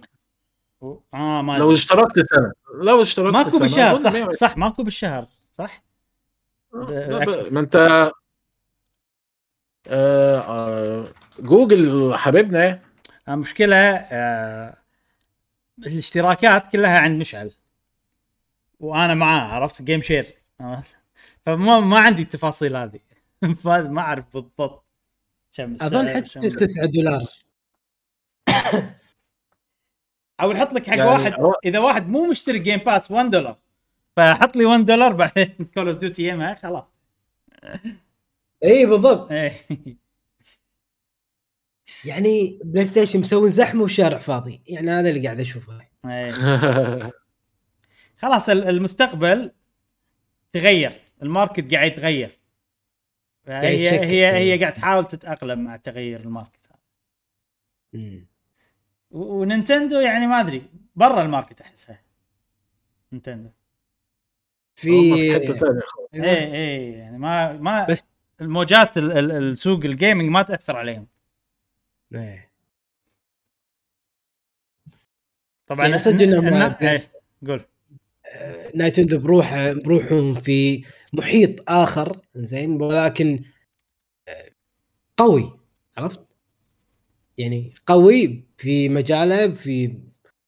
آه ما لو. اشتركت سنة لو اشتركت ماكو سنة بالشهر أظن صح 120. صح ماكو بالشهر صح؟ ما أنت آه آه جوجل حبيبنا إيه المشكلة آه الاشتراكات كلها عند مشعل وأنا معاه عرفت؟ game share فما ما عندي التفاصيل هذه. ما ما أعرف بالضبط كم أظن حتى كم- 9 دولار. أو يحط لك حق يعني واحد إذا واحد مو مشتري Game Pass 1 دولار فحط لي 1 دولار بعدين Call of Duty يمها خلاص. اي بالضبط. إيه. يعني بلاي ستيشن مسوي زحمة والشارع فاضي. يعني هذا اللي قاعد أشوفه. إيه. خلاص ال- المستقبل تغير ال market قاعد يتغير. هي. هي هي قاعد تحاول تتأقلم مع تغير ال market هذا. مم. و- ونينتندو يعني ما أدري برا ال market أحسها. نينتندو. في حتة ثانية اي اي يعني ما ما بس الموجات ال- ال- السوق ال gaming ما تأثر عليهم. إيه. طبعا يعني صدق إيه، قول. نايتندو بروح بروحهم في محيط آخر زين؟ ولكن آه، قوي عرفت؟ يعني قوي في مجاله في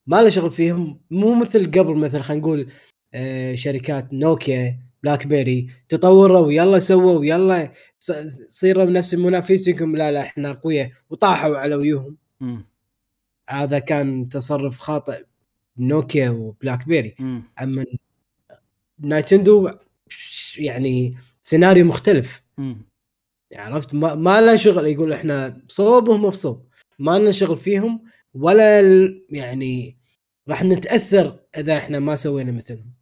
ما له شغل فيهم. مو مثل قبل مثل خلينا نقول آه، شركات نوكيا بلاك بيري تطوروا ويلا سووا ويلا ص- صيروا نفس منافسكم لا لا إحنا اقوياء وطاحوا على ويوهم. هذا كان تصرف خاطئ. نوكيا وبلاك بيري مم. أما نايتندو يعني سيناريو مختلف. مم. عرفت؟ ما, ما له شغل يقول إحنا صوب وهم بصوب. ما لنا شغل فيهم ولا يعني راح نتأثر إذا إحنا ما سوينا مثلهم.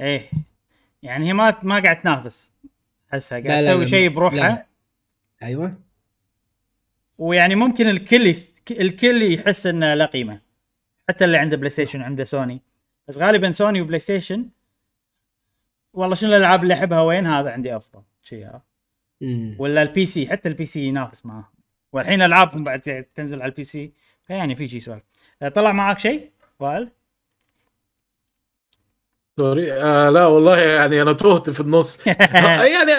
إيه. يعني هي ما ما قاعد تنافس. احسها لا، قاعد لا، تسوي لا، شيء لا، بروحها. لا. أيوه. ويعني ممكن الكل يست... الكل يحس انه له قيمة. حتى اللي عنده بلاي ستيشن عنده سوني. بس غالبا سوني وبلاي ستيشن والله شنو الألعاب اللي أحبها وين؟ هذا عندي أفضل. شيء عرفت؟ مم. ولا ال PC حتى ال PC ينافس معاه والحين ألعابهم بعد تنزل على ال PC فيعني في شيء سؤال طلع معاك شيء وائل؟ sorry. آه لا والله يعني أنا تهت في النص. يعني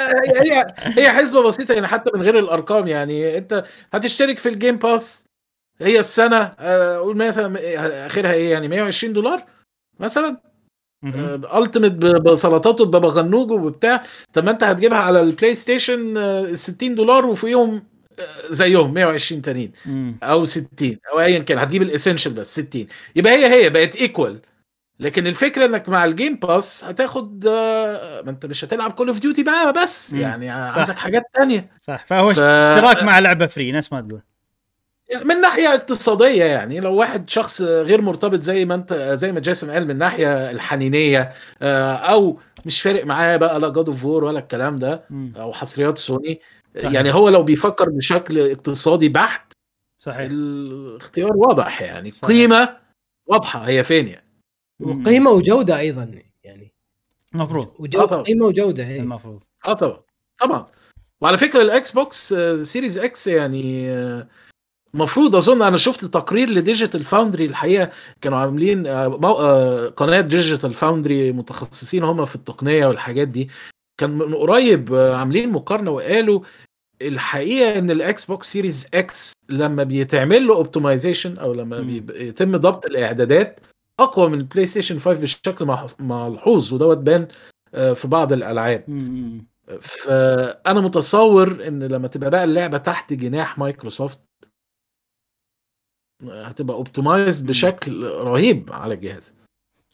هي هي حسبة بسيطة يعني حتى من غير الأرقام يعني. أنت هتشترك في ال Game Pass هي السنة آه، قول مثلا آخرها إيه يعني 120 دولار مثلا؟ Ultimate بسلطاته ببابا غنوج وبتاع. طب ما أنت هتجيبها على البلاي ستيشن آه، 60 دولار وفيهم آه، زيهم 120 تانيين. أو 60 أو ايا كان هتجيب ال Essential بس 60 يبقى هي هي بقت equal لكن الفكرة إنك مع ال Game Pass هتاخد آه، ما أنت مش هتلعب Call of Duty بقى بس. يعني صح. عندك حاجات تانية. صح. فهو ف- اشتراك مع لعبة free نفس ما تقول. من ناحية اقتصادية يعني لو واحد شخص غير مرتبط زي ما انت زي ما جاسم قال من الناحيه الحنينية آه، أو مش فارق معاه بقى لا God of War ولا الكلام ده. أو حصريات سوني صحيح. يعني هو لو بيفكر بشكل اقتصادي بحت صحيح الاختيار واضح يعني صحيح. قيمة واضحة هي فين يعني. وقيمة وجودة أيضا يعني المفروض آه وجوده طبعاً. قيمة وجودة هي المفروض آه طبعا طبعا وعلى فكرة ال Xbox آه، Series X يعني آه، مفروض أظن أنا شفت تقرير ل Digital Foundry الحقيقة كانوا عاملين آه، آه، قناة Digital Foundry متخصصين هم في التقنية والحاجات دي كان من قريب آه، عاملين مقارنة وقالوا الحقيقة إن ال Xbox Series X لما بيتعمل له optimization أو لما مم. بيب- يتم ضبط الإعدادات أقوى من البلاي ستيشن 5 بشكل ملحوظ ودوت بان في بعض الألعاب. فأنا متصور إن لما تبقى بقى اللعبة تحت جناح مايكروسوفت هتبقى optimized. بشكل رهيب على الجهاز.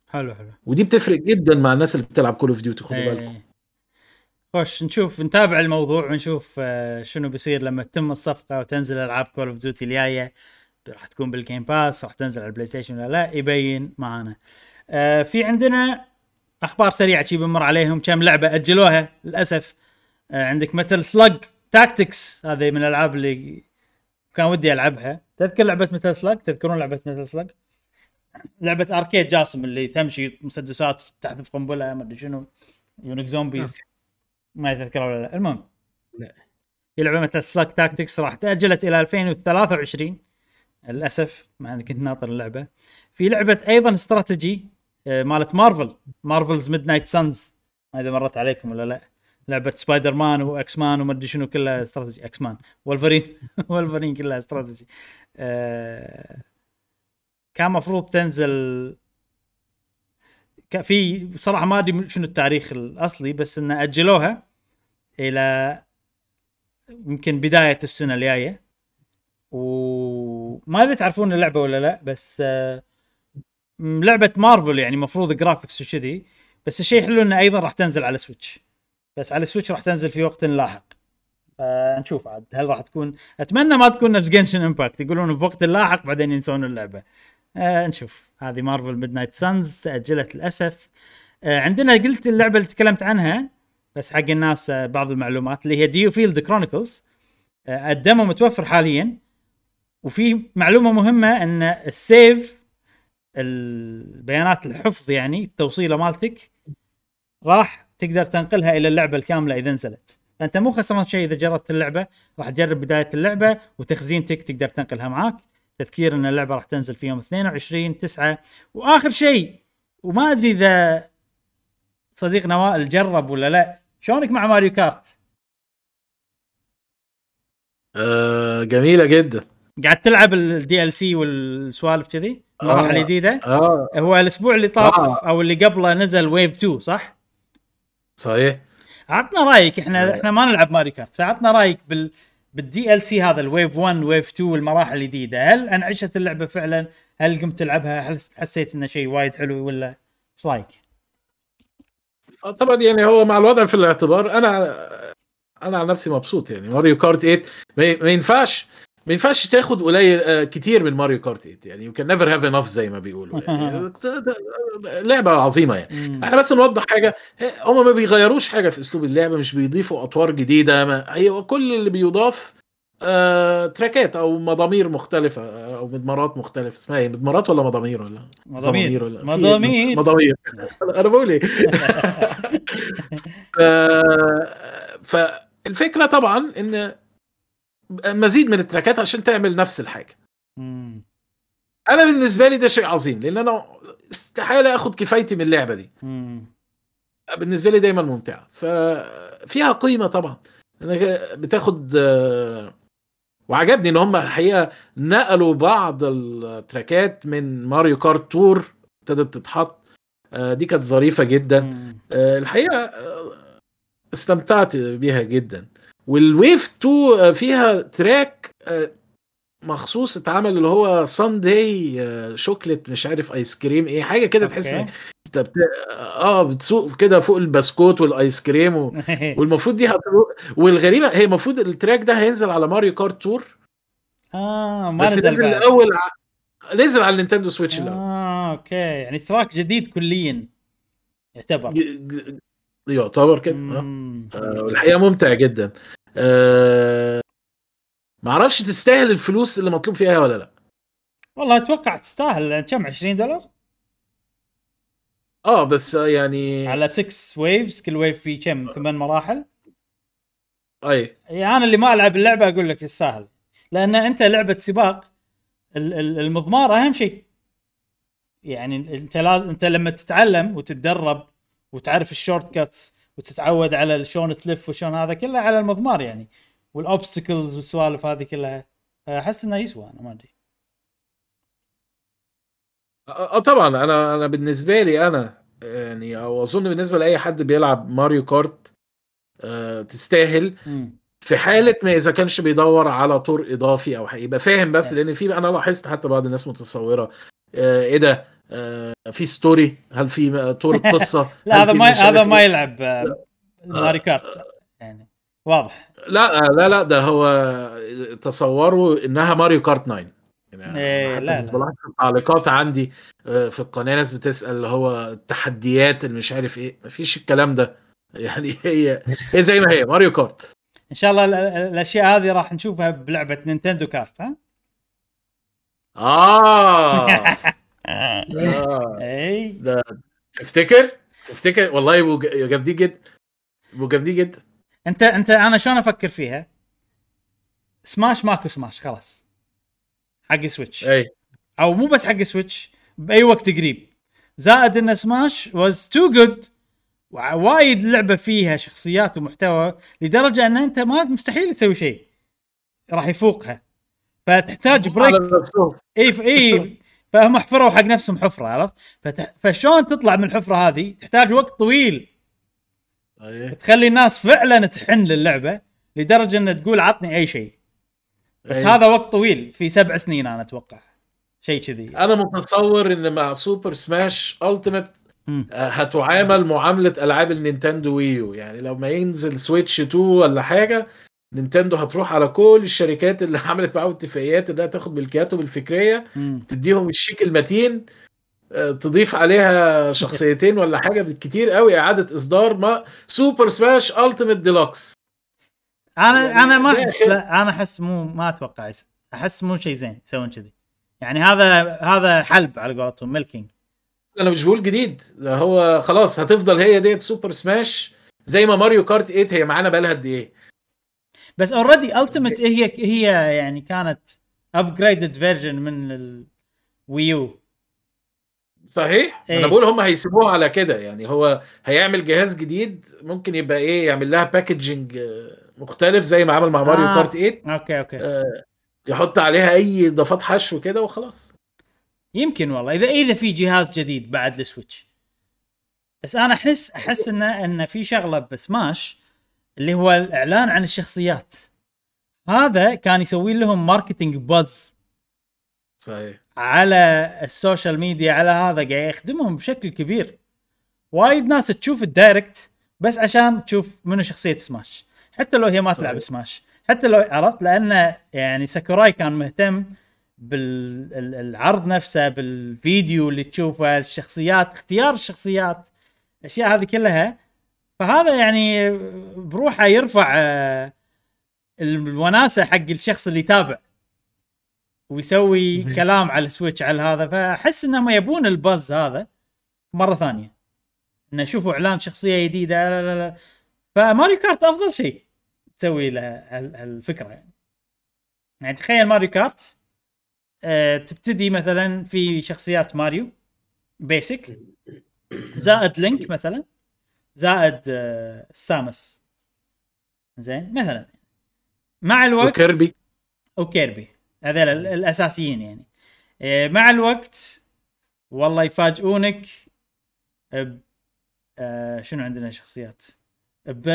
حلو حلو. ودي بتفرق جدا مع الناس اللي بتلعب Call of Duty خدوا بالكم. إيه. خوش نشوف نتابع الموضوع ونشوف آه، شنو بيصير لما تتم الصفقة وتنزل ألعاب Call of Duty الجاية. راح تكون بال Game Pass راح تنزل على البلاي ستيشن ولا لا يبين معانا. آه، في عندنا أخبار سريعة شي بنمر عليهم كم لعبة أجلوها للأسف. آه، عندك Metal Slug Tactics هذه من الألعاب اللي كان ودي ألعبها. تذكر لعبة Metal Slug تذكرون لعبة Metal Slug لعبة arcade جاسم اللي تمشي مسدسات تحذف قنبله ما أدري شنو. يونيك zombies ما يتذكر ولا لا. المهم. لا. في لعبة Metal Slug Tactics راح تأجلت إلى 2023 للأسف مع اني كنت ناطر اللعبة. في لعبة أيضا استراتيجي آه، مالت Marvel Marvel's Midnight Suns ما إذا مرت عليكم ولا لا. لعبة سبايدر مان و إكس مان وما أدري شنو كلها استراتيجي. إكس مان وولفرين وولفرين كلها استراتيجي. آه، كان مفروض تنزل في بصراحه ما أدري شنو التاريخ الأصلي بس انه أجلوها إلى يمكن بداية السنة الجاية. وما أدري تعرفون اللعبة ولا لا بس آه، لعبة مارفل يعني مفروض graphics وكذي. بس الشيء حلو انه أيضا راح تنزل على سويتش بس على سويتش راح تنزل في وقت لاحق. فنشوف عاد هل راح تكون أتمنى ما تكون نفس Genshin Impact يقولون في وقت لاحق بعدين ينسون اللعبة. آه نشوف. هذه Marvel Midnight Suns تاجلت للأسف. آه عندنا قلت اللعبة اللي تكلمت عنها بس حق الناس آه بعض المعلومات اللي هي DioField Chronicles ال demo متوفر حاليا وفي معلومة مهمة إن السيف البيانات الحفظ يعني التوصيلة مالتك راح تقدر تنقلها إلى اللعبة الكاملة إذا نزلت. فانت مو خسران شيء إذا جربت اللعبة راح تجرب بداية اللعبة وتخزينتك تقدر تنقلها معاك. تذكير إن اللعبة راح تنزل في يوم 22 9 وآخر شيء وما أدري إذا صديقنا وائل جرب ولا لا شلونك مع ماريو كارت؟ آه جميلة جدا. قاعد تلعب ال DLC والسوالف كذي؟ المراحل آه. الجديده آه. هو الأسبوع اللي طاف آه. أو اللي قبله نزل wave 2 صح؟ صحيح؟ عطنا رأيك إحنا آه. إحنا ما نلعب ماريو كارت فعطنا رأيك بال بال DLC هذا ال wave 1 wave 2 والمراحل الجديدة. هل انعشت اللعبة فعلا؟ هل قمت تلعبها؟ هل حسيت إنه شيء وايد حلو ولا؟ إيش رأيك؟ آه، طبعا يعني هو مع الوضع في الاعتبار أنا أنا عن نفسي مبسوط يعني. ماريو كارت 8 ما ما ينفعش. ما ينفعش تاخد قليل آه، كتير من ماريو كارت 8 يعني you can never have enough زي ما بيقولوا يعني لعبة عظيمة يعني. إحنا بس نوضح حاجة هم ما بيغيروش حاجة في اسلوب اللعبه مش بيضيفوا أطوار جديدة ما هي كل اللي بيضاف آه track ات أو مضامير مختلفة آه، أو مضمارات مختلفة اسمها إيه مضمارات ولا مضامير ولا مضامير. ولا مضامير. مضامير أنا بقول إيه فالفكرة طبعا إن مزيد من ال track ات عشان تعمل نفس الحاجة. مم. أنا بالنسبة لي ده شيء عظيم لأن أنا استحالة آخد كفايتي من اللعبة دي. مم. بالنسبة لي دايما ممتعة. ففيها قيمة طبعا. انك بتاخد وعجبني إن هم الحقيقة نقلوا بعض ال track ات من ماريو كارت تور ابتدت تتحط. آه، دي كانت ظريفة جدا. آه، الحقيقة آه، استمتعت بيها جدا. وال wave 2 آه، فيها track آه، مخصوص اتعمل اللي هو sundae chocolate مش عارف ice cream إيه حاجة كده تحس انت بت... آه بتسوق كده فوق البسكوت وال ice cream و... والمفروض دي هتروح والغريبة هي المفروض ال track ده هينزل على ماريو كارت تور آه ما بس نزل الأول. نزل على النينتندو سويتش الأول. آه okay. يعني track جديد كليا. يعتبر. يعتبر كده مم. آه، والحقيقة ممتع جدا. آه ما أعرفش تستاهل الفلوس اللي مطلوب فيها ولا لا. والله أتوقع تستاهل كم؟ 20 دولار؟ آه بس آه، يعني على 6 waves كل wave فيه كم؟ ثمان مراحل؟ أي. يعني أنا اللي ما ألعب اللعبة أقول لك يستاهل. لأن أنت لعبة سباق ال- ال- المضمار أهم شيء. يعني أنت لازم أنت لما تتعلم وتتدرب وتعرف ال shortcuts وتتعود على شلون تلف وشلون هذا كله على المضمار يعني وال obstacles والسوالف هذه كلها أحس إنه يسوى أنا ما أدري أه آه، طبعا أنا أنا بالنسبة لي أنا يعني أو أظن بالنسبة لأي حد بيلعب ماريو كارت آه تستاهل مم. في حالة ما إذا كانش بيدور على طور إضافي أو. يبقى فاهم بس Yes. لأن في أنا لاحظت حتى بعض الناس متصورة إيه ده في story هل في طور قصة؟ لا هذا ما هذا ما؟ يلعب آه، ماريو كارت يعني. واضح. لا لا لا ده هو تصوروا إنها ماريو كارت 9 يعني إيه، حتى لا، لا. التعليقات عندي آه، في القناة ناس بتسأل اللي هو التحديات اللي مش عارف إيه. مفيش الكلام ده. يعني هي هي زي ما هي ماريو كارت. إن شاء الله ال- ال- الأشياء هذه راح نشوفها بلعبة نينتندو كارت ها؟ آه. إي. ده تفتكر؟ تفتكر؟ والله جامدين جدا جامدين جدا انت أنت أنا شلون أفكر فيها؟ سماش ماكو سماش خلاص. حق سويتش إي. أو مو بس حق سويتش بأي وقت قريب. زائد إن سماش was too good وايد لعبة فيها شخصيات ومحتوى لدرجة إن أنت ما مستحيل تسوي شيء. راح يفوقها. فتحتاج break. إي إي. فهم حفروا حق نفسهم حفرة عرفت؟ فتح... فشلون تطلع من الحفرة هذه؟ تحتاج وقت طويل. أي. تخلي الناس فعلا تحن للعبة لدرجة ان تقول عطني أي شيء. بس أي. هذا وقت طويل في سبع سنين أنا أتوقع. شيء كذي. أنا متصور إن مع سوبر سماش Ultimate. هتعامل معاملة ألعاب النينتندو ويو يعني لو ما ينزل سويتش 2 ولا حاجة نينتندو هتروح على كل الشركات اللي عملت معاهم اتفاقيات انها تاخد ملكياتهم الفكريه. تديهم الشيك المتين آه، تضيف عليها شخصيتين ولا حاجة بالكتير قوي إعادة إصدار ما سوبر سماش Ultimate Deluxe أنا يعني أنا ما أحس. لا أنا أحس مو ما أتوقع أحس مو شيء زين يسوون كذي يعني هذا هذا حلب على قولتهم milking أنا مش بقول جديد هو خلاص هتفضل هي ديت Super Smash زي ما Mario Kart 8 هي معانا بقالها قد إيه بس already Ultimate هي هي يعني كانت upgraded version من ال Wii U صحيح؟ إيه. أنا بقول هم هيسيبوها على كده. يعني هو هيعمل جهاز جديد ممكن يبقى إيه يعمل لها packaging مختلف زي ما عمل مع ماريو آه. Kart 8 okay okay. آه، يحط عليها أي إضافات حشو كده وخلاص. يمكن والله. اذا إذا في جهاز جديد بعد ال Switch بس أنا احس أحس ان إن في شغلة بسماش اللي هو الإعلان عن الشخصيات. هذا كان يسوي لهم marketing buzz صحيح. على ال social media على هذا قاعد يخدمهم بشكل كبير. وايد ناس تشوف ال Direct بس عشان تشوف منو شخصية سماش. حتى لو هي ما صحيح. تلعب سماش. حتى لو عرفت؟ لأن يعني ساكوراي كان مهتم بالعرض نفسه بالفيديو اللي تشوفه الشخصيات اختيار الشخصيات. الأشياء هذه كلها فهذا يعني بروحه يرفع آه، الوناسه حق الشخص اللي يتابع ويسوي. كلام على ال Switch على هذا. فأحس إنهم يبون ال buzz هذا مرة ثانية. إنه يشوفوا إعلان شخصية جديدة لا لا لا. ف Mario Kart أفضل شيء تسوي له هالفكره يعني. يعني تخيل Mario Kart آه تبتدي مثلا في شخصيات ماريو basic. زائد لينك مثلا. زائد آه، سامس زين مثلا مع الوقت وكيربي. وكيربي. هذول ال- الأساسيين يعني. إيه، مع الوقت والله يفاجئونك ب آه، شنو عندنا شخصيات؟ ب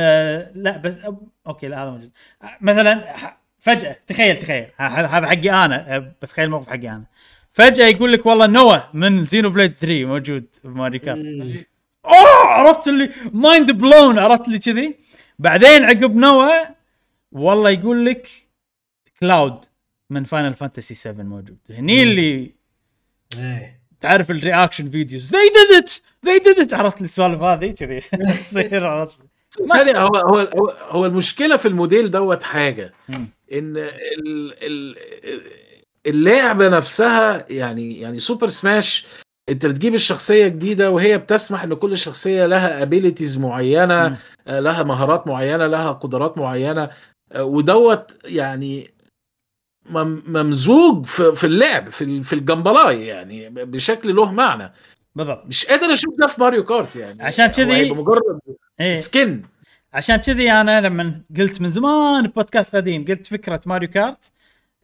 لا بس أب- okay لا هذا موجود. آه، مثلا فجأة تخيل تخيل. هذا حقي أنا آه، بتخيل الموقف حقي أنا. فجأة يقول لك والله Noah من Xenoblade 3 موجود في Mario Kart. أوه! عرفت اللي mind blown عرفت اللي كذي. بعدين عقب Noah والله يقول لك Cloud من Final Fantasy 7 موجود. هني اللي إيه. تعرف ال reaction videos they did it! They did it! عرفت السوالف هذه كذي. تصير عرفت. ثانية هو هو هو- المشكلة في الموديل دوت حاجة. مم. إن ال- ال- اللعبة نفسها يعني يعني Super Smash انت بتجيب الشخصية جديدة وهي بتسمح ان كل شخصية لها abilities معينة مم. آه، لها مهارات معينة لها قدرات معينة آه، ودوت يعني مم- ممزوج في اللعب في في ال gameplay يعني بشكل له معنى. بالضبط. مش قادر أشوف ده في Mario Kart يعني. عشان كذي- مجرد إيه. skin. عشان كذي أنا لما قلت من زمان بودكاست قديم قلت فكرة Mario Kart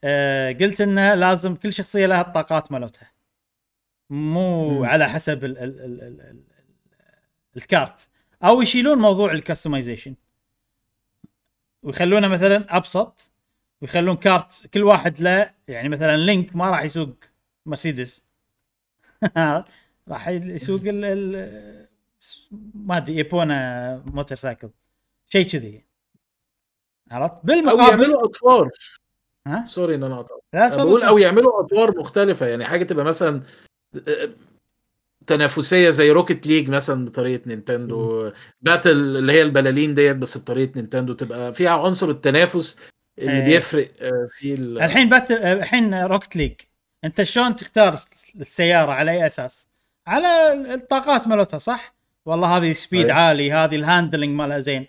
آه قلت إنه لازم كل شخصية لها الطاقات مالتها. مو مم. على حسب ال ال ال ال ال ال kart. أو يشيلون موضوع ال customization ويخلونه مثلا أبسط. ويخلون kart كل واحد له يعني مثلا لينك ما راح يسوق مرسيدس. راح يسوق ال ال ما أدري Epona motorcycle. شيء كذي. عرفت؟ أو بالمقابل يعملوا أطوار. ها؟ sorry إن أنا لا بقول أو يعملوا أطوار مختلفة. يعني حاجة تبقى مثلا تنافسية زي Rocket League مثلا بطريقة نينتندو battle اللي هي البلالين ديت بس بطريقة نينتندو تبقى فيها عنصر التنافس اللي إيه. بيفرق آه، في ال- الحين بات الحين Rocket League أنت شلون تختار السيارة على أي أساس؟ على الطاقات مالتها صح؟ والله هذه speed أي. عالي هذه ال handling مالها زين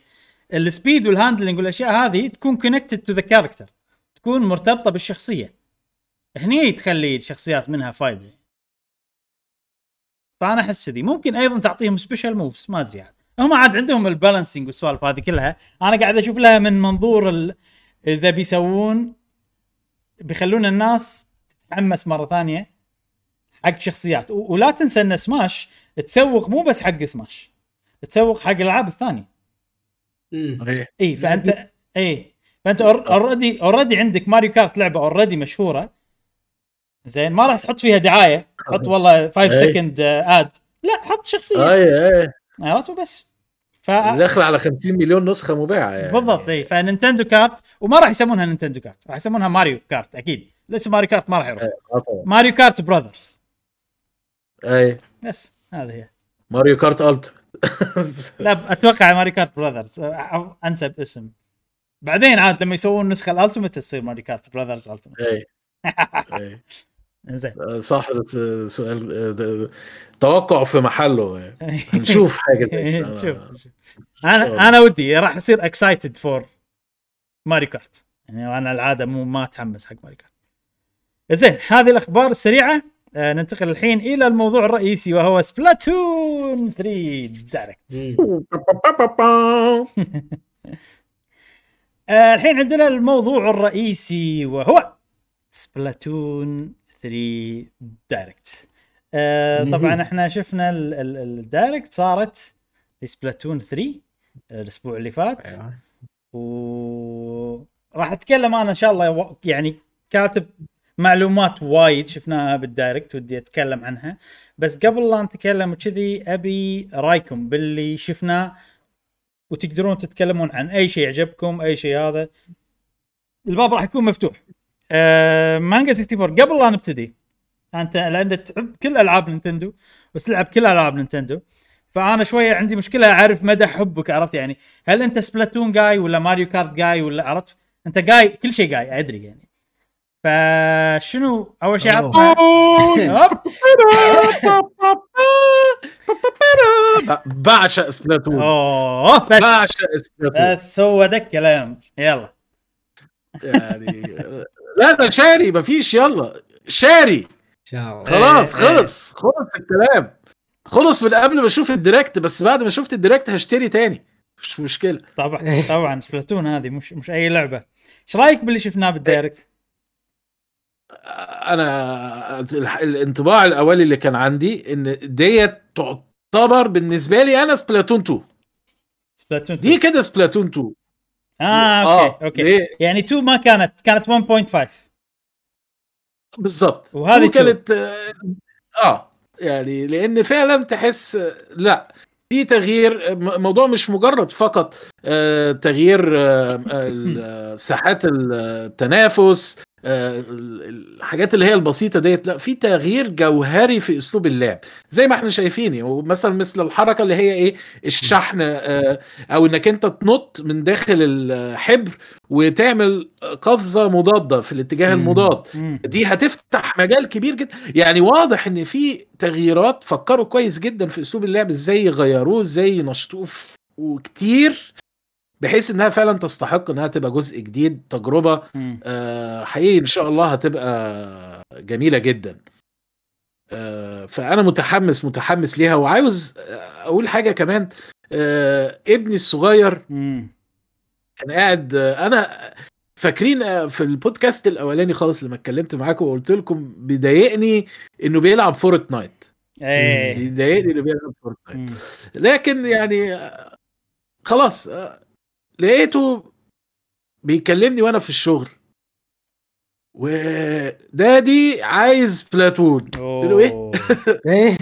ال speed وال handling والأشياء هذه تكون connected to the character تكون مرتبطة بالشخصية هني تخلي الشخصيات منها فايدة فأنا أحس كذي. ممكن أيضا تعطيهم special moves ما أدري عاد هم عاد عندهم ال balancing والسوالف هذه كلها. أنا قاعد أشوف لها من منظور ال... إذا بيسوون بيخلون الناس تتحمس مرة ثانية حق شخصيات. و... ولا تنسى إن سماش تسوق مو بس حق سماش تسوق حق الألعاب الثانية. إيه. إي فأنت إي. فأنت already already عندك Mario Kart لعبة already مشهورة. زين ما راح تحط فيها دعاية. تحط والله 5 أي. second ad لا حط شخصية. اي اي عرفت وبس ف داخل على 50 مليون نسخة مباعه يعني. بالضبط اي ف Nintendo Kart وما راح يسمونها Nintendo Kart راح يسمونها Mario Kart أكيد. الاسم Mario Kart ما راح يروح؟ آه طبعا. Mario Kart Brothers. اي بس هذه هي. Mario Kart Ult. لا أتوقع Mario Kart Brothers. أنسب اسم. بعدين عاد لما يسوون النسخه ال Ultimate تصير Mario Kart Brothers Ultimate. اي اي زين آه، صح آه، سؤال آه، توقع في محله يعني. هنشوف حاجة زي كده. شوف شوف. شاء الله. أنا أنا ودي راح اصير excited for Mario Kart يعني أنا العادة مو ما أتحمس حق Mario Kart زين هذه الأخبار السريعة آه ننتقل الحين إلى الموضوع الرئيسي وهو سبلاتون 3 دايركت آه الحين عندنا الموضوع الرئيسي وهو سبلاتون 3 دايركت آه طبعا إحنا شفنا ال- ال- ال direct صارت لسبلاتون 3 الأسبوع اللي فات. أيوة. وراح أتكلم أنا إن شاء الله و- يعني كاتب معلومات وايد شفناها بال direct ودي أتكلم عنها. بس قبل لا نتكلم وكذي أبي رأيكم باللي شفناه وتقدرون تتكلمون عن أي شيء يعجبكم أي شيء هذا. الباب راح يكون مفتوح. آه مانجا 64 قبل لا نبتدي أنت لأن تحب كل ألعاب نينتندو وتلعب كل ألعاب نينتندو فأنا شوية عندي مشكلة أعرف مدى حبك عرفت يعني؟ هل أنت سبلاتون جاي ولا ماريو كارت جاي ولا عرفت؟ أنت جاي كل شيء جاي أدري يعني. فشنو؟ أول شيء. عطنا بعشق سبلاتون. أوه بس. بعشق سبلاتون. بس هو ده الكلام. يلا. يعني لا ده شاري مفيش يلا. شاري. خلاص إيه، إيه. خلص خلص الكلام. خلص من قبل ما أشوف ال direct بس بعد ما شفت ال direct هشتري تاني. مش مشكلة. طبعا طبعا سبلاتون هذه مش مش أي لعبة. إيش رأيك باللي شفناه بال direct؟ أنا الانطباع الأولي اللي كان عندي إن ديت تعتبر بالنسبة لي أنا سبلاتون 2 سبلاتون دي كده سبلاتون 2 آه okay okay. ليه؟ يعني 2 ما كانت كانت 1.5 بالظبط وهذه كانت آه آه، يعني لأن فعلا تحس آه، لا في تغيير م- الموضوع مش مجرد فقط آه، تغيير آه، ال- ساحات التنافس آه، ال- الحاجات اللي هي البسيطة ديت لا في تغيير جوهري في أسلوب اللعب زي ما إحنا شايفين ومثلا مثل الحركة اللي هي إيه الشحن آه، أو إنك أنت تنط من داخل الحبر وتعمل قفزة مضادة في الاتجاه. المضاد. دي هتفتح مجال كبير جدا يعني واضح إن في تغييرات فكروا كويس جدا في أسلوب اللعب إزاي يغيروه إزاي ينشطوه وكتير بحيث إنها فعلا تستحق إنها تبقى جزء جديد تجربة. آه، حقيقي إن شاء الله هتبقى جميلة جدا آه، فأنا متحمس متحمس ليها وعاوز أقول حاجة كمان آه، ابني الصغير مم. كان قاعد أنا فاكرين آه، في البودكاست الأولاني خالص لما اتكلمت معاكم وقلت لكم بيضايقني إنه بيلعب فورتنايت إيه بيضايقني إنه بيلعب فورتنايت. لكن يعني آه، خلاص آه، لقيته بيكلمني وأنا في الشغل. و daddy عايز سبلاتون. قلت له إيه. إيه؟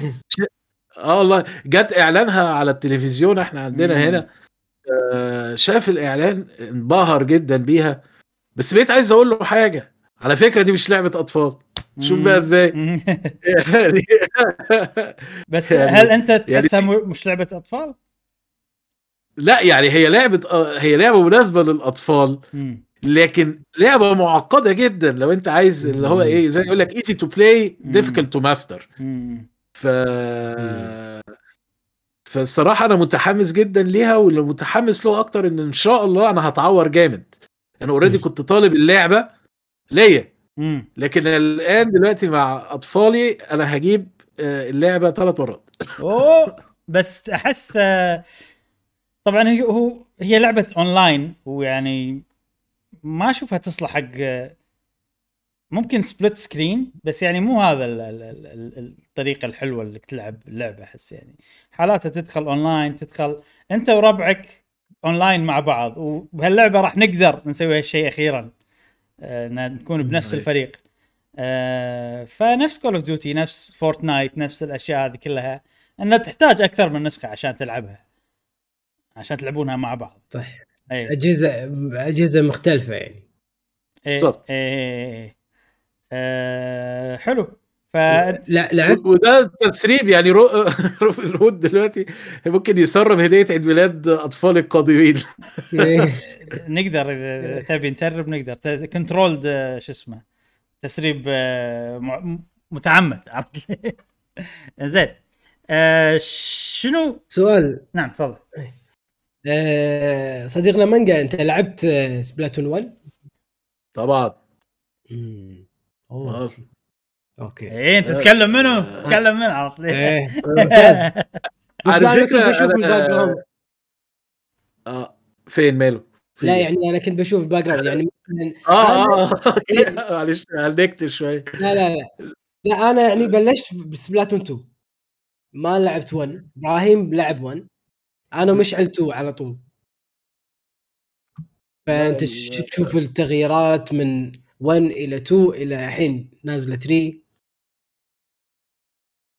آه والله. جت إعلانها على التلفزيون إحنا عندنا مم. هنا. آه، شاف الإعلان انبهر جدا بيها. بس بقيت عايز أقول له حاجة. على فكرة دي مش لعبة أطفال. شوف بقى إزاي. يعني بس يعني- هل أنت تحسها م- مش لعبة أطفال؟ لا يعني هي لعبة آه، هي لعبة مناسبة للأطفال. لكن لعبة معقدة جدا لو أنت عايز اللي هو إيه زي يقول لك easy to play difficult to master. ف فالصراحة أنا متحمس جدا ليها واللي متحمس له أكتر إن إن شاء الله أنا هتعور جامد. أنا already كنت طالب اللعبة ليا. لكن الآن دلوقتي مع أطفالي أنا هجيب آه، اللعبة ثلاث مرات. أوه! بس أحس آه، طبعا هي هو هي لعبة أونلاين ويعني ما أشوفها تصلح حق ممكن split screen بس يعني مو هذا ال- ال- ال- ال- الطريقة الحلوة اللي تلعب اللعبة أحس يعني. حالاتها تدخل أونلاين تدخل أنت وربعك أونلاين مع بعض وبهاللعبة راح نقدر نسوي هالشيء أخيرا آه، نكون بنفس إي. الفريق. آه، فنفس كول اوف ديوتي نفس فورتنايت نفس الأشياء هذه كلها انها تحتاج أكثر من نسخة عشان تلعبها. عشان تلعبونها مع بعض. صح. اي أجهزة أجهزة مختلفة يعني. اي بالضبط. اي آه، حلو. فأنت لا لعبت وده تسريب يعني رو- هود دلوقتي ممكن يسرب هدية عيد ميلاد أطفال القادمين. إيه. نقدر إذا تبي نسرب نقدر. كنترولد شو اسمه تسريب آه، متعمد. عرفت؟ زين. آه، شنو؟ سؤال. نعم تفضل. آه، صديقنا مانجا انت لعبت آه، سبلاتون 1 طبعا. مم. أوه. آه. أوكي. إيه أنت تتكلم منو؟ تتكلم منو عرفت؟ إيه. ممتاز. على جراوند. آه فين ماله؟ فين؟ لا يعني أنا كنت بشوف الباك جراوند يعني آه آه معلش هلكت شوية لا لا لا. لا أنا يعني بلشت بسبلاتون 2 ما لعبت 1 إبراهيم لعب 1 أنا مشعل 2 على طول. فأنت. تشوف التغييرات من 1 إلى 2 إلى الحين نازلة 3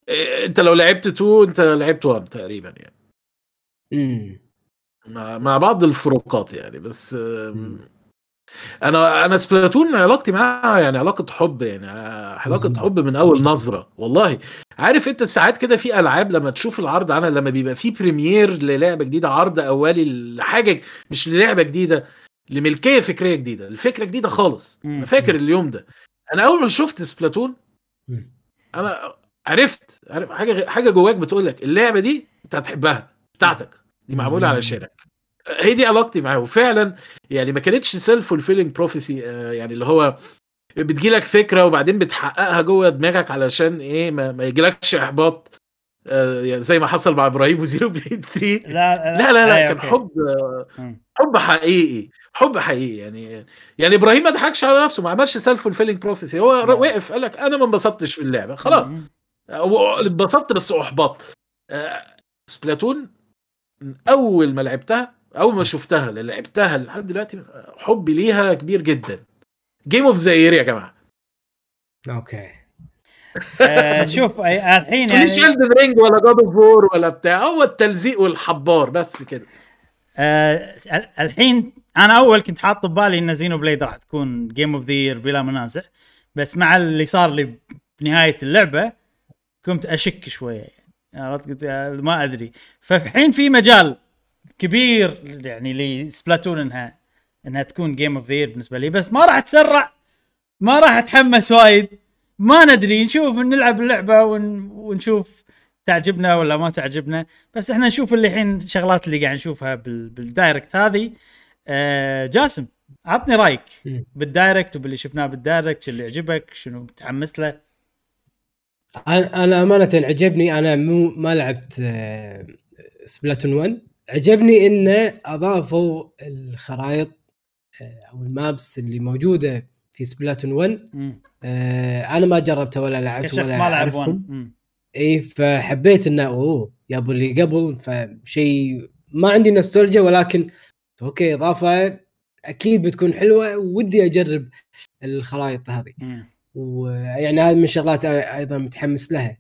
إيه، أنت لو لعبت 2 أنت لعبت 1 تقريبا يعني. إمم. مع, مع بعض الفروقات يعني بس مم. أنا أنا سبلاتون علاقتي معاها يعني علاقة حب يعني علاقة. حب من أول نظرة والله عارف أنت ساعات كده في ألعاب لما تشوف العرض عنها لما بيبقى في premiere للعبة جديدة عرض أولي لحاجة مش للعبة جديدة لملكية فكرية جديدة الفكرة جديدة خالص. أنا فاكر اليوم ده أنا أول ما شفت سبلاتون. أنا عرفت عارف حاجة حاجة جواك بتقول لك اللعبة دي أنت هتحبها بتاعتك دي معمولة. علشانك هي دي علاقتي معاه وفعلا يعني ما كانتش self-fulfilling prophecy يعني اللي هو بتجيلك فكرة وبعدين بتحققها جوه دماغك علشان إيه ما, ما يجيلكش إحباط آه، يعني زي ما حصل مع إبراهيم و Xenoblade 3 لا لا لا لا أيوة، كان أوكي. حب آه،. حب حقيقي حب حقيقي يعني يعني إبراهيم ما ضحكش على نفسه ما عملش self-fulfilling prophecy هو نعم. وقف قال لك أنا ما انبسطتش باللعبه خلاص مم. هو اتبسطت بس أحبطت آه، Splatoon أول ما لعبتها أول ما شفتها اللي لعبتها لحد دلوقتي حبي ليها كبير جدا. game of the year يا جماعة. أوكي. آه، شوف أي- الحين يعني Elden Ring ولا God of War ولا بتاع؟ هو التلزيق والحبار بس كده. آه، ال- الحين أنا أول كنت حاط ببالي إن Xenoblade راح تكون game of the بلا منازع بس مع اللي صار لي بنهاية اللعبة كنت أشك شوية يعني عرفت؟ قلت يا- ما أدري. ففي حين في مجال كبير يعني ل Splatoon انها انها تكون game of the بالنسبة لي. بس ما راح اتسرع ما راح أتحمس وايد. ما ندري نشوف نلعب اللعبة ون... ونشوف تعجبنا ولا ما تعجبنا. بس إحنا نشوف اللي الحين الشغلات اللي قاعد نشوفها بال... بال Direct هذه. آه جاسم عطني رأيك. بال Direct وباللي شفناه بال Direct اللي عجبك شنو متحمس له؟ أنا أمانة عجبني. أنا مو ما لعبت آه، Splatoon 1 عجبني إنه أضافوا الخرائط آه، أو ال maps اللي موجودة في Splatoon 1 مم. آه، أنا ما جربتها ولا لعبت كشخص ولا ما لعب أعرفهم وان مم. إي فحبيت إنه أوه يابو اللي قبل فشيء ما عندي نوستالجيا ولكن أوكي إضافة أكيد بتكون حلوة ودي أجرب الخرائط هذه. ويعني هذه من الشغلات أيضا متحمس لها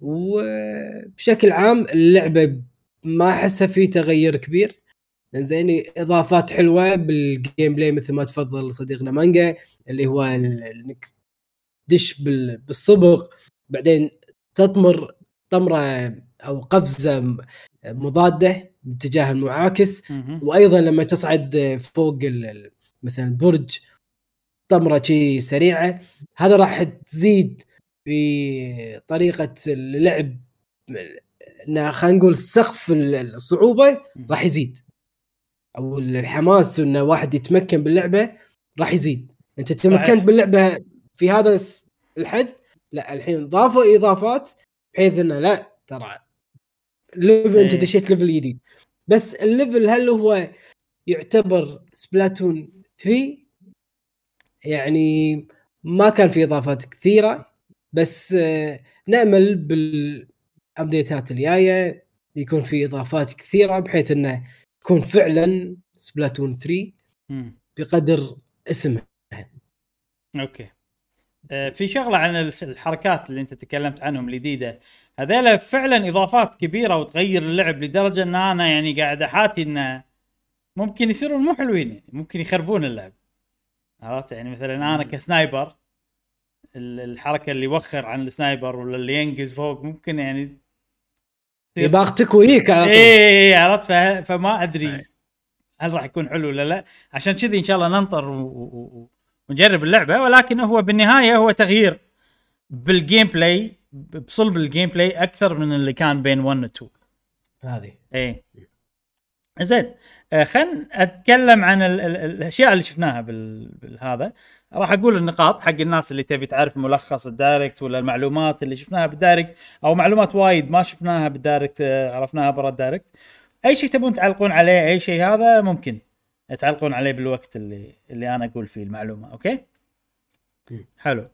وبشكل عام اللعبة ما احسها في تغير كبير زين إضافات حلوة بال gameplay مثل ما تفضل صديقنا مانجا اللي هو إنك تدش بال- بالصبغ بعدين تطمر طمرة أو قفزة مضادة باتجاه المعاكس. وأيضا لما تصعد فوق مثلا برج طمرة شي سريعة هذا راح تزيد في طريقة اللعب إنه خلينا نقول سقف ال- الصعوبة راح يزيد. أو الحماس إنه واحد يتمكن باللعبة راح يزيد. أنت تمكنت. باللعبة في هذا الحد لا الحين ضافوا إضافات بحيث إنه لا ترى level أنت إيه. دشيت level جديد. بس ال level هل هو يعتبر Splatoon 3 يعني ما كان في إضافات كثيرة بس آه، نأمل بال update ات الجاية يكون في إضافات كثيرة بحيث إنه يكون فعلا Splatoon 3 مم. بقدر اسمه. أوكي. آه، في شغلة عن الح- الحركات اللي أنت تكلمت عنهم الجديدة. هذيلا فعلا إضافات كبيرة وتغير اللعب لدرجة إن أنا يعني قاعد أحاتي إنه ممكن يصيرون مو حلوين ممكن يخربون اللعب. عرفت؟ يعني مثلا أنا ك sniper ال- الحركة اللي يوخر عن ال sniper ولا اللي ينقز فوق ممكن يعني يباغتك وياك على طول. إيه عرفت؟ ف- فما أدري. هل راح يكون حلو ولا لا. عشان كذي إن شاء الله ننطر و- و- و- ونجرب اللعبة ولكن هو بالنهاية هو تغيير بال gameplay بصلب ال gameplay أكثر من اللي كان بين 1 و 2 هذه. إيه. زين. آه خلينا أتكلم عن ال ال الأشياء اللي شفناها بال بالهذا. راح أقول النقاط حق الناس اللي تبي تعرف ملخص ال Direct ولا المعلومات اللي شفناها بال Direct أو معلومات وايد ما شفناها بال Direct آه، عرفناها برا ال Direct. أي شيء تبون تعلقون عليه أي شيء هذا ممكن تعلقون عليه بالوقت اللي اللي أنا أقول فيه المعلومة أوكي. حلو.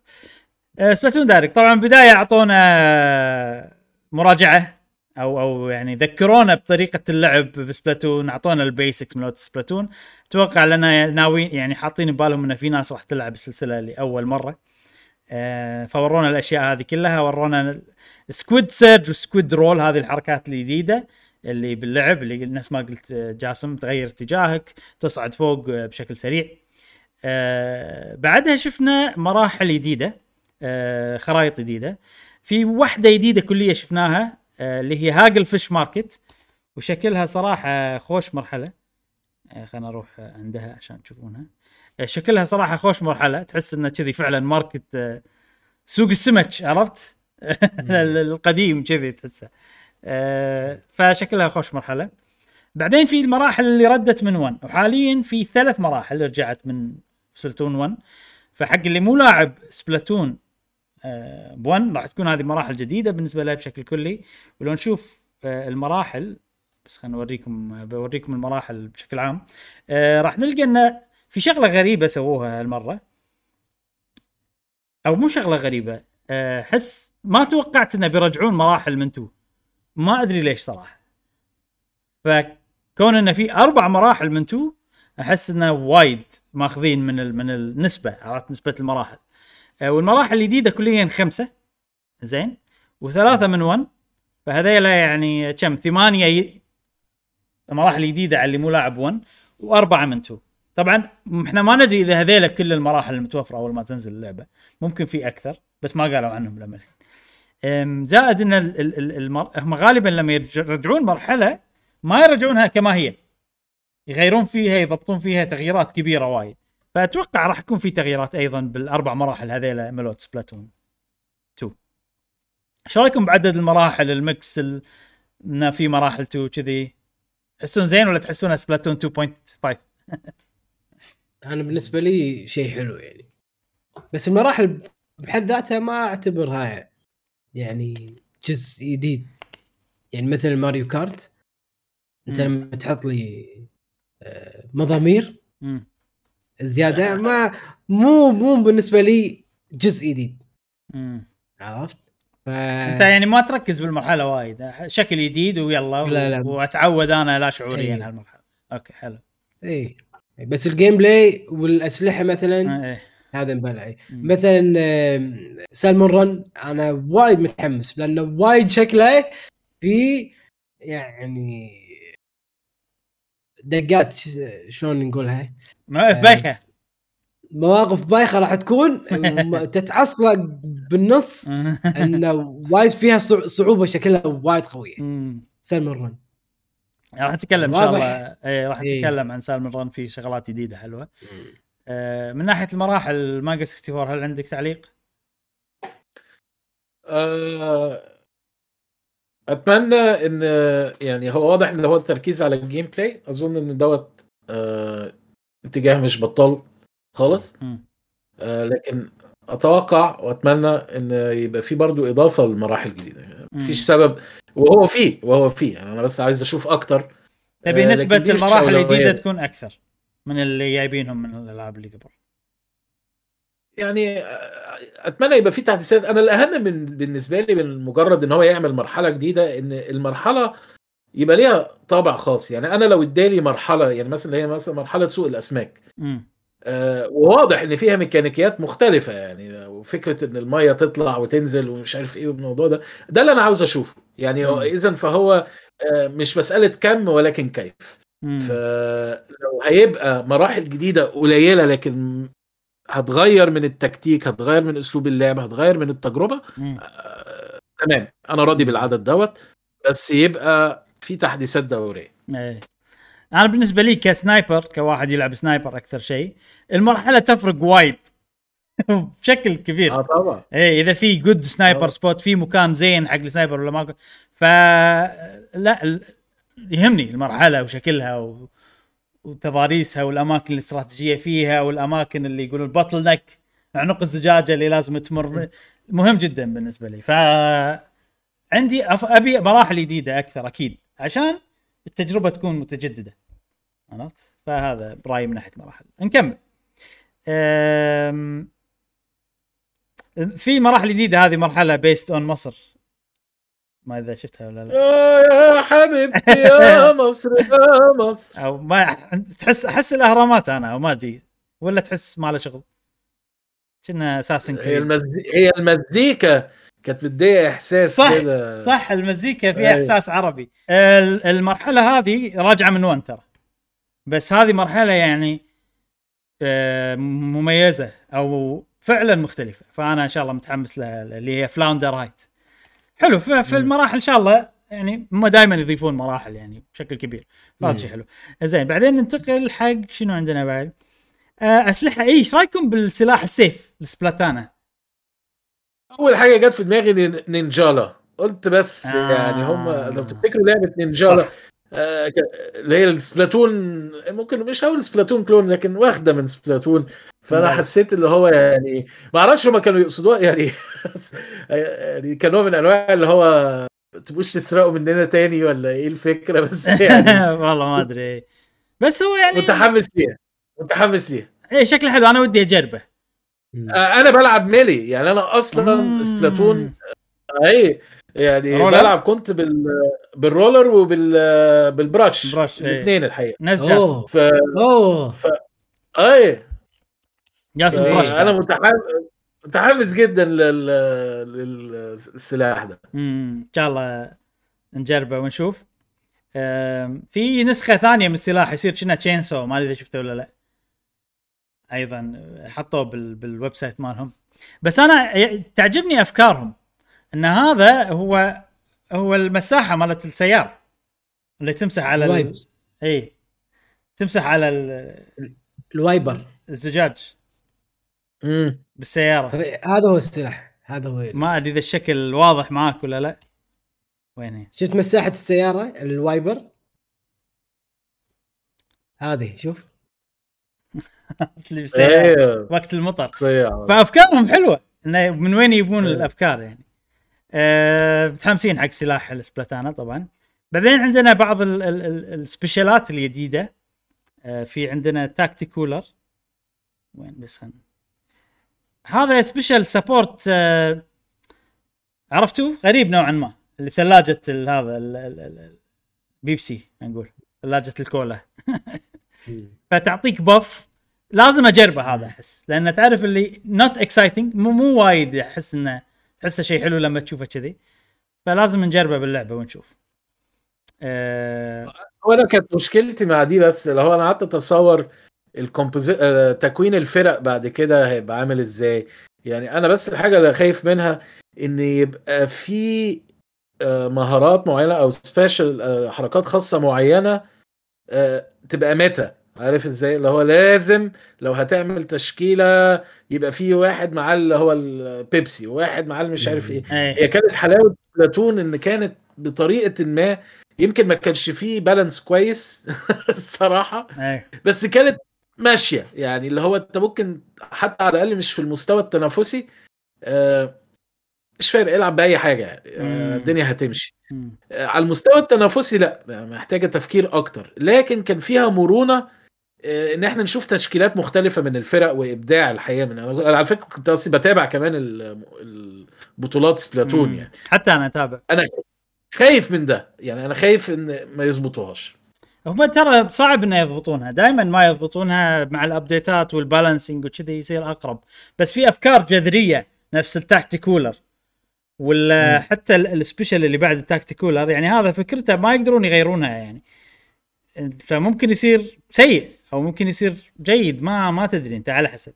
آه، Splatoon Direct. طبعا بداية أعطونا مراجعة. أو أو يعني ذكرونا بطريقة اللعب ب Splatoon أعطونا ال basics من Splatoon. أتوقع لنا ناويين يعني حاطين ببالهم ان في ناس راح تلعب السلسلة لأول مرة. آه، فورونا الأشياء هذه كلها ورونا squid surge و squid roll هذه الحركات الجديدة اللي باللعب اللي نفس ما قلت آه، جاسم تغير اتجاهك تصعد فوق آه، بشكل سريع. بعدها شفنا مراحل جديدة خرائط جديدة. في واحدة جديدة كلية شفناها اللي هي هاجل فيش ماركت. وشكلها صراحة خوش مرحلة. آه، خلينا نروح آه، عندها عشان تشوفونها. آه، شكلها صراحة خوش مرحلة. تحس إنه كذي فعلا ماركت آه، سوق السمك عرفت؟ القديم كذي تحسه. آه، فشكلها خوش مرحلة. بعدين في المراحل اللي ردت من 1 وحاليا في ثلاث مراحل رجعت من Splatoon 1 فحق اللي مو لاعب Splatoon آه ب1 راح تكون هذه مراحل جديدة بالنسبة لها بشكل كلي. ولو نشوف آه المراحل بس خلينا نوريكم بوريكم المراحل بشكل عام. آه راح نلقى انه في شغلة غريبة سووها هالمرة. أو مو شغلة غريبة بس ما توقعت إنه بيرجعون مراحل من two. ما أدري ليش صراحة. فكون انه في أربع مراحل من two أحس إنه وايد ماخذين من من النسبة عرفت نسبة المراحل. والمراحل الجديدة كليا خمسة. زين. وثلاثة من 1 فهذيلا يعني كم؟ ثمانية ي... مراحل جديده على اللي مو لاعب 1 وأربعة من 2 طبعا إحنا ما ندري إذا هذيلا كل المراحل المتوفرة أول ما تنزل اللعبة. ممكن في أكثر بس ما قالوا عنهم لما الحين زائد إن ال ال ال المر... هم غالبا لما يرجعون مرحلة ما يرجعونها كما هي. يغيرون فيها يضبطون فيها تغييرات كبيرة وايد. فأتوقع راح يكون في تغييرات أيضا بالأربع مراحل هذيلا مالوت Splatoon 2 إيش رأيكم بعدد المراحل ال mix ال... إنه في مراحل 2 كذي تحسون زين ولا تحسونها Splatoon 2.5 أنا بالنسبة لي شيء حلو يعني. بس المراحل بحد ذاتها ما أعتبرها يعني جزء جديد. يعني مثل ماريو كارت أنت لما تحط لي آه، مضامير زيادة ما مو مو بالنسبة لي جزء جديد. عرفت؟ ف... انت يعني ما تركز بالمرحلة وايد. شكل جديد ويلا لا لا. وأتعود أنا لا شعوريا على المرحله okay حلو. اي بس ال gameplay والأسلحة مثلا إيه. هذا مبلع مثلا Salmon Run أنا وايد متحمس لأنه وايد شكله في يعني دقات شلون نقولها؟ مواقف بايخة. مواقف بايخة راح تكون تتعصلق بالنص انه وايد فيها صعوبة شكلها وايد قوية. سالمون رن. راح نتكلم إن شاء الله. اي راح إيه. نتكلم عن Salmon Run في شغلات جديدة حلوة. آه، من ناحية المراحل مانجا 64 هل عندك تعليق؟ أه أتمنى إن يعني هو واضح إن هو التركيز على ال gameplay أظن إن دوت أه اتجاه مش بطال خالص. أه لكن أتوقع وأتمنى إن يبقى في برضو إضافة لمراحل جديده مفيش سبب وهو فيه وهو فيه. يعني أنا بس عايز أشوف أكتر. تبي آه، نسبه المراحل الجديدة تكون أكثر من اللي جايبينهم من الألعاب اللي قبل. يعني آه، أتمنى يبقى في تحديثات. أنا الأهم من بالنسبة لي من مجرد إن هو يعمل مرحلة جديدة إن المرحلة يبقى ليها طابع خاص. يعني أنا لو ادالي مرحلة يعني مثلا هي مثلا مرحلة سوق الأسماك م. آه وواضح إن فيها ميكانيكيات مختلفة يعني وفكره إن المية تطلع وتنزل ومش عارف إيه الموضوع ده ده اللي أنا عاوز أشوفه. يعني اذا فهو آه مش مسألة كم ولكن كيف. فلو هيبقى مراحل جديدة قليلة لكن هتغير من التكتيك هتغير من أسلوب اللعب هتغير من التجربة. آه، تمام. أنا راضي بالعدد دوت. بس يبقى في تحديثات دورية. إيه. أنا بالنسبة لي ك sniper كواحد يلعب sniper أكثر شيء المرحلة تفرق وايد. بشكل كبير. آه طبعا. إيه إذا في good sniper spot في مكان زين حق ال sniper ولا ما ف لا يهمني المرحلة وشكلها و... وتضاريسها والأماكن الاستراتيجية فيها والأماكن اللي يقولون bottleneck عنق الزجاجة اللي لازم تمر. مهم جدا بالنسبة لي. ف عندي. أبي مراحل جديدة أكثر أكيد عشان التجربة تكون متجددة. عرفت؟ فهذا برأيي من ناحية مراحل. نكمل. أم... في مراحل جديدة هذه مرحلة based on مصر. ما إذا شفتها ولا لا. يا حبيبتي يا مصر يا مصر. أو ما تحس أحس الأهرامات أنا أو ما أدري. ولا تحس ما له شغل. كنا أساسا هي المزي... هي المزيكا كانت مديه إحساس صح كده صح المزيكا فيها إحساس عربي. المرحلة هذه راجعة من وين ترى؟ بس هذه مرحلة يعني آه، مميزة أو فعلا مختلفة. فأنا إن شاء الله متحمس لها اللي هي Flounder Heights حلو في المراحل إن شاء الله يعني هم دائما يضيفون مراحل يعني بشكل كبير. فهذا شيء حلو. زين بعدين ننتقل حق شنو عندنا بعد؟ آه، أسلحة. اي إيش رأيكم بالسلاح السيف ال Splatana؟ أول حاجة جت في دماغي نينجالا. قلت بس آه. يعني هم لو تفتكروا لعبة نينجالا اللي هي السبلاتون ممكن مش هقول سبلاتون clone لكن واخدة من سبلاتون. فأنا نعم. حسيت اللي هو يعني ما أعرفش هما كانوا يقصدوها يعني يعني كان نوع من أنواع اللي هو تبقوش تسرقوا مننا تاني ولا إيه الفكرة؟ بس يعني والله ما أدري. بس هو يعني متحمس ليها متحمس ليها. إيه شكله حلو. أنا ودي أجربه. آه، أنا بلعب melee. يعني أنا أصلا مم. سبلاتون اي يعني roller؟ بلعب كنت بال بال roller وبال بال brush brush، إيه. الاثنين الحقيقة. ناس جاسم. أوه. ف أي. جاسم brush أنا متحمس متحمس جدا لل... للسلاح ده. امم إن شاء الله نجربه ونشوف. في نسخة ثانية من السلاح يصير كأنه chainsaw ما أدري إذا شفته ولا لا. أيضا حطوه بال... بال website مالهم. بس أنا تعجبني أفكارهم. إن هذا هو هو المساحة مالت السيارة اللي تمسح على ال... إي. تمسح على ال- ال wiper. الزجاج. امم بالسيارة. هذا هو السلاح. هذا هو ما أدري إذا الشكل واضح معاك ولا لا. وين هي؟ شفت مساحة السيارة ال wiper؟ هذه شوف. اللي بالسياره إيه وقت المطر. صيع فأفكارهم حلوة. إنه من وين يبون إيه. الأفكار يعني. متحمسين حق سلاح ال Splatana طبعا. بعدين عندنا بعض ال- ال- ال- السبيشالات الجديده أه في عندنا Tacticooler وين بس خلنا. هذا special support أه عرفتوا؟ غريب نوعا ما. اللي ثلاجة هذا ال- ال- ال- البيبسي نقول. ثلاجة الكولا. فتعطيك buff لازم أجربه هذا أحس. لأن تعرف اللي not exciting مو مو وايد أحس إنه تحسه شيء حلو لما تشوفه كذي. فلازم نجربه باللعبة ونشوف. أه وأنا كانت مشكلتي مع دي بس اللي هو أنا قعدت أتصور ال composi... آه، تكوين الفرق بعد كده هيبقى عامل إزاي. يعني أنا بس الحاجة اللي خايف منها إن يبقى في آه، مهارات معينة أو special حركات خاصة معينة آه، تبقى meta. عارف إزاي؟ اللي هو لازم لو هتعمل تشكيلة يبقى في واحد معاه اللي هو البيبسي وواحد معاه مش عارف إيه. إيه هي كانت حلاوة Splatoon إن كانت بطريقة ما يمكن ما كانش فيه balance كويس الصراحة. إيه بس كانت ماشية. يعني اللي هو أنت ممكن حتى على الأقل مش في المستوى التنافسي آه، مش فارق العب بأي حاجة يعني. آه،. الدنيا هتمشي. آه، على المستوى التنافسي لا محتاجة تفكير أكتر. لكن كان فيها مرونة إن إحنا نشوف تشكيلات مختلفة من الفرق وإبداع الحقيقة من أنا على فكرة كنت اصلي بتابع كمان ال- البطولات Splatoon. يعني. حتى أنا أتابع. أنا خايف من ده. يعني أنا خايف إن ما يظبطوهاش هم ترى صعب إنه يضبطونها. دائما ما يضبطونها مع الأبديتات وال balancing وكذي يصير أقرب. بس في أفكار جذرية نفس ال Tacticooler ولا مم. حتى ال- ال special اللي بعد ال Tacticooler يعني هذا فكرته ما يقدرون يغيرونها يعني. فممكن يصير سيء. أو ممكن يصير جيد ما ما تدري أنت على حسب.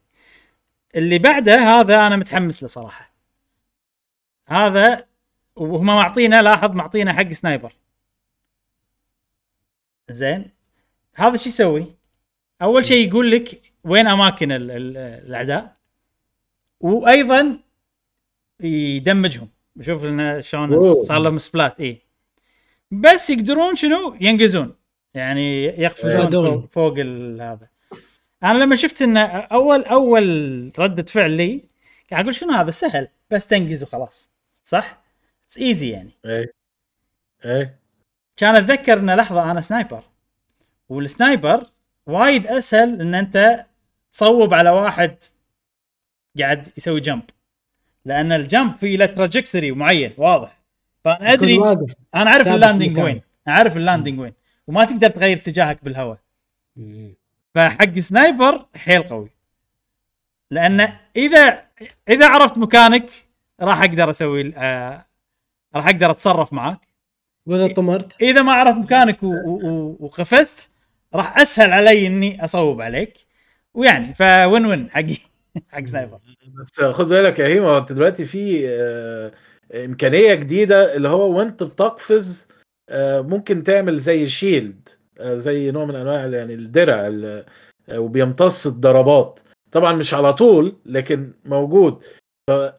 اللي بعده هذا أنا متحمس له صراحة. هذا وهم معطينا لاحظ معطينا حق sniper. زين؟ هذا شو يسوي؟ أول شيء يقول لك وين أماكن ال ال الأعداء وأيضا يدمجهم. شوف لنا شلون. صار لهم splat اي بس يقدرون شنو؟ ينقزون. يعني يقفزون. فوق, هذا. أنا لما شفت انه اول أول ردة فعل لي قاعد أقول شنو هذا؟ سهل. بس تنقز وخلاص. صح؟ it's easy يعني. إيه. إيه. كان أتذكر إن لحظة أنا sniper. وال sniper وايد أسهل إن أنت تصوب على واحد قاعد يسوي jump لأن ال jump فيه له trajectory معين واضح. فأنا ادري أنا أعرف ال landing. وين. أعرف ال landing وين. وما تقدر تغير اتجاهك بالهواء. فحق sniper حيل قوي. لأن إذا إذا عرفت مكانك راح أقدر أسوي آه راح أقدر أتصرف معاك. وإذا طمرت إذا ما عرفت مكانك و- و- و- وقفزت راح أسهل علي إني أصوب عليك. ويعني فوين وين حقي حق سنايبر. بس خد بالك يا هيما أنت دلوقتي في آه، إمكانية جديدة اللي هو وأنت بتقفز آه، ممكن تعمل زي شيلد آه، زي نوع من أنواع يعني الدرع ال- آه، وبيمتص الضربات. طبعا مش على طول لكن موجود. آه،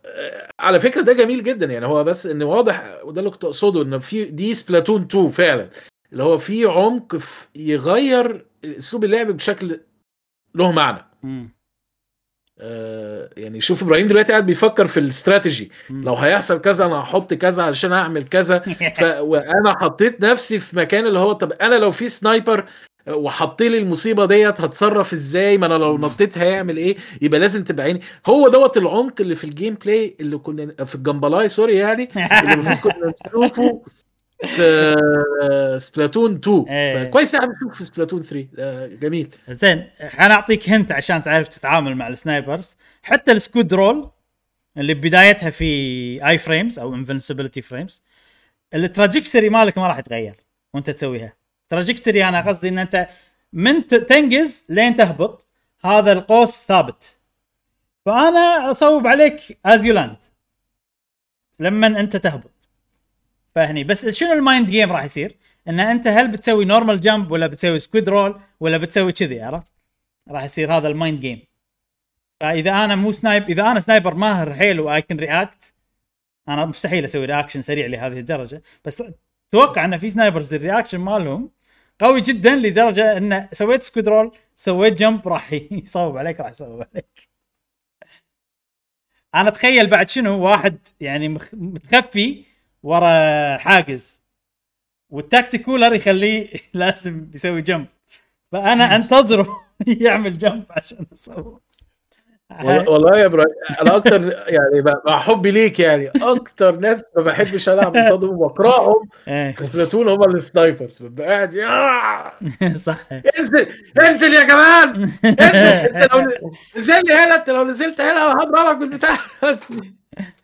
على فكرة ده جميل جدا. يعني هو بس إن واضح وده اللي كنت أقصده إن في دي Splatoon 2 فعلا. اللي هو فيه عمق في يغير أسلوب اللعب بشكل له معنى. آه يعني شوف إبراهيم دلوقتي قاعد بيفكر في الاستراتيجي. لو هيحصل كذا أنا هحط كذا علشان أعمل كذا. ف... وأنا حطيت نفسي في مكان اللي هو طب أنا لو في sniper وحط لي المصيبة ديت هتصرف إزاي؟ ما أنا لو نطيت هيعمل إيه؟ يبقى لازم تبقى عيني هو دوت العمق اللي في ال gameplay اللي كنا في ال gameplay sorry يعني اللي كنا نشوفه في Splatoon 2 إيه. فكويس إحنا بنشوف في Splatoon 3 آه، جميل. زين أنا أعطيك hint عشان تعرف تتعامل مع ال snipers حتى ال squid roll اللي بدايتها في i-frames أو invincibility frames ال trajectory مالك ما راح يتغير وأنت تسويها. trajectory أنا قصدي إن أنت من ت- تنقز لين تهبط. هذا القوس ثابت. فأنا أصوب عليك as you land لما أنت تهبط. فهني بس شنو ال mind game راح يصير؟ إن أنت هل بتسوي normal jump ولا بتسوي squid roll ولا بتسوي كذي عرفت؟ راح يصير هذا ال mind game فإذا أنا مو snipe إذا أنا sniper ماهر حيل و I can react أنا مستحيل أسوي reaction سريع لهذه الدرجة بس أتوقع إن في snipers ال reaction مالهم قوي جدا لدرجة إن سويت squid roll سويت jump راح يصوب عليك راح يصوب عليك أنا أتخيل بعد شنو واحد يعني. متخفي ورا حاجز. وال Tacticooler يخليه لازم يسوي jump فأنا أنتظره يعمل جمب عشان اصوب والله والله يا إبراهيم أنا أكتر يعني مع حبي ليك يعني. أكتر ناس ما بحبش ألعب قصادهم وبكرههم إيه، في Splatoon هم ال snipers. ببقى قاعد صح. انزل انزل يا جمال! انزل! انت لو نزل لي هنا انت لو نزلت هنا أنا هضربك بالبتاع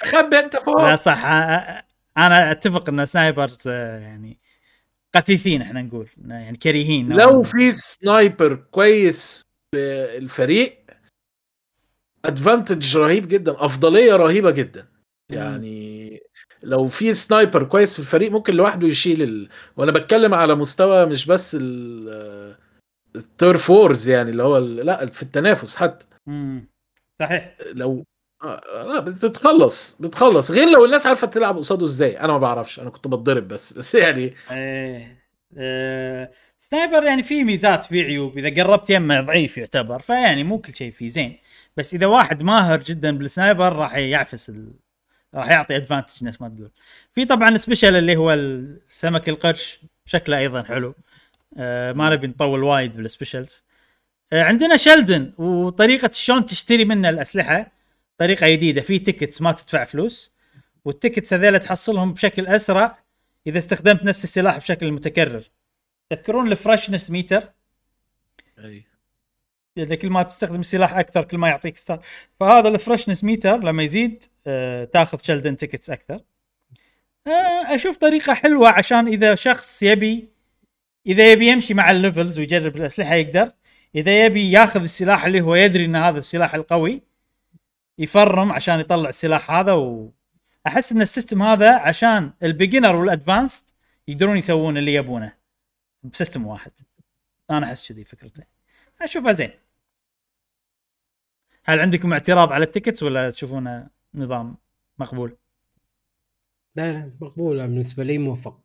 خبي انت لا فوق صح. أ- أ- أنا أتفق إن snipers آه، يعني قثيثين إحنا نقول يعني كريهين لو. في sniper كويس في الفريق advantage رهيب جدا أفضلية رهيبة جدا يعني لو في sniper كويس في الفريق ممكن لوحده يشيل ال... وأنا بتكلم على مستوى مش بس ال ال Turf Wars يعني اللي هو ال... لا في التنافس حتى مم. صحيح لو آه، لا بت- بتخلص بتخلص. غير لو الناس عارفة تلعب قصاده إزاي. أنا ما بعرفش أنا كنت بتضرب بس بس يعني. إيه آه، sniper يعني فيه ميزات فيه عيوب. إذا قربت يمه ضعيف يعتبر فيعني مو كل شيء فيه زين. بس إذا واحد ماهر جدا بال sniper راح يعفس ال... راح يعطي advantage نفس ما تقول. في طبعا special اللي هو السمك القرش شكله أيضا حلو. آه ما نبي نطول وايد بال specials آه عندنا Sheldon وطريقة شلون تشتري منه الأسلحة. طريقة جديدة. في tickets ما تدفع فلوس وال tickets هذيلا تحصلهم بشكل أسرع إذا استخدمت نفس السلاح بشكل متكرر. تذكرون ال freshness meter إذا كل ما تستخدم السلاح أكثر كل ما يعطيك star فهذا ال freshness meter لما يزيد آه تاخذ Sheldon tickets أكثر. آه أشوف طريقة حلوة عشان إذا شخص يبي إذا يبي يمشي مع ال levels ويجرب الأسلحة يقدر. إذا يبي ياخذ السلاح اللي هو يدري إن هذا السلاح القوي يفرم عشان يطلع السلاح هذا وأحس إن ال system هذا عشان ال beginner وال advanced يقدرون يسوون اللي يبونه ب system واحد. أنا أحس كذي فكرته أشوفها زين. هل عندكم اعتراض على ال tickets ولا تشوفونه نظام مقبول؟ لا لا مقبولة بالنسبة لي موفق.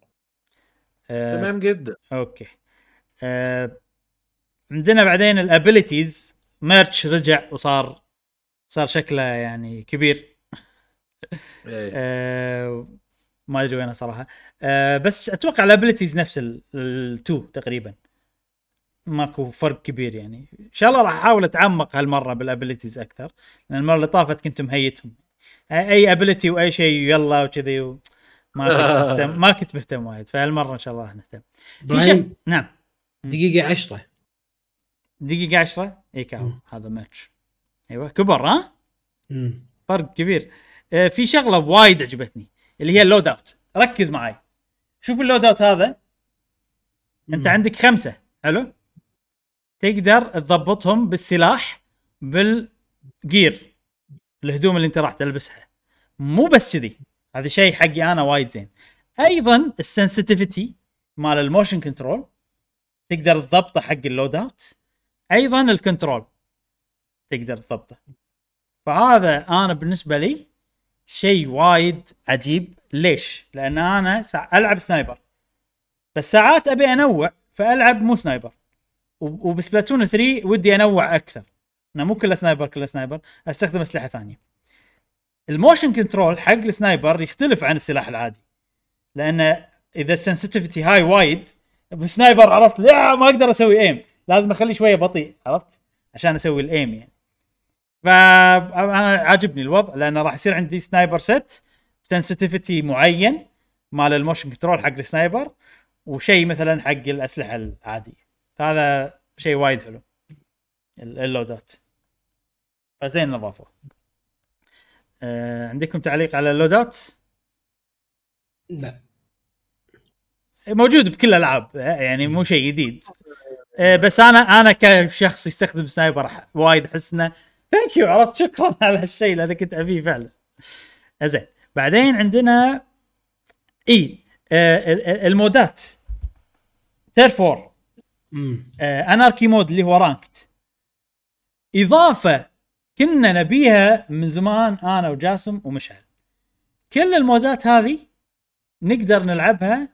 آه تمام جدا. okay. آه عندنا بعدين ال abilities Murch رجع وصار صار شكله يعني كبير. إيه. آه ما أدري وينه صراحة. آه بس أتوقع ال abilities نفس ال two تقريبا. ماكو فرق كبير يعني. إن شاء الله راح أحاول أتعمق هالمرة بال abilities أكثر. لأن المرة اللي طافت كنت مهيتهم. اي ability وأي شيء يلا وكذي و... ما كنت مهتم ما كنت مهتم وايد. فهالمرة إن شاء الله راح نهتم. في شيء إبراهيم نعم. دقيقة عشرة. دقيقة 10 إي كاهو. هذا Murch أيوه كبر ها؟ مم. فرق كبير. آه في شغلة وايد عجبتني اللي هي ال loadout. ركز معي شوف ال loadout هذا. أنت مم. عندك خمسة. حلو؟ تقدر تضبطهم بالسلاح بال gear الهدوم اللي أنت راح تلبسها. مو بس كذي. هذا شيء حقي أنا وايد زين. أيضا ال sensitivity مال ال motion control تقدر تضبطه حق ال loadout. أيضا ال control. تقدر تضبطه. فهذا أنا بالنسبة لي شيء وايد عجيب. ليش؟ لأن أنا سا- ألعب sniper. بس ساعات أبي أنوع فألعب مو sniper. وب Splatoon 3 ودي أنوع أكثر. أنا مو كله sniper كله sniper. أستخدم أسلحة ثانية. ال motion control حق ال sniper يختلف عن السلاح العادي. لأن إذا ال sensitivity high وايد ب sniper عرفت لا ما أقدر أسوي aim لازم اخليه شوية بطيء عرفت؟ عشان أسوي ال aim يعني. فانا عاجبني الوضع لأنه راح يصير عندي sniper set sensitivity معين مال ال motion control حق ال sniper وشيء مثلا حق الأسلحة العادية. هذا شيء وايد حلو ال- ال loadouts. فزين إضافة آه عندكم تعليق على ال loadouts؟ لا. موجود بكل الالعاب يعني مو شيء جديد. آه، بس أنا أنا كشخص يستخدم sniper وايد أحس إنه thank you عرفت؟ شكرا على هالشيء لأن كنت أبيه فعلا. زين. بعدين عندنا اي آه ال- ال- المودات. Turf War مم. آه Anarchy mode اللي هو ranked إضافة كنا نبيها من زمان أنا وجاسم ومشعل. كل المودات هذه نقدر نلعبها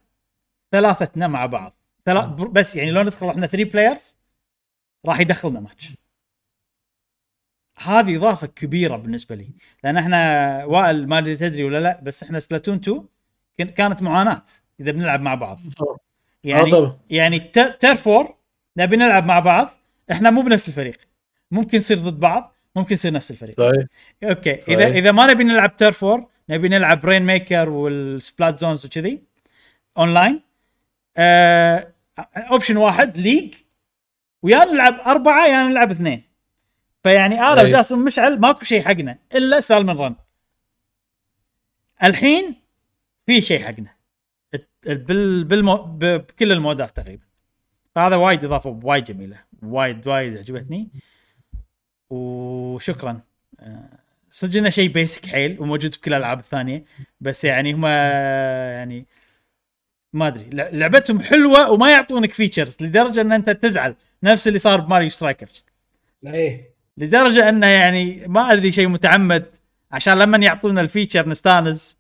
ثلاثتنا مع بعض. ثلاث بس يعني لو ندخل إحنا 3 players راح يدخلنا ماتش هذه إضافة كبيرة بالنسبة لي. لأن إحنا وائل ما أدري تدري ولا لا بس إحنا Splatoon 2 كن- كانت معاناة إذا بنلعب مع بعض. يعني. يعني Turf Turf War نبي نلعب مع بعض إحنا مو بنفس الفريق. ممكن نصير ضد بعض ممكن يصير نفس الفريق. صحيح. أوكي. صحيح. إذا اذا ما نبي نلعب Turf War نبي نلعب Rainmaker وال Splat Zones وكذي اونلاين آه option واحد league ويا نلعب أربعة يا نلعب اثنين. فيعني أنا أي. وجاسم مشعل ماكو شيء حقنا إلا Salmon Run. الحين في شيء حقنا. بال بالمو بكل المودات تقريبا. فهذا وايد إضافة وايد جميلة. وايد وايد عجبتني. وشكرا. آه، صدق إنه شيء basic حيل وموجود بكل الألعاب الثانية. بس يعني هم يعني ما أدري. لع- لعبتهم حلوة وما يعطونك features لدرجة إن أنت تزعل نفس اللي صار ب Mario Strikers. إيه. لدرجة إنه يعني ما أدري شيء متعمد عشان لما يعطونا ال feature نستانس.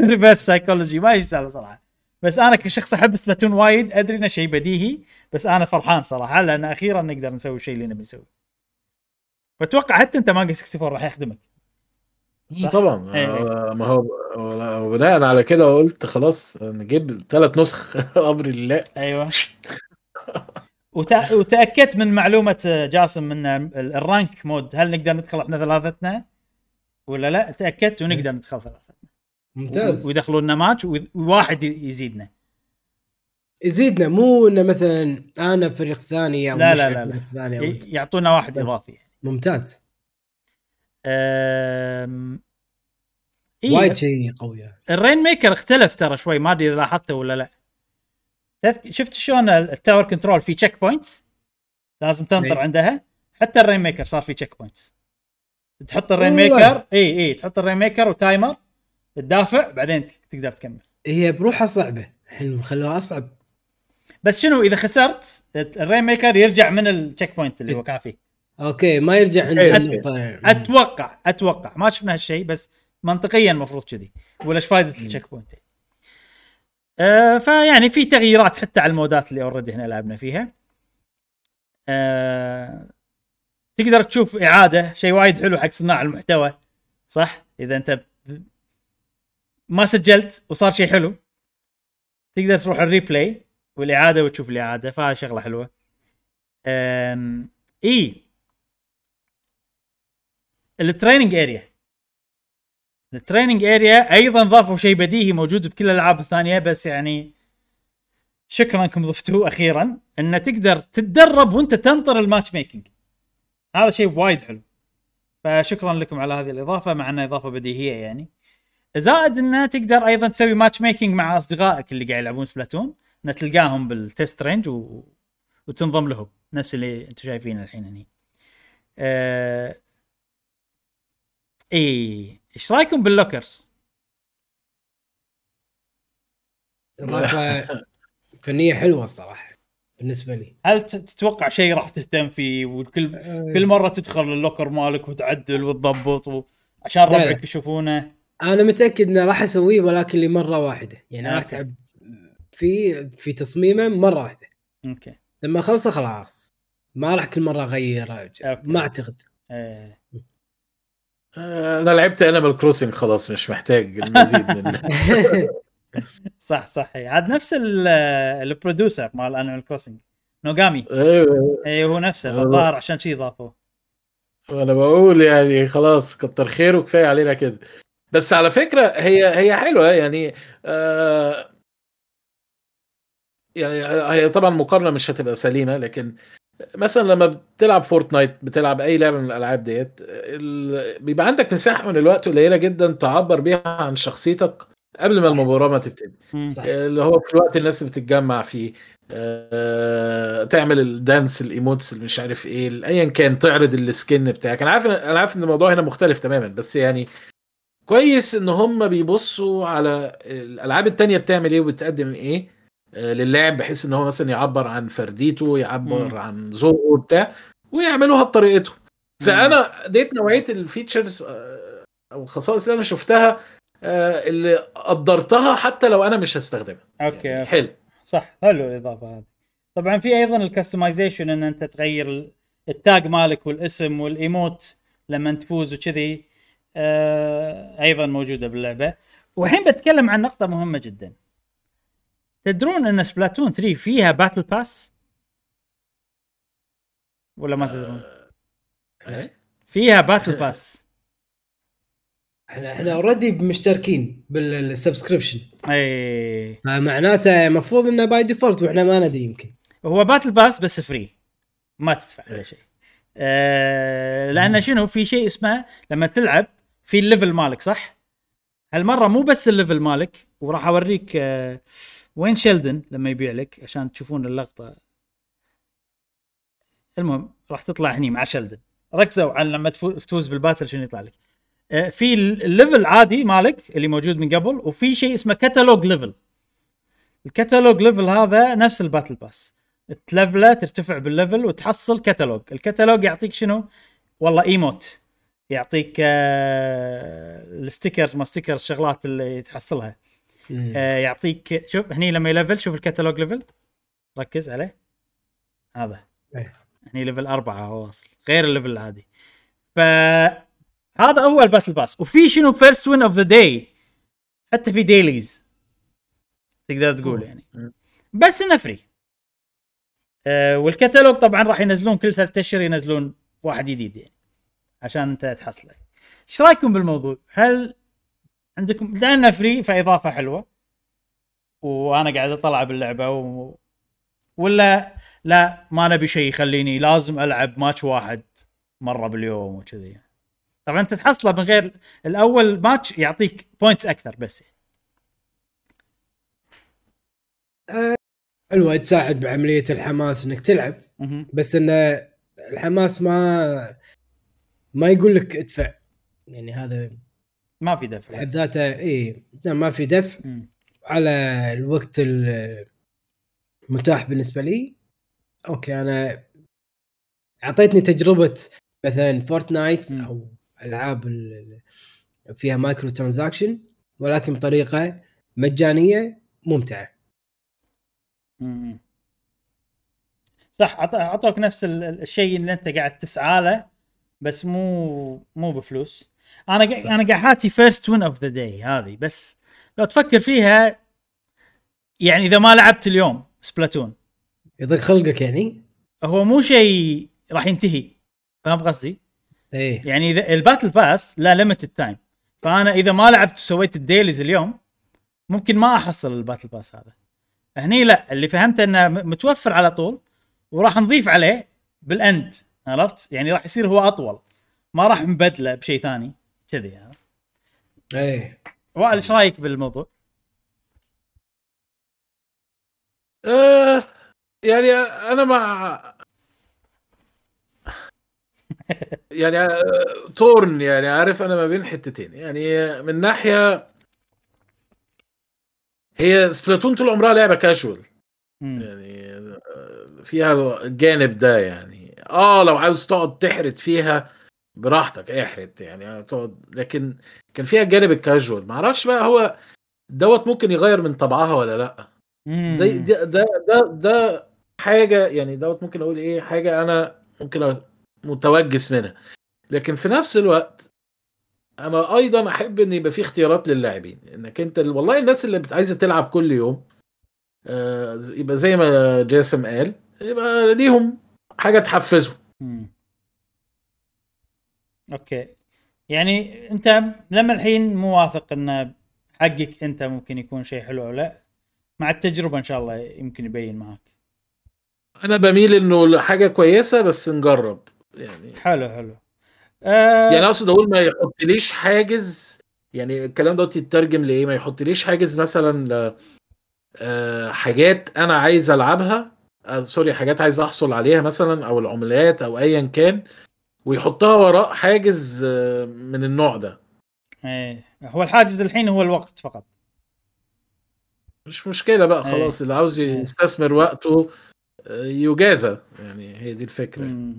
reverse psychology ما يستاهل صراحة. بس أنا كشخص أحب Splatoon وايد أدري إنه شيء بديهي بس أنا فرحان صراحة لأن أخيرا نقدر نسوي الشيء اللي نبي نسويه بتوقع حتى أنت مانجا 64 راح يخدمك؟ طبعا. إيه. آه، ما هو بناء على كده قلت خلاص نجيب ثلاث نسخ. أمر الله أيوه. وت... وتأكدت من معلومة جاسم إن ال- ال rank mode هل نقدر ندخل إحنا ثلاثتنا؟ ولا لا؟ تأكدت ونقدر ندخل ثلاثتنا. ممتاز. ويدخلون لنا ماتش وواحد يزيدنا. يزيدنا مو إنه مثلا أنا فريق ثاني أو لا، لا، لا، لا. ثاني أو... يعطونا واحد طيب. إضافي. ممتاز. أم... إيه. وايد شيء قوي يعني. ال Rainmaker اختلف ترى شوي ما أدري إذا لاحظته ولا لا. تذك... شفت شلون ال- tower control في checkpoints لازم تنطر إيه. عندها. حتى ال rainmaker صار في checkpoints تحط ال rain. maker إي إي تحط الرين ميكر وتايمر تدافع بعدين تقدر تكمل. هي بروحها صعبة. الحين خلوها أصعب. بس شنو إذا خسرت ال rainmaker يرجع من ال checkpoint اللي هو كان فيه. okay ما يرجع عند. النقطه يعني. أتوقع أتوقع ما شفنا هالشيء بس منطقيا المفروض كذي. ولا إيش فائده ال checkpoint آه فيعني في تغييرات حتى على ال mode ات اللي already إحنا لعبنا فيها. آه تقدر تشوف إعادة شيء وايد حلو حق صناع المحتوى صح؟ إذا أنت ما سجلت وصار شيء حلو تقدر تروح ال replay والإعادة وتشوف الإعادة فهذا شغلة حلوة. أم... إي. ال training area ال training area أيضا ضافوا شيء بديهي موجود بكل الألعاب الثانية بس يعني شكرا أنكم ضفتوه أخيرا انه تقدر تتدرب وأنت تنطر ال matchmaking هذا شيء وايد حلو. فشكرا لكم على هذه الإضافة مع أنها إضافة بديهية يعني. زائد انه تقدر أيضا تسوي matchmaking مع أصدقائك اللي قاعد يلعبون سبلاتون انه تلقاهم بال test range و... وتنضم لهم. نفس اللي أنتم شايفينه الحين هني. آه... اي إيش رأيكم بال lockers؟ اضافه فنية حلوة الصراحة بالنسبة لي هل تتوقع شيء راح تهتم فيه وكل كل مرة تدخل ال locker مالك وتعدل وتضبط و... عشان. ربعك يشوفونه أنا متأكد إنه راح أسويه ولكن لمرة واحدة يعني آه، راح. أتعب في في تصميمه مرة واحدة okay لما خلصه خلاص ما راح كل مرة اغير okay. ما أعتقد إيه. آه، أنا لعبت انيمال كروسنج خلاص مش محتاج المزيد من صح صح. عاد نفس ال- producer مال انيمال كروسنج نوغامي أيوه اي هو نفسه أه. الظاهر عشان شي ضافوه أنا بقول يعني خلاص كتر خيره كفايه علينا كده بس على فكرة هي هي حلوة يعني آه يعني هي طبعا مقارنة مش هتبقى سليمة لكن مثلا لما بتلعب فورتنايت بتلعب أي لعبة من الألعاب ديت ال- بيبقى عندك مساحة من الوقت قليلة جدا تعبر بيها عن شخصيتك قبل ما المباراة ما تبتدي. اللي هو في الوقت الناس بتتجمع فيه آه، تعمل ال dance ال emotes اللي مش عارف إيه ايا كان تعرض ال skin بتاعك. أنا عارف أنا عارف إن الموضوع هنا مختلف تماما بس يعني كويس إن هم بيبصوا على الألعاب التانية بتعمل إيه وبتقدم إيه. للاعب بحيث إن هو مثلا يعبر عن فرديته يعبر مم. عن ذوقه بتاع ويعملوها بطريقته فأنا ديت نوعية ال features آه، أو الخصائص اللي أنا شفتها آه، اللي قدرتها حتى لو أنا مش هستخدمها. okay يعني. حلو. صح حلو الإضافة هذه. طبعا في أيضا ال customization إن أنت تغير ال- التاج مالك والاسم وال emote لما تفوز وكذي آه أيضا موجودة باللعبة. والحين بتكلم عن نقطة مهمة جدا. تدرون أن سبلاتون 3 فيها battle pass ولا ما تدرون؟ إيه؟ فيها battle pass إحنا إحنا already مشتركين بال subscription. اي فمعناته المفروض إنه by default وإحنا ما ندري يمكن. هو battle pass بس free ما تدفع عليه شيء. آه لأن شنو؟ في شيء اسمه لما تلعب في ال level مالك صح؟ هالمرة مو بس ال level مالك وراح أوريك آه وين شيلدن لما يبيع لك عشان تشوفون اللقطة؟ المهم راح تطلع هني مع شيلدن. ركزوا على لما تفو- تفوز بال battle شنو يطلع لك. آه، في ال level عادي مالك اللي موجود من قبل وفي شيء اسمه catalog level ال catalog level هذا نفس ال battle pass. تلفله ترتفع بال level وتحصل catalog ال catalog يعطيك شنو؟ والله emote يعطيك آه ال stickers ما stickers الشغلات اللي تحصلها. آه يعطيك شوف هني لما يلفل شوف ال catalog level. ركز عليه. هذا. إيه. هني level أربعة هو واصل غير ال level العادي. فهذا هو ال battle pass وفي شنو first win of the day حتى في dailies تقدر تقول. يعني. بس إنه free آه والكتالوج طبعا راح ينزلون كل ثلاثة أشهر ينزلون واحد جديد يعني. عشان أنت تحصله. إيش رأيكم بالموضوع؟ هل عندكم لأنه free فإضافة حلوة. وأنا قاعد أطلع باللعبة و... ولا لا ما نبي شيء يخليني لازم ألعب ماتش واحد مرة باليوم وكذي. طبعا أنت تحصله من غير الأول ماتش يعطيك points أكثر بس. حلوة تساعد بعملية الحماس إنك تلعب. بس انه الحماس ما ما يقول لك ادفع. يعني هذا ما في دفع بحد ذاته اي ما في دفع مم. على الوقت ال- المتاح بالنسبة لي okay أنا أعطيتني تجربة مثلا Fortnite مم. أو ألعاب ال- فيها micro transaction ولكن بطريقة مجانية ممتعة مم. صح عط- أعطوك نفس ال- ال- الشيء اللي أنت قاعد تسعى له بس مو مو بفلوس أنا قا- أنا قاعد حاتي first win of the day هذه بس لو تفكر فيها يعني إذا ما لعبت اليوم Splatoon يضيق خلقك يعني؟ هو مو شيء راح ينتهي فاهم قصدي؟ إيه. يعني إذا الـ battle pass لا limited time فأنا إذا ما لعبت وسويت ال dailies اليوم ممكن ما أحصل ال battle pass هذا. هني لا اللي فهمته إنه متوفر على طول وراح نضيف عليه بال end عرفت؟ يعني راح يصير هو أطول ما راح نبدله بشيء ثاني. كذي يعني. إيه وائل إيش رأيك بالموضوع؟ آه يعني أنا مع يعني آه، تورن يعني عارف أنا ما بين حتتين يعني من ناحية هي سبلاتون طول عمرها لعبة كاجوال. يعني آه، فيها الجانب ده يعني آه لو عاوز تقعد تحرت فيها براحتك احرت يعني تقعد. لكن كان فيها الجانب الكاجوال ما أعرفش بقى هو دوت ممكن يغير من طبعها ولا لأ. ده ده ده, ده حاجة يعني دوت ممكن أقول إيه حاجة أنا ممكن متوجس منها. لكن في نفس الوقت أنا أيضا أحب إن يبقى في اختيارات للاعبين. إنك أنت والله الناس اللي عايزة تلعب كل يوم آه، يبقى زي ما جاسم قال يبقى ليهم حاجة تحفزهم. أوكي. يعني أنت لما الحين مو واثق إن حقك أنت ممكن يكون شيء حلو أو لا مع التجربة إن شاء الله يمكن يبين معك. أنا بميل إنه حاجة كويسة بس نجرب يعني. حلو حلو. آه يعني أقصد أقول ما يحطليش حاجز يعني الكلام دوت يترجم لإيه؟ ما يحطليش حاجز مثلا ل- آه، حاجات أنا عايز ألعبها آه، سوري حاجات عايز أحصل عليها مثلا أو العملات أو ايا كان. ويحطها وراء حاجز آه، من النوع ده. إيه. هو الحاجز الحين هو الوقت فقط. مش مشكلة بقى أي. خلاص اللي عاوز أي. يستثمر وقته آه، يجازى. يعني هي دي الفكرة. مم.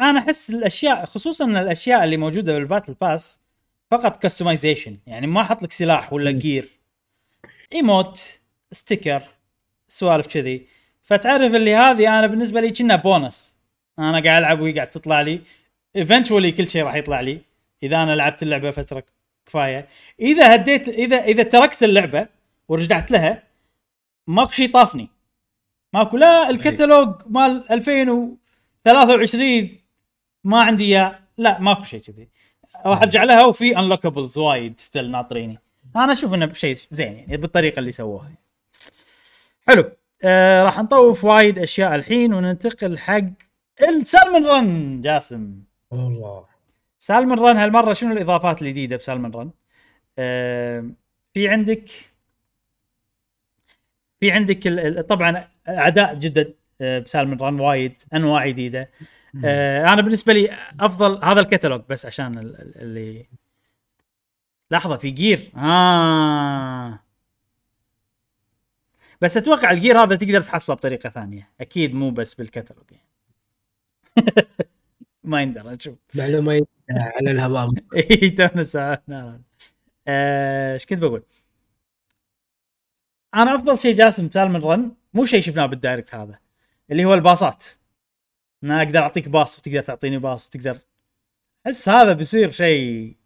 أنا أحس الأشياء خصوصا الأشياء اللي موجودة بال battle pass فقط customization يعني ما أحط لك سلاح ولا. gear emote sticker سوالف كذي. فتعرف اللي هذه أنا بالنسبة لي كنا بونس. أنا قاعد العب وهي قاعد تطلع لي. eventually كل شيء راح يطلع لي. إذا أنا لعبت اللعبة فترة كفاية. إذا هديت إذا إذا تركت اللعبة ورجعت لها ماكو شيء طافني. ماكو لا الكتالوج مال 2023 ما عندي إياه. لا ماكو شيء كذي. راح أرجع لها وفي unlockables وايد still ناطريني. أنا أشوف إنه شيء زين يعني بالطريقة اللي سووها. حلو. آه راح نطوف وايد أشياء الحين وننتقل حق ال Salmon Run جاسم. والله. Salmon Run هالمرة شنو الإضافات الجديدة ب Salmon Run؟ آه في عندك في عندك ال- طبعا اعداء جدد آه، ب Salmon Run وايد أنواع جديدة. آه أنا بالنسبة لي أفضل هذا الكتالوج بس عشان ال- ال- اللي لحظة في gear. آه. بس أتوقع ال gear هذا تقدر تحصله بطريقة ثانية. أكيد مو بس بالكتالوج يعني. ما يندر نشوف معلومه على الهواء. إي تونا نعم. آه، إيش كنت بقول؟ أنا أفضل شيء جاسم Salmon Run مو شيء شفناه بال Direct هذا اللي هو الباصات. ان أنا أقدر أعطيك pass وتقدر تعطيني pass وتقدر. أحس هذا بيصير شيء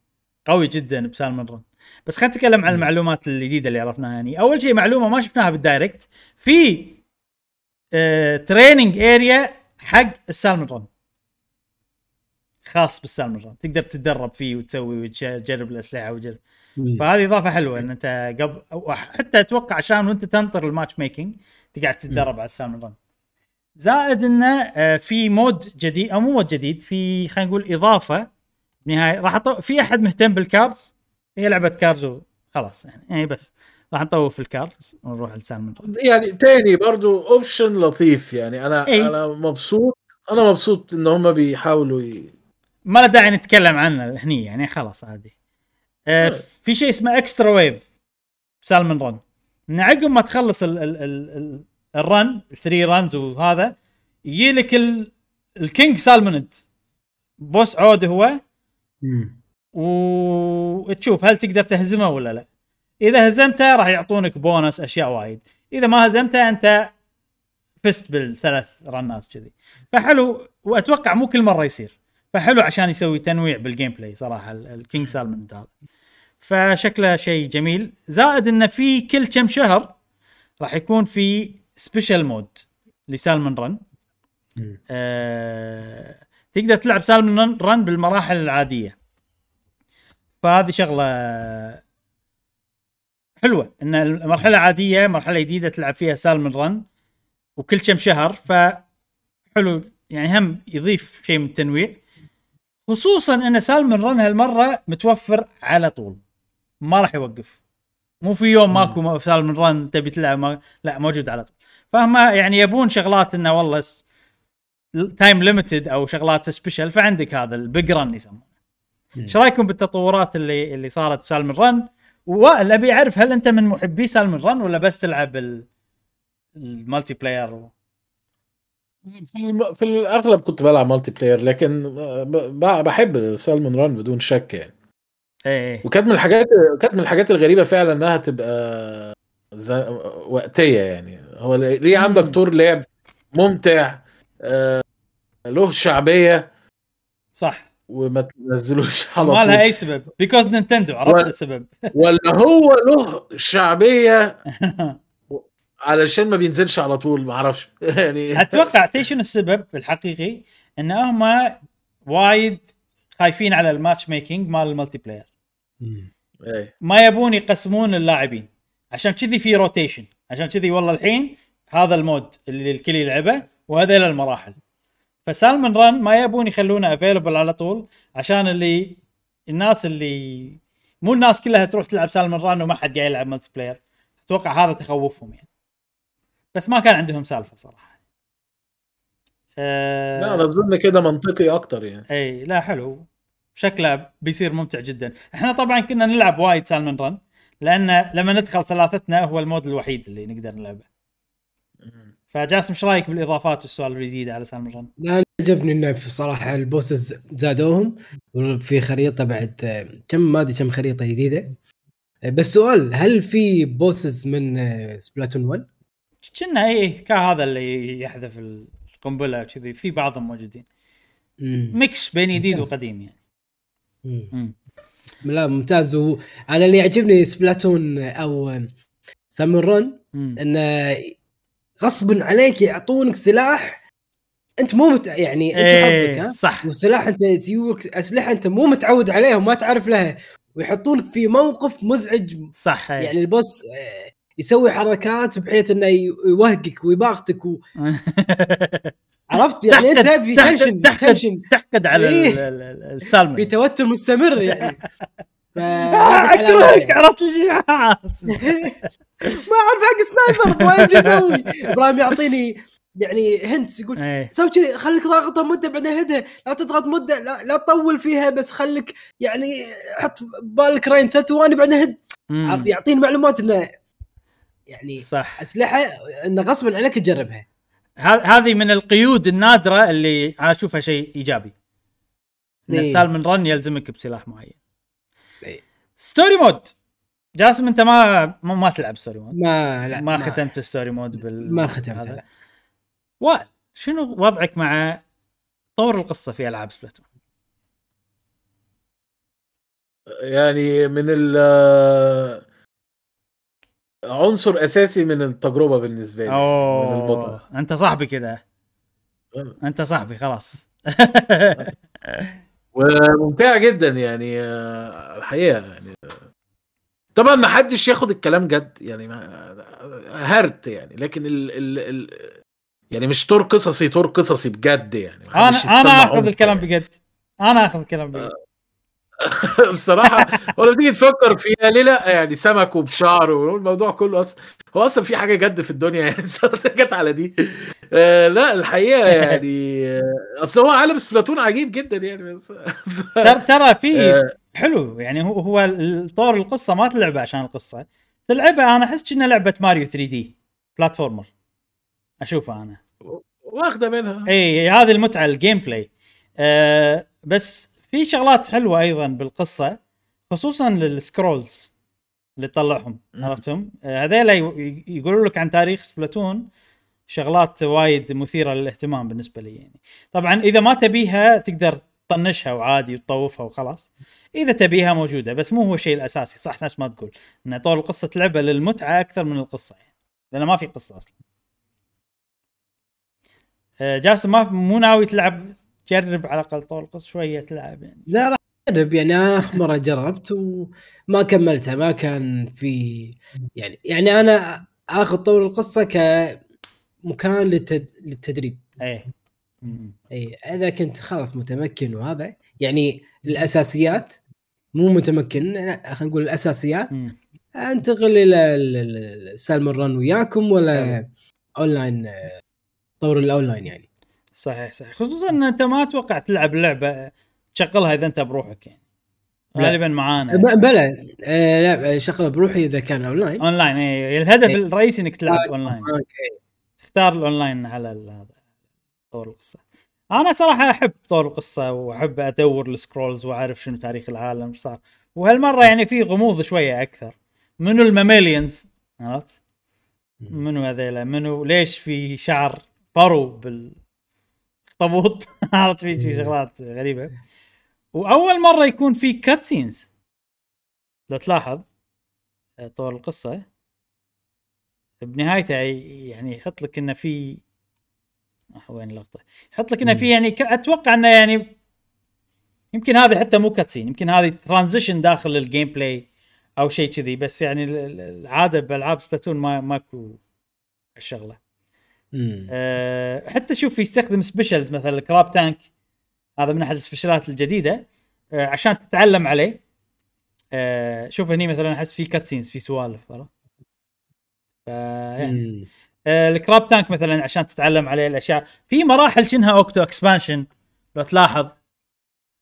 قوي جدا ب Salmon Run. بس خلينا نتكلم عن المعلومات الجديدة اللي عرفناها. يعني أول شيء معلومة ما شفناها بال Direct في آه training area حق ال Salmon Run خاص بال Salmon Run تقدر تتدرب فيه وتسوي وتجرب الأسلحة وتجرب. فهذه إضافة حلوة إن أنت قبل أو حتى أتوقع عشان وأنت تنطر ال matchmaking تقعد تتدرب على ال Salmon Run زائد انه آه، في mode جديد أو مو mode جديد في خلينا نقول إضافة نهاية راح. في أحد مهتم بال cards هي لعبة cards خلاص يعني يعني بس. راح نطوف في ال cards ونروح ل Salmon Run يعني تاني برضو option لطيف يعني. أنا إي. أنا مبسوط أنا مبسوط إن هم بيحاولوا ي... ما له داعي نتكلم عنه هني يعني خلاص عادي. آه طيب. في شيء اسمه extra wave Salmon Run. إن عقب ما تخلص ال ال ال ال الـ run ال three runs وهذا يجي لك ال ال King Salmonid boss عود هو. مم. وتشوف هل تقدر تهزمه ولا لا. إذا هزمته راح يعطونك بونس أشياء وايد. إذا ما هزمته أنت فزت بالثلاث رنات كذي. فحلو وأتوقع مو كل مرة يصير. فحلو عشان يسوي تنويع بال gameplay صراحة ال- الكينج سالمون هذا. فشكله شيء جميل. زائد انه في كل كم شهر راح يكون في special mode ل Salmon Run. آه تقدر تلعب Salmon Run بالمراحل العادية. فهذه شغلة حلوة إن المرحله العاديه مرحلة جديدة تلعب فيها Salmon Run وكل كم شهر فحلو يعني هم يضيف شيء من التنويع. خصوصا إن Salmon Run هالمرة متوفر على طول ما راح يوقف. مو في يوم ماكو ما- Salmon Run تبي تلعب ما لا موجود على طول. فهم يعني يبون شغلات إنه والله time limited أو شغلات special فعندك هذا ال Big Run يسمونه. إيش رأيكم بالتطورات اللي اللي صارت ب Salmon Run؟ وائل أبي أعرف هل أنت من محبي Salmon Run ولا بس تلعب ال- المالتي بلاير و... في. في الأغلب كنت بلعب multiplayer لكن. بحب Salmon Run بدون شك يعني إيه وكانت من الحاجات كانت من الحاجات الغريبة فعلا إنها تبقى ز... وقتية يعني هو ليه عندك. طور لعب ممتع آه، له شعبية صح وما تنزلوش على ما لها طول. أي سبب. because Nintendo عرفت و- السبب. ولا هو له شعبية علشان ما بينزلش على طول ما أعرفش. يعني أتوقع تدري شنو السبب الحقيقي؟ إن هم وايد خايفين على ال matchmaking مال ال multiplayer. إيه. ما يبون يقسمون اللاعبين. عشان كذي في rotation عشان كذي والله الحين هذا ال mode اللي الكل يلعبه وهذيل المراحل. ف Salmon Run ما يبون يخلونه available على طول عشان اللي الناس اللي مو الناس كلها تروح تلعب Salmon Run وما حد قاعد يلعب multiplayer أتوقع هذا تخوفهم يعني. بس ما كان عندهم سالفة صراحة. أه لا أنا أظن كده منطقي أكتر يعني. إي لا حلو. شكله بيصير ممتع جدا. إحنا طبعا كنا نلعب وايد Salmon Run لأن لما ندخل ثلاثتنا هو ال mode الوحيد اللي نقدر نلعبه. فجاسم إيش رأيك بالإضافات والسؤال الجديد على Salmon Run لا عجبني إنه في صراحة ال bosses زادوهم وفي خريطة بعد كم ما أدري كم خريطة جديدة بس سؤال هل في bosses من سبلاتون 1؟ كنا اي كان هذا اللي يحذف القنبلة كذي في بعضهم موجودين مم. mix بين جديد. وقديم يعني مم. مم. لا ممتاز وأنا اللي يعجبني سبلاتون أو سامون. انه غصبا عليك يعطونك سلاح أنت مو مت... يعني أنت إيه، حظك ها صح وسلاح أنت تجيبك أسلحة أنت مو متعود عليها وما تعرف لها ويحطونك في موقف مزعج صح. يعني ال boss آه، يسوي حركات بحيث إنه يوهقك ويباغتك و... عرفت يعني أنت في تحقد. tension تحقد على إيه. ال- ال- ال- السالمون في توتر مستمر يعني ف... آه،. عرفت ما أعرف حق sniper ما ادري أسوي إبراهيم يعطيني يعني hint يقول إيه. سوي كذي خليك ضاغطها مدة بعدين هدها لا تضغط مدة لا, لا تطول فيها بس خليك يعني حط بالك رين ثلاث ثواني بعدين هد. يعطيني معلومات إنه يعني صح أسلحة إنه غصبا عليك تجربها هذه من القيود النادرة اللي أنا أشوفها شيء إيجابي إن إيه. ال Salmon Run يلزمك بسلاح معين. story mode جاسم أنت ما ما, ما تلعب story mode ما لا ما, ختمت ال story mode بال ما ختمتها هذا. لا. وائل شنو وضعك مع طور القصة في ألعاب سبلاتون؟ يعني من ال عنصر أساسي من التجربة بالنسبة لي من المتعه اوه أنت صاحبي كذا أه. أنت صاحبي خلاص وممتعة جدا يعني آه، الحقيقة يعني. طبعا ما حدش ياخد الكلام جد يعني ما هرت يعني لكن ال ال ال يعني مش طور قصصي طور قصصي بجد يعني أنا أنا آخذ الكلام يعني. بجد. أنا آخذ الكلام بجد. بصراحة ولما تيجي تفكر فيها ليه لأ؟ يعني سمك وبشعر والموضوع كله أصلا هو أصلا في حاجة جد في الدنيا يعني جت على دي. آه لأ الحقيقة يعني آه، أصل هو عالم سبلاتون عجيب جدا يعني ترى ترى في آه. حلو يعني هو هو طور القصة ما تلعبه عشان القصة تلعبها أنا أحس انها لعبة ماريو 3D platformer. اشوفها أنا. واخدة منها. اي هذه المتعة ال gameplay آه بس في شغلات حلوة أيضا بالقصة خصوصا لل scrolls اللي تطلعهم. عرفتهم؟ آه هذيلا يقولوا لك عن تاريخ سبلاتون شغلات وايد مثيرة للاهتمام بالنسبة لي يعني. طبعا إذا ما تبيها تقدر تطنشها وعادي وتطوفها وخلاص. إذا تبيها موجودة بس مو هو الشيء الأساسي صح نفس ما تقول. ان طول القصة لعبة للمتعة أكثر من القصة يعني لأن ما في قصة أصلا. آه، جاسم ما مو ناوي تلعب جرب على الأقل طول القصة شوية تلعب يعني. لا راح أجرب. يعني آخر مرة جربت وما كملتها. ما كان في يعني يعني أنا اخذ طور القصة كمكان للتد... للتدريب. إيه. اي إذا كنت خلاص متمكن وهذا. يعني الأساسيات مو متمكن خلينا نقول الأساسيات. مم. أنتقل إلى ال- ال- ال Salmon Run وياكم ولا اونلاين طور الاونلاين يعني. صحيح صحيح. خصوصا إن أنت ما أتوقع تلعب اللعبه تشغلها إذا أنت بروحك يعني. غالبا معانا. بلى آه لا شغله بروحي إذا كان online. online اي الهدف إيه. الرئيسي إنك تلعب آه، أونلاين. إيه. تختار الأونلاين على هذا طور القصة. أنا صراحة أحب طور القصة وأحب أدور ال scrolls وأعرف شنو تاريخ العالم صار. وهالمرة يعني في غموض شوية أكثر. منو ال Mammalians عرفت؟ منو هذيلا؟ منو؟ ليش في شعر فرو بالأخطبوط عرفت في شي شغلات غريبة. وأول مرة يكون في cutscenes لو تلاحظ آه، طول القصة بنهايته يعني يحط لك إنه في آه، وين اللقطة؟ يحط لك إنه في يعني أتوقع إنه يعني يمكن هذه حتى مو cutscene يمكن هذه transition داخل ال gameplay أو شيء كذي بس يعني ال- ال- العادة بألعاب سبلاتون ما ماكو الشغله. أه حتى شوف يستخدم specials مثلا ال Crab Tank هذا من أحد ال special ات الجديدة أه عشان تتعلم عليه. أه شوف هني مثلا أحس في cutscenes في سوالف عرفت؟ يعني. آه، ال Crab Tank مثلا عشان تتعلم عليه الأشياء. في مراحل شنها Octo Expansion لو تلاحظ.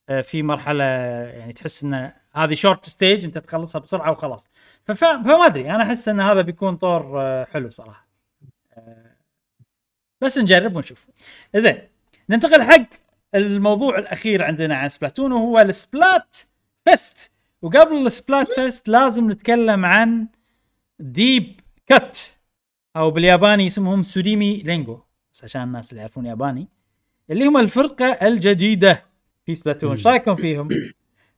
آه، في مرحلة يعني تحس إن هذه short stage أنت تخلصها بسرعة وخلاص. فما أدري أنا أحس إن هذا بيكون طور آه، حلو صراحة. آه، بس نجرب ونشوف. زين ننتقل حق الموضوع الأخير عندنا عن سبلاتون وهو ال Splatfest. وقبل ال Splatfest لازم نتكلم عن Deep Cut أو بالياباني اسمهم سوديمي رينجو بس عشان الناس اللي يعرفون ياباني اللي هم الفرقة الجديدة في سبلاتون. إيش رأيكم فيهم؟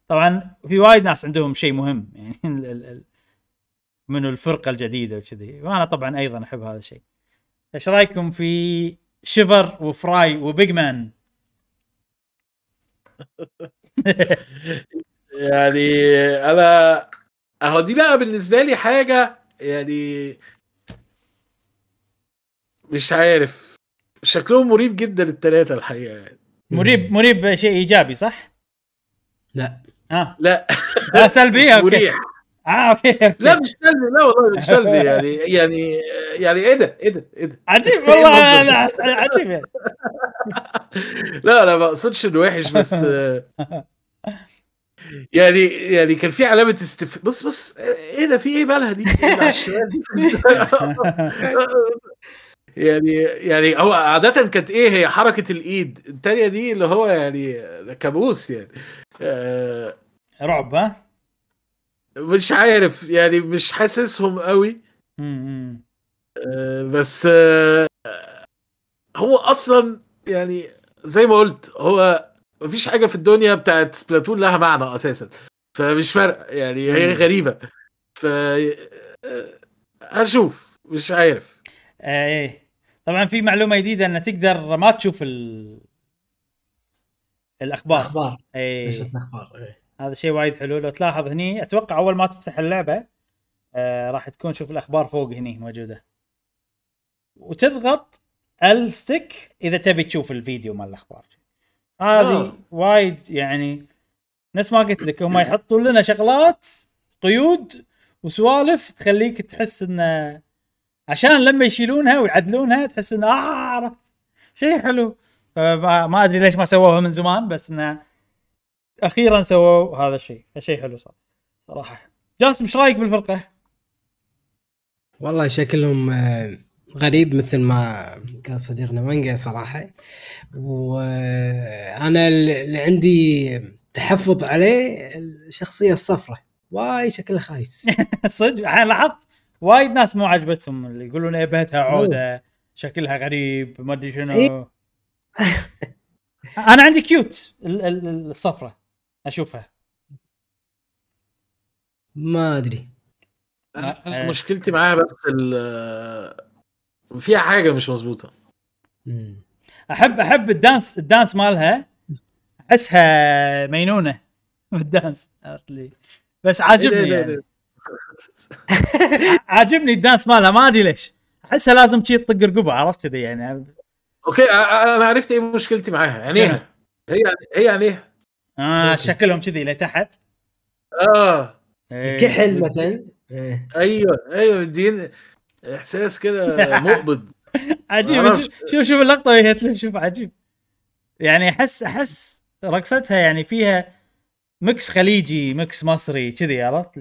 طبعا في وايد ناس عندهم شيء مهم يعني ال- ال- ال- من الفرقة الجديدة وكذي. وأنا طبعا أيضا أحب هذا الشيء. إيش رأيكم في شيفر وفراي وبيج مان؟ يعني أنا أهو دي بقى بالنسبة لي حاجة يعني مش عارف. شكلهم مريب جدا الثلاثه الحقيقة يعني. مريب مريب شيء إيجابي صح؟ لا. ها لا. آه سلبي؟ مش مريح. آه أوكي. لا مش سلبي. لا والله مش سلبي. يعني يعني يعني إيه ده؟ إيه ده؟ إيه ده؟ عجيب والله إيه لا عجيب يعني. لا لا ما أقصدش إنه وحش بس يعني يعني كان في علامة استف بص بص إيه ده؟ في إيه مالها دي؟ إيه اللي على الشمال دي؟ يعني يعني هو عادة كانت إيه؟ هي حركة الإيد التانية دي اللي هو يعني كابوس يعني. آه، رعب ها؟ مش عارف يعني مش حاسسهم قوي. آه، بس آه، هو أصلا يعني زي ما قلت هو مفيش حاجة في الدنيا بتاعت سبلاتون لها معنى أساسا. فمش فارقة يعني هي مم. غريبة. ف آه، هشوف مش عارف. إيه. طبعا في معلومة جديدة ان تقدر ما تشوف ال... الأخبار. أخبار إيه. الأخبار إيه. هذا شيء وايد حلو. لو تلاحظ هني أتوقع أول ما تفتح اللعبة آه راح تكون شوف الأخبار فوق هني موجودة. وتضغط الستيك إذا تبي تشوف الفيديو مال الأخبار. هذه آه. وايد يعني نفس ما قلت لك هم يحطون لنا شغلات قيود وسوالف تخليك تحس انه عشان لما يشيلونها ويعدلونها تحس انه آه شيء حلو. فما ما أدري ليش ما سووها من زمان بس انه أخيرا سووا هذا الشيء. فشيء حلو صار صراحة. جاسم إيش رأيك بالفرقة؟ والله شكلهم آه، غريب مثل ما قال صديقنا مانجا صراحة. وأنا اللي عندي تحفظ عليه الشخصية الصفراء واي شكلها خايس. صدق؟ أنا لاحظت وايد ناس مو عجبتهم. اللي يقولون يبهتها عودة شكلها غريب ما أدري شنو. إيه. أنا عندي cute ال- ال- الصفرة. أشوفها. ما أدري. أنا-. مشكلتي معاها بس ال- فيها حاجة مش مظبوطة. مم. أحب أحب ال dance ال dance مالها. أحسها مينونة. بال dance عرفت لي. بس عاجبني إيه ده- يعني. ده- عاجبني ال dance مالها. ما أدري ليش. أحسها لازم تشي تطق رقبه عرفت كذي يعني. okay أنا عرفت إيه مشكلتي معاها. عينيها هي هي عينيها آه. شكلهم كذي لتحت. آه. إيه. كحل مثلا. إيه. أيوه أيوه مدين إحساس كده مقبض. عجيب. شوف شوف, اللقطة وهي تلف. شوف عجيب. يعني احس أحس رقصتها يعني فيها mix خليجي mix مصري كذي عرفت؟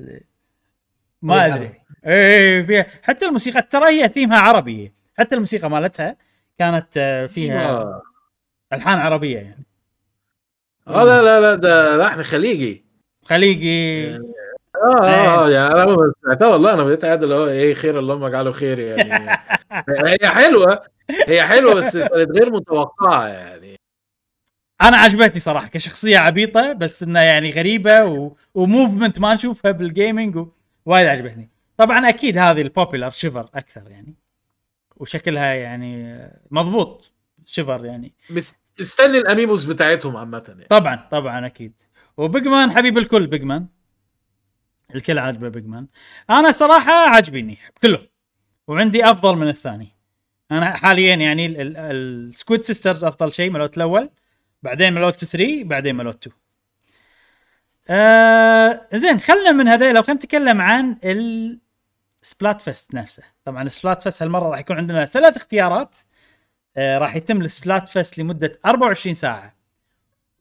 ما بالعربي. أدري. اي فيها حتى الموسيقى ترى هي ثيمها عربي. حتى الموسيقى مالتها كانت آه، فيها ألحان عربية يعني. آه، لا لا لا ده لحن خليجي. خليجي. يعني آه آه يعني أنا سمعتها والله أنا بقيت قاعد اللي هو إيه خير اللهم اجعله خير يعني. هي حلوة هي حلوة بس كانت غير متوقعة يعني. أنا عجبتني صراحة كشخصية عبيطة بس إنها يعني غريبة و... و movement ما نشوفها بال gaming و... وايد عجبتني. طبعا أكيد هذه ال popular Shiver أكثر يعني وشكلها يعني مضبوط Shiver يعني. مس- مستني ال amiibos بتاعتهم عامة يعني. طبعا طبعا أكيد. و Big Man حبيب الكل Big Man الكل عاجبه Big Man أنا صراحة عاجبيني كلهم. وعندي أفضل من الثاني. أنا حاليا يعني ال Squid Sisters أفضل شيء مالوت الأول بعدين مالوت 3 بعدين مالوت 2 آه زين خلنا من هذيلا لو خلينا نتكلم عن ال Splatfest نفسه. طبعا ال Splatfest هالمرة راح يكون عندنا ثلاث اختيارات. راح يتم ال Splatfest لمدة 24 ساعة.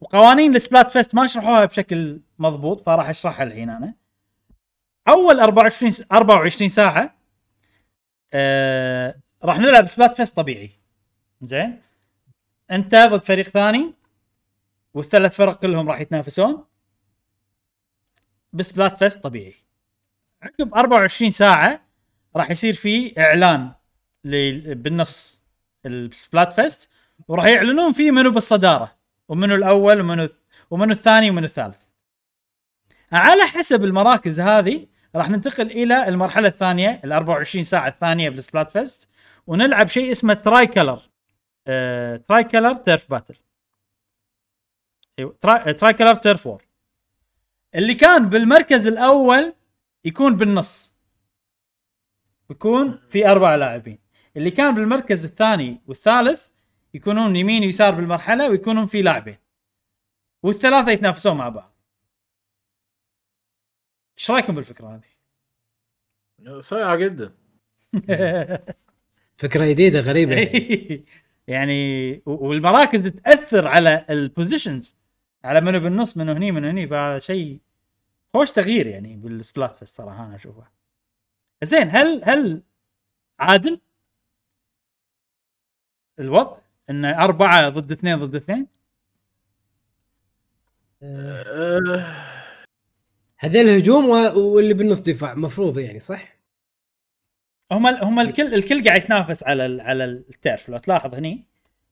وقوانين ال Splatfest ما شرحوها بشكل مضبوط فراح أشرحها الحين أنا. أول 24 س- 24 ساعة آه راح نلعب Splatfest طبيعي. زين؟ أنت ضد فريق ثاني والثلاث فرق كلهم راح يتنافسون ب Splatfest طبيعي. عقب 24 ساعة راح يصير في إعلان بالنص. ال Splatfest وراح يعلنون فيه منو بالصدارة ومنو الأول ومنو ومنو الثاني ومنو الثالث. على حسب المراكز هذه راح ننتقل إلى المرحلة الثانية ال 24 ساعة الثانية بال Splatfest ونلعب شيء اسمه tricolor tricolor turf battle أيوه tri, tricolor turf war اللي كان بالمركز الأول يكون بالنص. يكون في أربع لاعبين. اللي كان بالمركز الثاني والثالث يكونون يمين ويسار بالمرحلة ويكونون في لاعبين. والثلاثة يتنافسون مع بعض. إيش رأيكم بالفكرة هذه؟ صايعه جدا. فكرة جديدة غريبة. يعني. يعني والمراكز تأثر على ال positions على منو بالنص منو هني منو هني. فهذا شيء خوش تغيير يعني بال Splatfest صراحة أنا أشوفه. زين هل هل عادل الوضع إن أربعة ضد اثنين ضد اثنين؟ آه، هذول هجوم واللي بالنص دفاع مفروض يعني صح؟ هم هم الكل الكل قاعد يتنافس على على ال turf. لو تلاحظ هني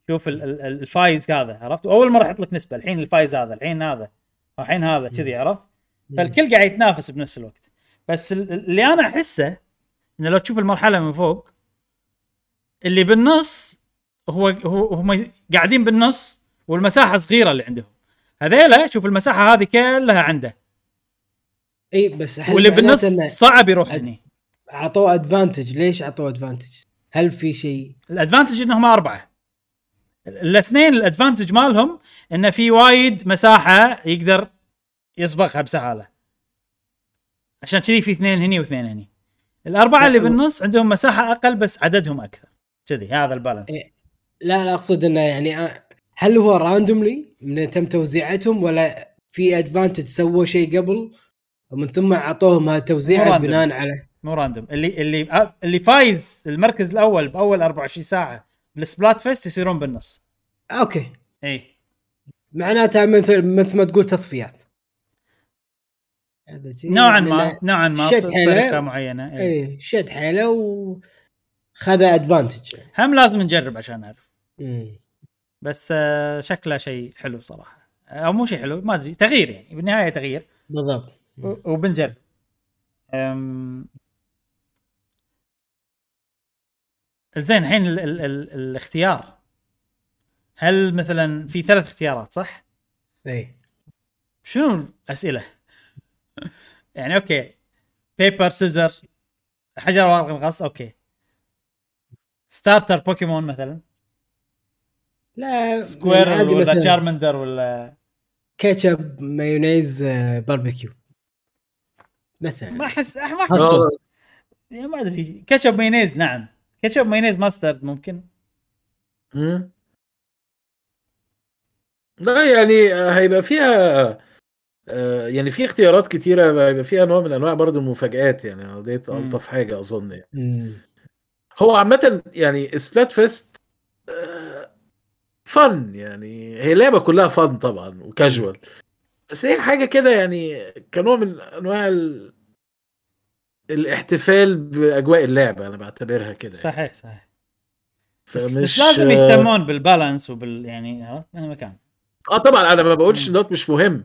شوف ال- ال- الفايز هذا عرفت؟ أول مرة يحط لك نسبة الحين الفايز هذا الحين هذا الحين هذا كذي عرفت؟ فالكل قاعد يتنافس بنفس الوقت. بس ال- اللي أنا أحسه إنه لو تشوف المرحلة من فوق اللي بالنص هو هو هم قاعدين بالنص والمساحة صغيرة اللي عندهم. هذيلا شوف المساحة هذه كلها عنده. إي بس واللي بالنص صعب يروح هني. أعطوه advantage ليش أعطوه advantage؟ هل في شيء؟ ال advantage إنهم أربعة. الاثنين ال advantage مالهم انه في وايد مساحة يقدر يسبقها بسهالة. عشان كذي في اثنين هني واثنين هني. الأربعة لا، اللي بالنص عندهم مساحة أقل بس عددهم أكثر. كذي هذا ال balance إيه. لا لا أقصد إنه يعني آه، هل هو randomly من تم توزيعتهم ولا في advantage سووا شيء قبل ومن ثم أعطوهم random. بناء على؟ مو random اللي اللي اللي فايز المركز الأول بأول 24 ساعة بال Splatfest يصيرون بالنص. okay. اي معناتها مثل مثل ما تقول تصفيات. نوعا يعني ما نوعا ما شد حيله. معينة. اي شد حيله وخذ advantage هم لازم نجرب عشان نعرف. مم. بس آه، شكله شيء حلو صراحة. أو مو شيء حلو ما أدري. تغيير يعني بالنهاية تغيير. بالضبط. وبنجرب أم... زين الحين ال- ال- ال- الاختيار. هل مثلا في ثلاث اختيارات صح؟ إي. شنو الأسئلة؟ يعني okay. paper scissors حجر ورق مقص okay. starter Pokémon مثلا. لا Squirtle عادي ولا Charmander ولا كاتشب مايونيز آه، باربيكيو مثلا. ما احس ما أحس يعني ما أدري. كاتشب مايونيز نعم. كاتشب مايونيز mustard ممكن. مم. لا يعني آه، هيبقى فيها آه، يعني في اختيارات كتيرة هيبقى فيها نوع من أنواع برضه المفاجآت يعني ديت. ألطف حاجة أظن يعني. مم. هو عامة يعني Splatfest فن يعني هي لعبة كلها فن طبعا وكاجوال بس هي حاجة كده يعني كنوع من أنواع ال... الاحتفال بأجواء اللعبة أنا بعتبرها كده يعني. صحيح صحيح. بس, فمش بس لازم يهتمون بالبالانس وبال يعني مهما كان. آه طبعا أنا ما بقولش. دوت مش مهم.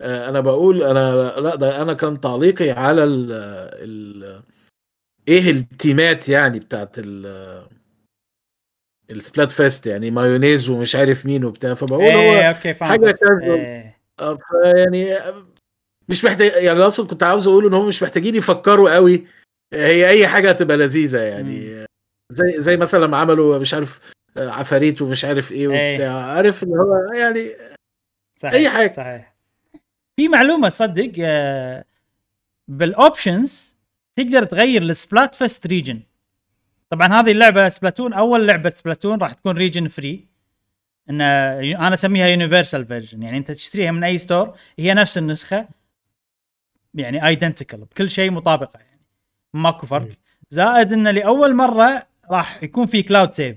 آه، أنا بقول أنا لا ده أنا كان تعليقي على ال ال إيه التيمات يعني بتاعت ال ال Splatfest يعني مايونيز ومش عارف مين وبتاع فبقول هو إيه okay. إيه. آه، يعني مش محتاج يعني أصلا كنت عاوز أقول إن هم مش محتاجين يفكروا قوي هي أي حاجة هتبقى لذيذة يعني زي زي مثلا لما عملوا مش عارف آه، عفاريت ومش عارف إيه إيه. وبتاع عارف اللي هو يعني صحيح أي حاجة. صحيح في معلومة صدق بال options تقدر تغير ال Splatfest region طبعا هذه اللعبة Splatoon أول لعبة Splatoon راح تكون region free إن أنا أسميها universal version يعني أنت تشتريها من أي store هي نفس النسخة يعني identical بكل شيء مطابقة يعني ماكو فرق. زائد إن لأول مرة راح يكون في cloud save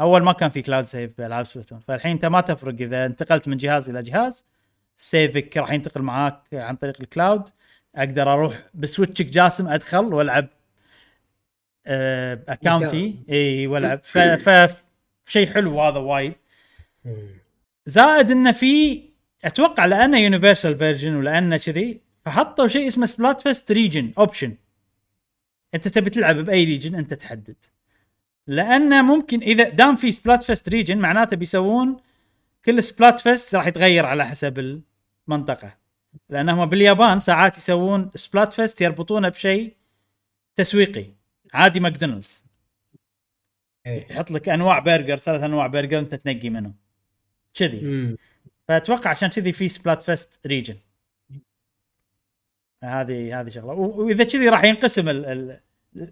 أول ما كان في cloud save بألعاب Splatoon. فالحين أنت ما تفرق إذا انتقلت من جهاز إلى جهاز save ك راح ينتقل معاك عن طريق ال cloud أقدر أروح ب Switch ك جاسم أدخل وألعب account ي إي والعب ف, ف شيء حلو هذا وايد. زائد انه في أتوقع لأنه universal version ولأنه كذي فحطوا شيء اسمه Splatfest region option أنت تبي تلعب بأي region أنت تحدد. لأنه ممكن إذا دام في Splatfest region معناته بيسوون كل Splatfest راح يتغير على حسب المنطقة. لانهم باليابان ساعات يسوون Splatfest يربطونه بشيء تسويقي. عادي ماكدونالدز. إيه. يحط لك أنواع برجر ثلاث أنواع برجر أنت تنقي منهم. كذي. فأتوقع عشان كذي في Splatfest region هذه هذه شغلة. وإذا كذي راح ينقسم ال- ال-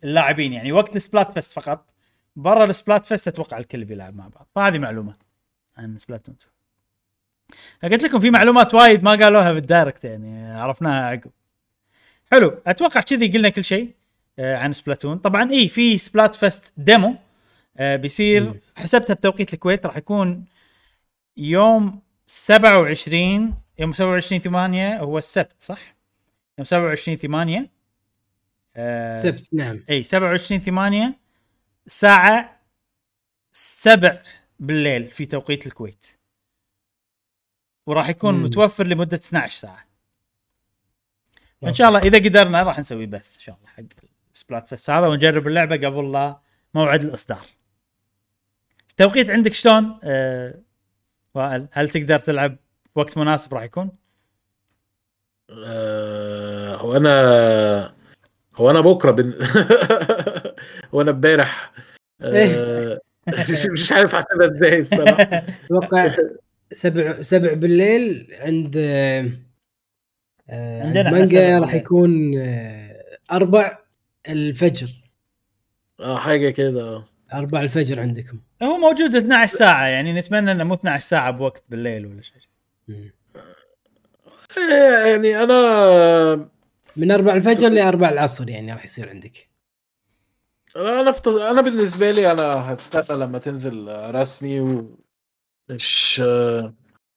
اللاعبين يعني وقت ال Splatfest فقط برا ال Splatfest أتوقع الكل بيلعب مع بعض. فهذه معلومة عن Splatoon 2 قلت لكم في معلومات وايد ما قالوها بال Direct يعني عرفناها عقب. حلو. أتوقع كذي قلنا كل شيء. عن Splatoon طبعا اي في Splatfest demo آه، بيصير. حسبتها بتوقيت الكويت راح يكون يوم 27 يوم 27 8 هو السبت صح؟ يوم 27 8 آه سبت نعم اي 27 8 الساعة 7 بالليل في توقيت الكويت وراح يكون مم. متوفر لمدة 12 ساعة إن شاء الله إذا قدرنا راح نسوي بث إن شاء الله حق سبلات فيست هذا ونجرب اللعبة قبل لا موعد الإصدار. التوقيت عندك شلون؟ آه وائل هل تقدر تلعب وقت مناسب راح يكون؟ آه، هو أنا هو أنا بكرة بن... هو أنا امبارح. آه، مش مش عارف أحسبها إزاي الصراحة. أتوقع سبع سبع بالليل عند آه، عند عندنا مانجا راح. يكون آه، أربع. الفجر. آه حاجة كده آه. أربع الفجر عندكم. هو موجود 12 ساعة يعني نتمنى إنه مو 12 ساعة بوقت بالليل ولا شيء. آه، يعني أنا من أربع الفجر لأربع العصر يعني راح يصير عندك. أنا فت... أنا بالنسبة لي أنا هستنى لما تنزل رسمي و مش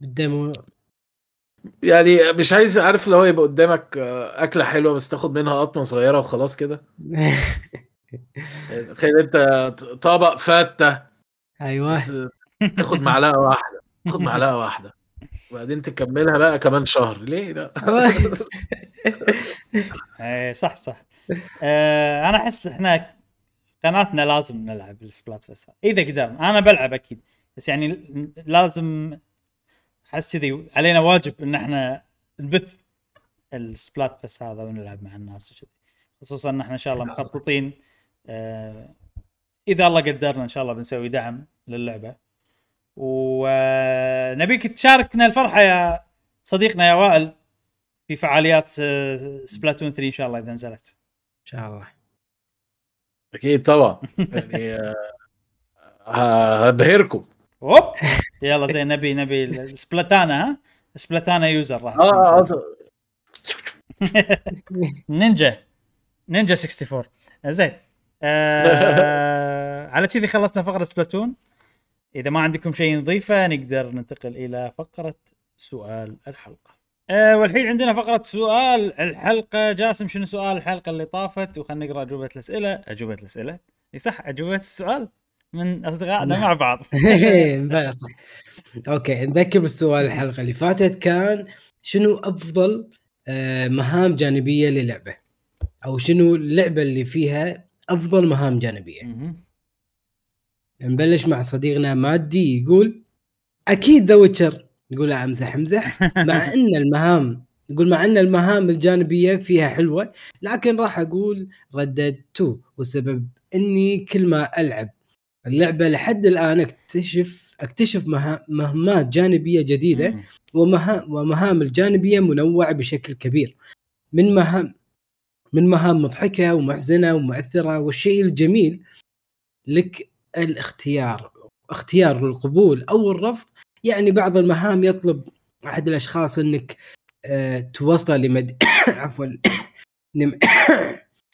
بالديمو يعني مش عايز عارف لو يبقى قدامك أكلة حلوة بس تاخد منها قطمة صغيرة وخلاص كده؟ تخيل أنت طبق فته أيوه. تاخد معلقة واحدة تاخد معلقة واحدة. وبعدين تكملها بقى كمان شهر. ليه؟ لا. إيه صح صح. آه أنا أحس إحنا قناتنا لازم نلعب ال Splatfest إذا قدرنا. أنا بلعب أكيد. بس يعني لازم احس كذي علينا واجب إن إحنا نبث ال Splatfest هذا ونلعب مع الناس وكذي. خصوصا إن إحنا إن شاء الله مخططين آه إذا الله قدرنا إن شاء الله بنسوي دعم للعبة. ونبيك تشاركنا الفرحة يا صديقنا يا وائل في فعاليات آه، Splatoon 3 إن شاء الله إذا نزلت. إن شاء الله. أكيد طبعا. يعني آه، هبهركم. اوب يلا زين نبي نبي Splatana ها؟ Splatana user راح. شاء آه الله. نينجا نينجا 64 زين آه على كذي خلصنا فقرة Splatoon. إذا ما عندكم شيء نضيفه نقدر ننتقل إلى فقرة سؤال الحلقة. آه والحين عندنا فقرة سؤال الحلقة. جاسم شنو سؤال الحلقة اللي طافت؟ وخلنا نقرأ أجوبة الأسئلة. أجوبة الأسئلة؟ إي صح أجوبة السؤال. من اصدقائنا نعم. مع بعض. صح. أوكي نذكر بالسؤال الحلقة اللي فاتت كان شنو أفضل آه، مهام جانبية للعبة؟ أو شنو اللعبة اللي فيها أفضل مهام جانبية. نبلش مع صديقنا مادي يقول أكيد The Witcher. يقول أمزح أمزح. مع أن المهام يقول مع أن المهام الجانبية فيها حلوة لكن راح أقول Red Dead 2 والسبب إني كل ما ألعب اللعبة لحد الآن أكتشف أكتشف مها- مهمات جانبية جديدة مم. ومهام ومهام الجانبيه منوعة بشكل كبير. من مهام من مهام مضحكة ومحزنة ومؤثرة والشيء الجميل لك الاختيار اختيار القبول أو الرفض. يعني بعض المهام يطلب أحد الأشخاص إنك آه، توصله لمد عفوا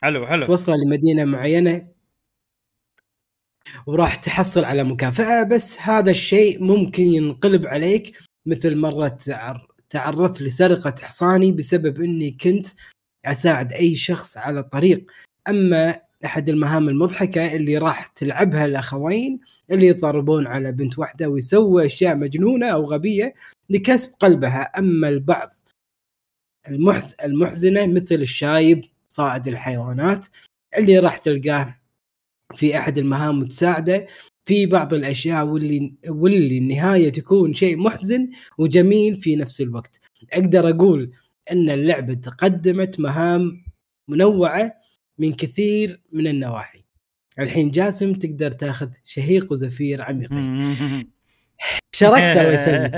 حلو حلو. توصله لمدينة معينة وراح تحصل على مكافأة بس هذا الشيء ممكن ينقلب عليك مثل تعر... تعرضت لسرقة حصاني بسبب إني كنت أساعد أي شخص على الطريق أما أحد المهام المضحكة اللي راح تلعبها الأخوين اللي يضربون على بنت واحدة ويسووا أشياء مجنونة أو غبية لكسب قلبها. أما البعض المحز... المحزنة مثل الشايب صائد الحيوانات اللي راح تلقاه في أحد المهام وتساعده في بعض الأشياء واللي واللي النهاية تكون شيء محزن وجميل في نفس الوقت أقدر أقول أن اللعبة تقدمت مهام منوعة من كثير من النواحي الحين جاسم تقدر تاخذ شهيق وزفير عميقين. شاركت الله يسلمك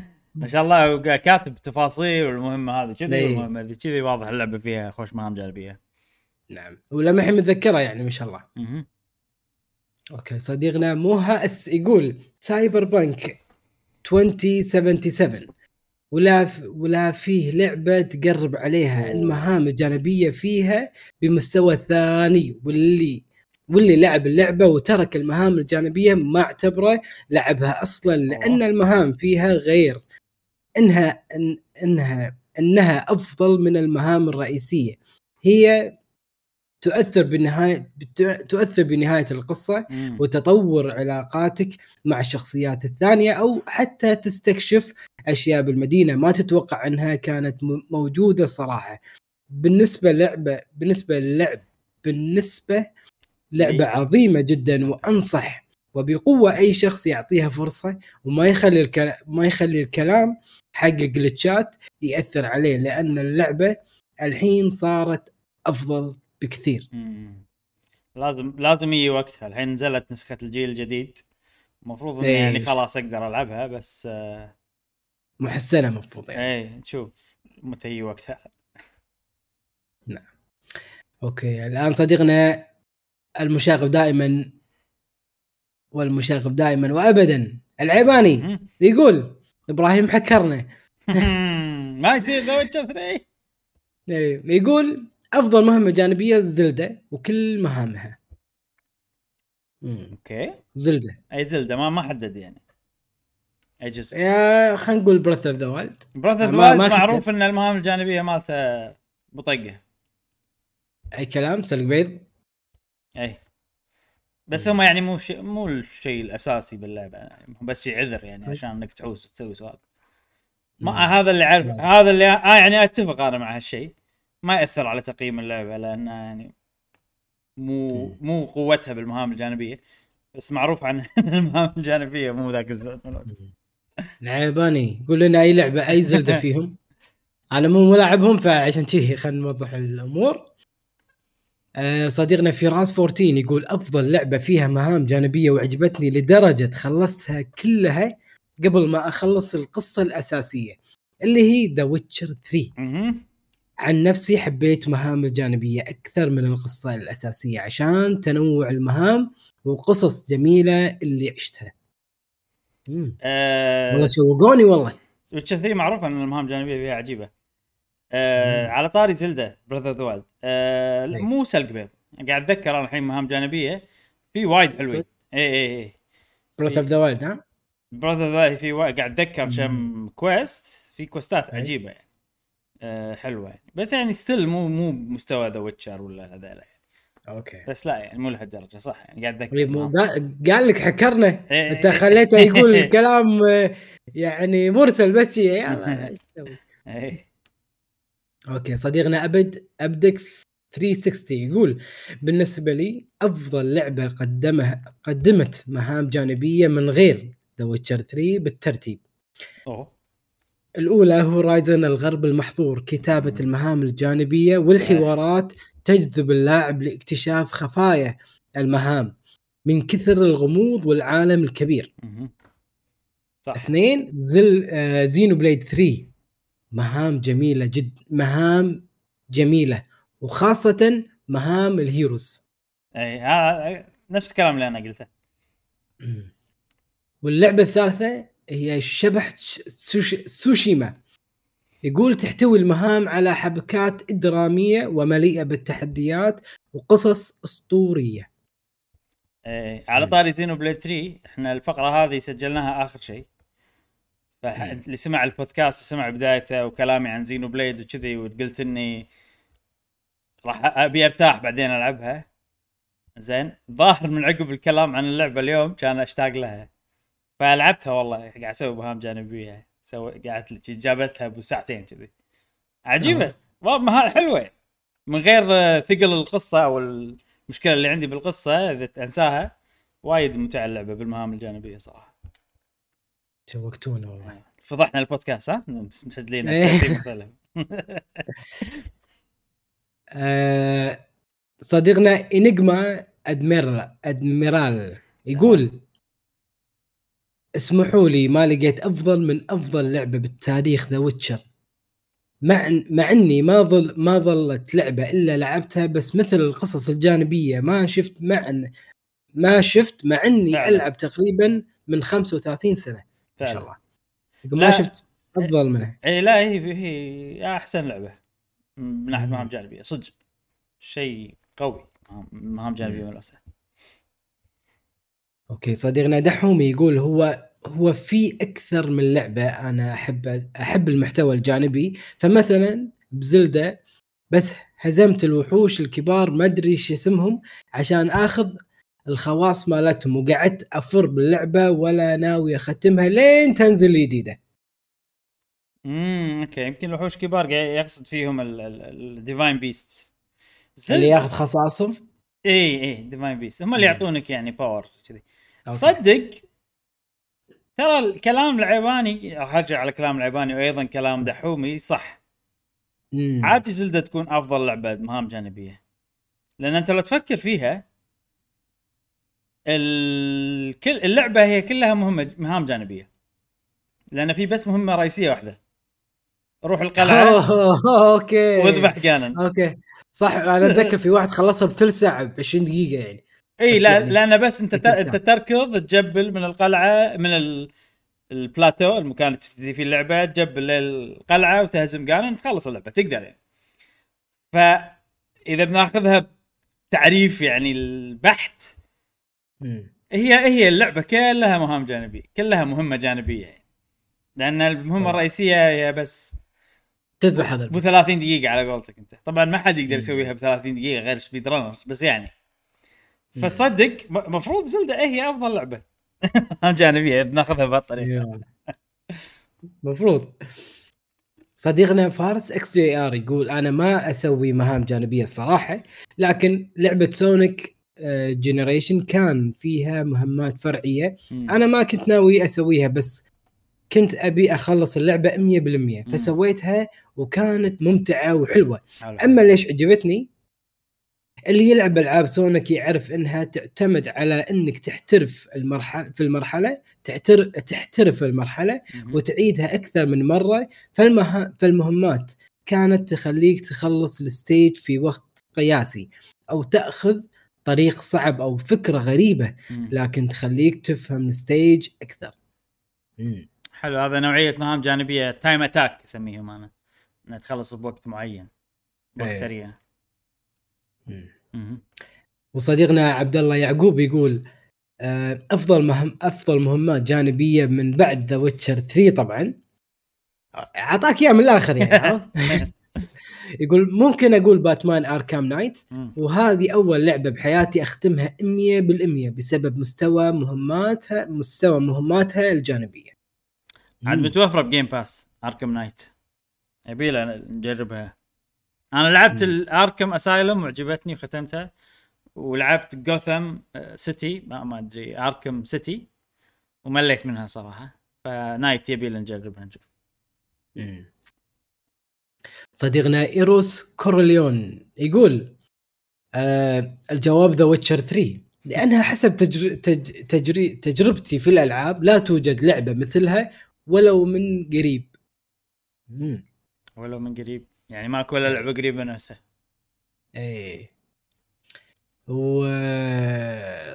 ما شاء الله كاتب تفاصيل والمهمة هذه كذي إيه. والمهمة هذه كذي واضح اللعبة فيها خوش مهام جانبية نعم. ولمحي متذكرة يعني ما شاء الله. مهم. okay صديقنا موها أس يقول Cyberpunk 2077 ولا ف... ولا فيه لعبة تقرب عليها المهام الجانبية فيها بمستوى ثاني واللي واللي لعب اللعبة وترك المهام الجانبية ما اعتبره لعبها أصلا لأن المهام فيها غير. إنها إن إنها إنها أفضل من المهام الرئيسية. هي تؤثر بالنهايه تؤثر بنهاية القصة مم. وتطور علاقاتك مع الشخصيات الثانية أو حتى تستكشف أشياء بالمدينة ما تتوقع أنها كانت موجودة الصراحه بالنسبة لعبه بالنسبة للعب بالنسبة لعبة إيه. عظيمة جدا وأنصح وبقوة أي شخص يعطيها فرصة وما يخلي الكلام ما يخلي الكلام حق جلتشات يأثر عليه لأن اللعبة الحين صارت أفضل بكثير. مم. لازم لازم يجي وقتها. الحين نزلت نسخة الجيل الجديد. المفروض إني إيه. يعني خلاص أقدر ألعبها بس آه محسنة المفروض يعني. إيه نشوف متى يجي وقتها. أوكي الآن صديقنا المشاغب دائما والمشاغب دائما وابدا. العيباني. يقول إبراهيم حكرنا. ما يصير ذا Witcher 3 إيه، يقول أفضل مهمة جانبية Zelda وكل مهامها. مم، okay. Zelda. أي Zelda ما ما حدد يعني. أي جزء. يا خلينا نقول Breath of the Wild Wild ما كتب. معروف إن المهام الجانبية مالته مطقه أي كلام سلق بيض. أي. بس هم يعني مو شيء مو الشيء الأساسي باللعبة. بس شيء عذر يعني طيب. عشان إنك تعوز وتسوي سؤال. ما. هذا اللي عارف نعم. هذا اللي آه يعني أتفق أنا مع هالشيء. ما يأثر على تقييم اللعبة لأنها يعني مو. مو قوتها بالمهام الجانبية بس معروف عن المهام الجانبية مو ذاك الزود مالوت. العيباني يقول لنا أي لعبة أي زلدة فيهم أنا مو ملاعبهم فعشان كذي خلينا نوضح الأمور آه، صديقنا فراس 14 يقول أفضل لعبة فيها مهام جانبية وعجبتني لدرجة خلصتها كلها قبل ما أخلص القصة الأساسية اللي هي ذا ويتشر 3 مهم. عن نفسي حبيت مهام الجانبية أكثر من القصة الأساسية عشان تنوع المهام وقصص جميلة اللي عشتها. آه والله شوقوني والله. Witcher 3 معروف إن المهام الجانبية فيها عجيبة. مم. على طاري Zelda Breath of the Wild لا، أي. مو سلق بيض قاعد أتذكر أنا الحين مهام جانبية. في وايد حلوين؟ اي اي اي of the Wild ها؟ Breath of the في وا- قاعد أتذكر كم quest في quest ات أي. عجيبة. يعني أه حلوة يعني بس يعني still مو مو بمستوى The Witcher ولا هذول يعني. okay بس لا يعني مو لهالدرجة صح يعني قاعد اتذكر طيب. قال لك حكرنا إيه، انت إيه، خليته إيه. يقول كلام آه، يعني مرسل بس. يلا؟ إيه. Okay صديقنا أبد أبدكس 360 يقول بالنسبة لي أفضل لعبة قدمها قدمت مهام جانبية من غير The Witcher 3 بالترتيب أوه الأولى Horizon الغرب المحظور كتابة المهام الجانبية والحوارات تجذب اللاعب لاكتشاف خفايا المهام من كثر الغموض والعالم الكبير. صح. اثنين زل آه زينو بليد 3 مهام جميلة جد مهام جميلة وخاصة مهام الهيروز. أي هذا نفس الكلام اللي أنا قلته. واللعبة الثالثة هي شبح ش- سوش- سوشيما يقول تحتوي المهام على حبكات دراميه ومليئة بالتحديات وقصص أسطورية. إيه. على مم. طاري Xenoblade 3 إحنا الفقرة هذه سجلناها آخر شيء. فاللي سمع البودكاست وسمع بدايته وكلامي عن Xenoblade وكذي وقلت إني راح أبي أرتاح بعدين ألعبها. زين ظاهر من عقب الكلام عن اللعبة اليوم كان أشتاق لها. فلعبتها والله قاعد أسوي مهام جانبيه قعدت لي جابتها بساعتين كذي. عجيبة. آه. والله حلوة. من غير آه، ثقل القصة أو المشكلة اللي عندي بالقصة إذا انساها وايد ممتعة اللعبة بالمهام الجانبية صراحة. شوقتونا والله. فضحنا البودكاست ها؟ بس مسجلين إيه. مختلف. آه صديقنا انجما ادميرال أدميرال. يقول اسمحوا لي ما لقيت أفضل من أفضل لعبة بالتاريخ The Witcher مع مع إني ما ظل ما ظلت لعبة إلا لعبتها بس مثل القصص الجانبية ما شفت مع ما شفت مع إني فعلا. ألعب تقريبا من 35 سنة ما شاء فعلا. الله. يقول لا. ما شفت أفضل منها. إي لا هي هي أحسن لعبة. من ناحية مهام جانبية. صدق. شيء قوي. مهام- جانبية ملوثة. أوكي صديقنا دحومي يقول هو هو في أكثر من لعبة أنا أحب أحب المحتوى الجانبي فمثلا بزلدة بس هزمت الوحوش الكبار ما أدري إيش اسمهم عشان آخذ الخواص مالتهم وقعدت أفر باللعبة ولا ناوي أختمها لين تنزل الجديده امم okay يمكن الوحوش كبار يقصد فيهم ال Divine Beast اللي ياخذ خصاصهم؟ إي إي Divine Beast هم اللي مم. يعطونك يعني powers كذي. صدق ترى الكلام العيباني راح أرجع على كلام العيباني وأيضا كلام دحومي صح. مم. عادي Zelda تكون أفضل لعبة مهام جانبية. لأن أنت لو تفكر فيها ال... كل اللعبة هي كلها مهمة مهام جانبية. لأن في بس مهمة رئيسية واحدة. روح القلعة Okay. واذبح Ganon. Okay. صح أنا أتذكر في واحد خلصها بثلث ساعة ب 20 دقيقة يعني إي لا يعني لأن بس أنت انت تركض تجبل من القلعة من ال... البلاتو المكان اللي تبتدي فيه اللعبة تجبل للقلعة وتهزم Ganon تخلص اللعبة تقدر يعني فاذا بناخذها تعريف يعني البحت. هي هي اللعبة كلها مهام جانبية كلها مهمة جانبية يعني لأن المهمة آه. الرئيسية هي بس تذبح هذا بو ال boss. 30 دقيقة على قولتك أنت طبعا ما حد يقدر. يسويها ب 30 دقيقة غير speed runners بس يعني فصدق مفروض Zelda هي أفضل لعبة جانبيه بناخذها بهالطريقة. مفروض صديقنا فارس XGR يقول أنا ما أسوي مهام جانبية الصراحة لكن لعبة Sonic Generations كان فيها مهمات فرعية. أنا ما كنت ناوي أسويها بس كنت أبي أخلص اللعبة 100% فسويتها وكانت ممتعة وحلوة حلو. أما ليش عجبتني اللي يلعب ألعاب Sonic يعرف إنها تعتمد على إنك تحترف المرحله في المرحلة تحتر تحترف المرحلة. وتعيدها أكثر من مرة فالمه... فالمهمات كانت تخليك تخلص ال stage في وقت قياسي أو تأخذ طريق صعب أو فكرة غريبة. لكن تخليك تفهم ال stage أكثر مم. حلو هذا نوعية مهام جانبية time attack أسميهم أنا انها تخلص بوقت معين وقت إيه. سريع. وصديقنا عبد الله يعقوب يقول آه، أفضل مهم أفضل مهمات جانبية من بعد The Witcher 3 طبعا أعطاك اياه من الآخر يعني عرفت؟ يقول ممكن أقول Batman Arkham Knight. وهذه أول لعبة بحياتي أختمها 100% بسبب مستوى مهماتها مستوى مهماتها الجانبية عاد. متوفره ب Game Pass Arkham Knight لنا نجربها. أنا لعبت. ال Arkham Asylum وعجبتني وختمتها. ولعبت Gotham City ما ما أدري Arkham City ومليت منها صراحة. ف Knight يبي لنا نجربها نشوف. صديقنا إيروس كورليون يقول آه الجواب The Witcher 3 لأنها حسب تجر... تج... تجري... تجربتي في الألعاب لا توجد لعبة مثلها ولو من قريب. مم. ولو من قريب. يعني ماكو ولا لعبة قريبة نفسها إيه.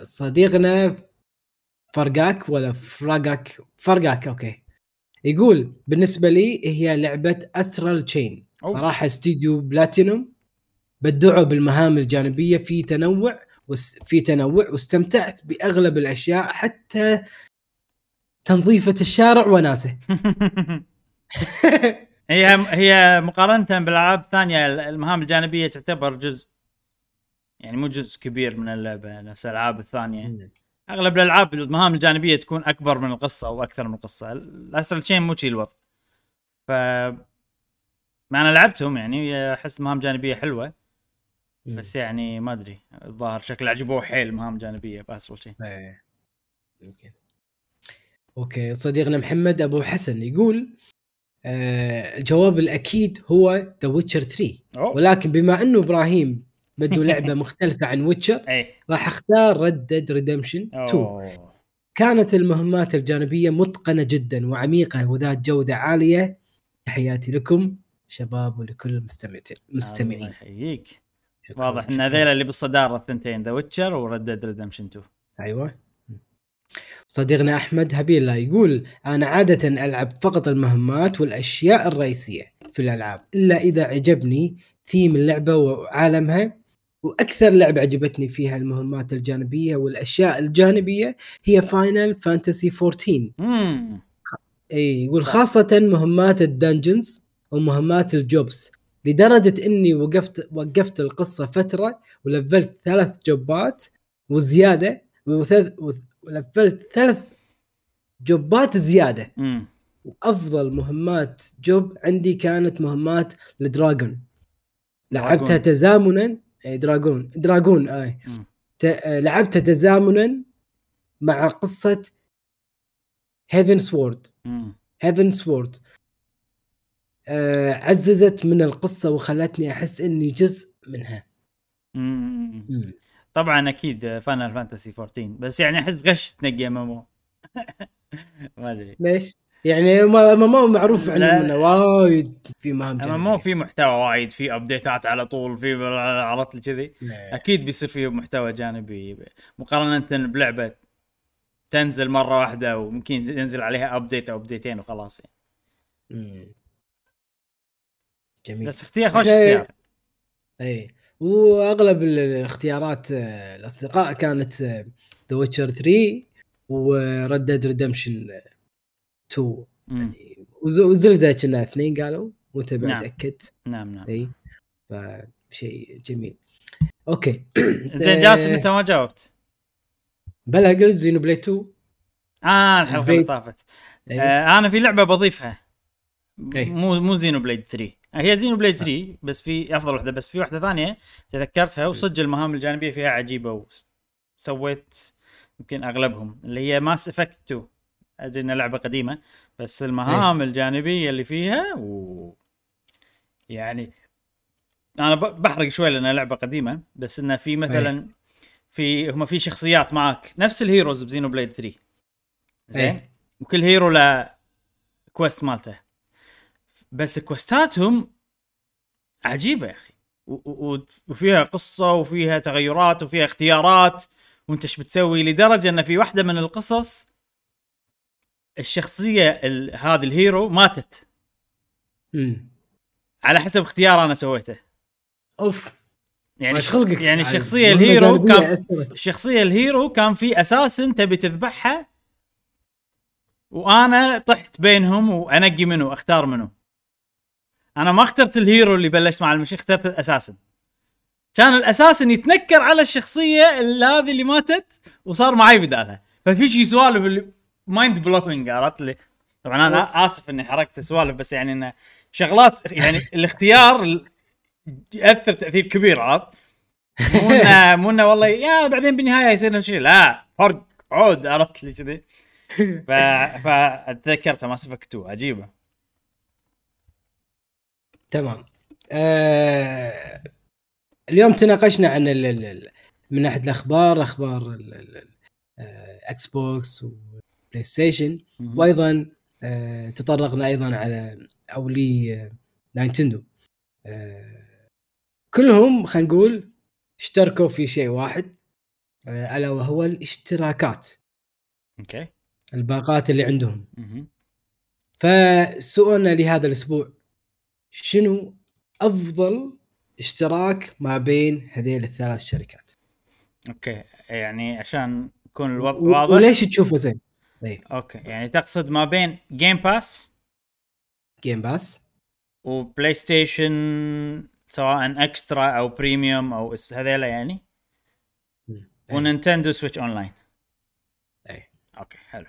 وصديقنا فرقاك ولا فراقك فرقاك okay. يقول بالنسبة لي هي لعبة Astral Chain أوه. صراحة استديو بلاتينوم بدعوا بالمهام الجانبية. في تنوع في تنوع واستمتعت بأغلب الأشياء حتى تنظيفة الشارع وناسه. هي هي مقارنة بالألعاب الثانية المهام الجانبية تعتبر جزء. يعني مو جزء كبير من اللعبة نفس الألعاب الثانية. أغلب الألعاب المهام الجانبية تكون أكبر من القصة أو أكثر من القصة. ال Astral Chain مو شي الوضع. ف ما أنا لعبتهم يعني أحس مهام جانبية حلوة. بس يعني ما أدري الظاهر شكل عجبوه حيل مهام جانبية ب Astral Chain إيه يمكن. okay صديقنا محمد أبو حسن يقول آه الجواب الأكيد هو The Witcher 3 أوه. ولكن بما أنه إبراهيم بده لعبة مختلفة عن Witcher إيه. راح أختار Red Dead Redemption 2 أوه. كانت المهمات الجانبية متقنة جدا وعميقة وذات جودة عالية. تحياتي لكم شباب ولكل المستمعين الله مستمعين. يحييك. شكراً، واضح إن. هذيلا اللي بالصدارة الثنتين The Witcher و Red Dead Redemption 2 أيوه. صديقنا أحمد هبيلا يقول أنا عادة ألعب فقط المهمات والأشياء الرئيسية في الألعاب إلا إذا عجبني ثيم اللعبة وعالمها. وأكثر لعبة عجبتني فيها المهمات الجانبية والأشياء الجانبية هي Final Fantasy 14 امم اي يقول خاصة مهمات ال dungeons ومهمات ال jobs لدرجة إني وقفت وقفت القصة فترة ولفلت ثلاث job ات وزيادة وثلاث ولفلت ثلاث job ات زيادة. امم وأفضل مهمات job عندي كانت مهمات ال Dragoon. لعبتها. تزامنا اي Dragoon Dragoon آي. مم. ت... آه، لعبتها تزامنا مع قصة Heavensward امم Heavensward آه عززت من القصة وخلتني أحس إني جزء منها. امم طبعا أكيد Final Fantasy 14 بس يعني أحس غش تنقي ام ام ما أدري ليش؟ يعني ما ما ما معروف. عنه منه وايد في مهام اما مو في محتوى وايد في update ات على طول في عرفت لي كذي جانبية. أكيد بيصير فيه محتوى جانبي مقارنة بلعبة تنزل مرة واحدة وممكن ينزل عليها update أو update ين وخلاص يعني. مم. جميل بس اختيار خوش. اختيار اي وأغلب ال- الاختيارات آه، الأصدقاء كانت The Witcher 3 و Red Dead Redemption 2 مم. وز- و Zelda كنا اثنين قالوا وانت بعد نعم. أكدت نعم نعم إي فشيء جميل okay زين جاسم انت ما جاوبت بلا قلت Xenoblade 2 آه الحلقة اللي. طافت أي. آه أنا في لعبة بضيفها إيه. مو مو Xenoblade 3 هي Xenoblade 3 بس في أفضل واحدة بس في واحدة ثانية تذكرتها وصدق المهام الجانبية فيها عجيبة وسويت يمكن أغلبهم اللي هي Mass Effect 2 أدري إنها لعبة قديمة بس المهام الجانبية اللي فيها و... يعني أنا بحرق شوي لأنها لعبة قديمة بس إنه في مثلا في هم في شخصيات معك نفس ال heroes ب Xenoblade 3 زين؟ إيه. وكل hero له quest مالته. بس quest اتهم عجيبة يا أخي وفيها قصة وفيها تغيرات وفيها اختيارات وأنت إيش بتسوي لدرجة إن في واحدة من القصص الشخصية ال- هذه ال hero ماتت مم. على حسب اختيار أنا سويته أوف يعني خلقك يعني؟ الشخصية ال hero كان. الشخصية ال hero كان في أساس تبي تذبحها وأنا طحت بينهم وأنقي منه أختار منه أنا ما اخترت ال hero اللي بلشت مع المشي اخترت ال assassin. كان ال assassin يتنكر على الشخصية اللي هذه اللي ماتت وصار معي بدالها. ففي شي سوالف اللي mind blowing عرفت لي طبعا أنا آسف إني حرقت سوالف بس يعني انه شغلات يعني الاختيار ال- ياثر تأثير كبير عرفت؟ مو انه مو انه والله يا بعدين بالنهاية يصير نفس الشيء لا فرق عود عرفت لي كذي. فاتذكرتها Mass Effect 2 عجيبة. تمام. آه اليوم تناقشنا عن ال ال ال من ناحية الأخبار أخبار ال- ال- Xbox و PlayStation وأيضا آه تطرقنا أيضا على أو لي آه، Nintendo. آه كلهم خلينا نقول اشتركوا في شيء واحد آه ألا وهو الاشتراكات. okay. الباقات اللي عندهم. فسؤالنا لهذا الأسبوع شنو أفضل اشتراك ما بين هذيل الثلاث شركات okay يعني عشان يكون الوضع و- واضح وليش تشوفه زين؟ اي okay يعني تقصد ما بين Game Pass Game Pass و PlayStation سواء Extra أو Premium أو هذيلا يعني أي. و Nintendo Switch Online أي. okay حلو.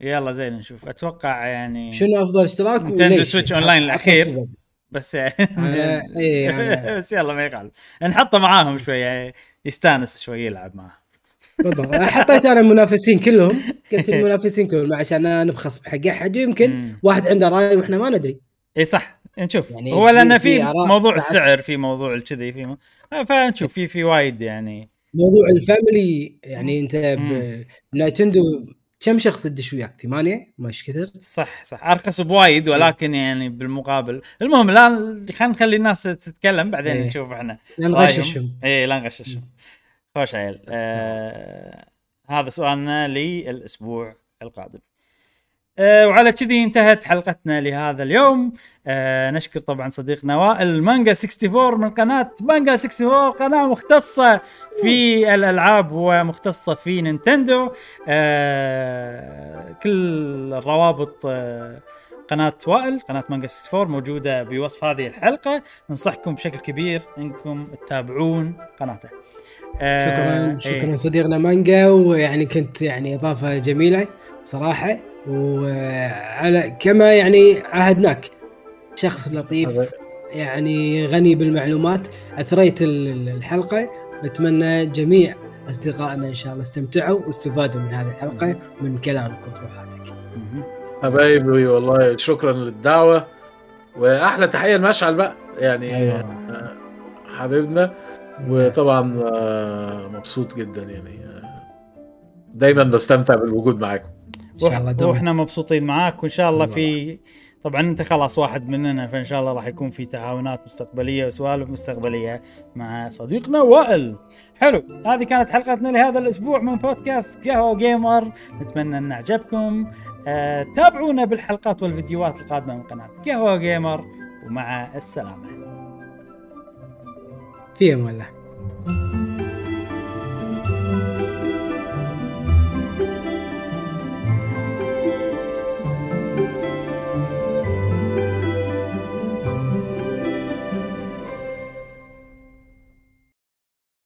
يلا زين نشوف أتوقع يعني شنو أفضل اشتراك وليش؟ Switch Online الأخير. أخذ سبب. بس أنا- إيه، بس يلا ما يخالف نحطه معاهم شوي يعني يستانس شوي يلعب معاه بالضبط حطيت أنا المنافسين كلهم قلت المنافسين كلهم عشان لا نبخس بحق أحد يمكن مم. واحد عنده رأي وإحنا ما ندري إي صح نشوف يعني هو لأن في في موضوع بعد. السعر في موضوع الكذي في م... فنشوف في في وايد يعني موضوع ال family يعني أنت. ب Nintendo كم شخص يدش وياك؟ ثمانيه؟ مش كثر؟ صح صح ارخص بوايد ولكن يعني بالمقابل المهم لا خلينا نخلي الناس تتكلم بعدين إيه. نشوف إحنا لا. نغششهم اي لا نغششهم خوش عيل آه هذا سؤالنا للأسبوع القادم آه وعلى كذي انتهت حلقتنا لهذا اليوم. آه نشكر طبعا صديقنا وائل مانجا 64 من قناة مانجا 64 قناة مختصة في الألعاب ومختصة في نينتندو. آه كل الروابط آه قناة وائل قناة مانجا 64 موجودة بوصف هذه الحلقة. ننصحكم بشكل كبير إنكم تتابعون قناته. شكرا إيه. شكرا صديقنا مانجا ويعني كنت يعني إضافة جميلة صراحة. وعلى كما يعني عاهدناك شخص لطيف يعني غني بالمعلومات. أثريت ال- ال- الحلقة. بتمنى جميع أصدقائنا إن شاء الله استمتعوا واستفادوا من هذه الحلقة ومن كلامك وطروحاتك. حبايبي والله شكرا للدعوة. وأحلى تحية لمشعل بقى يعني أيوة. آه، حبيبنا. وطبعا آه، مبسوط جدا يعني آه، دايما بستمتع بالوجود معاكم إن شاء الله دوم وإحنا مبسوطين معاك وإن شاء الله. في طبعا أنت خلاص واحد مننا فإن شاء الله راح يكون في تعاونات مستقبلية وسوالف مستقبلية مع صديقنا وائل. حلو هذه كانت حلقتنا لهذا الأسبوع من بودكاست قهوة جيمر نتمنى أن عجبكم آه، تابعونا بالحلقات والفيديوهات القادمة من قناة قهوة جيمر ومع السلامة. fíjeme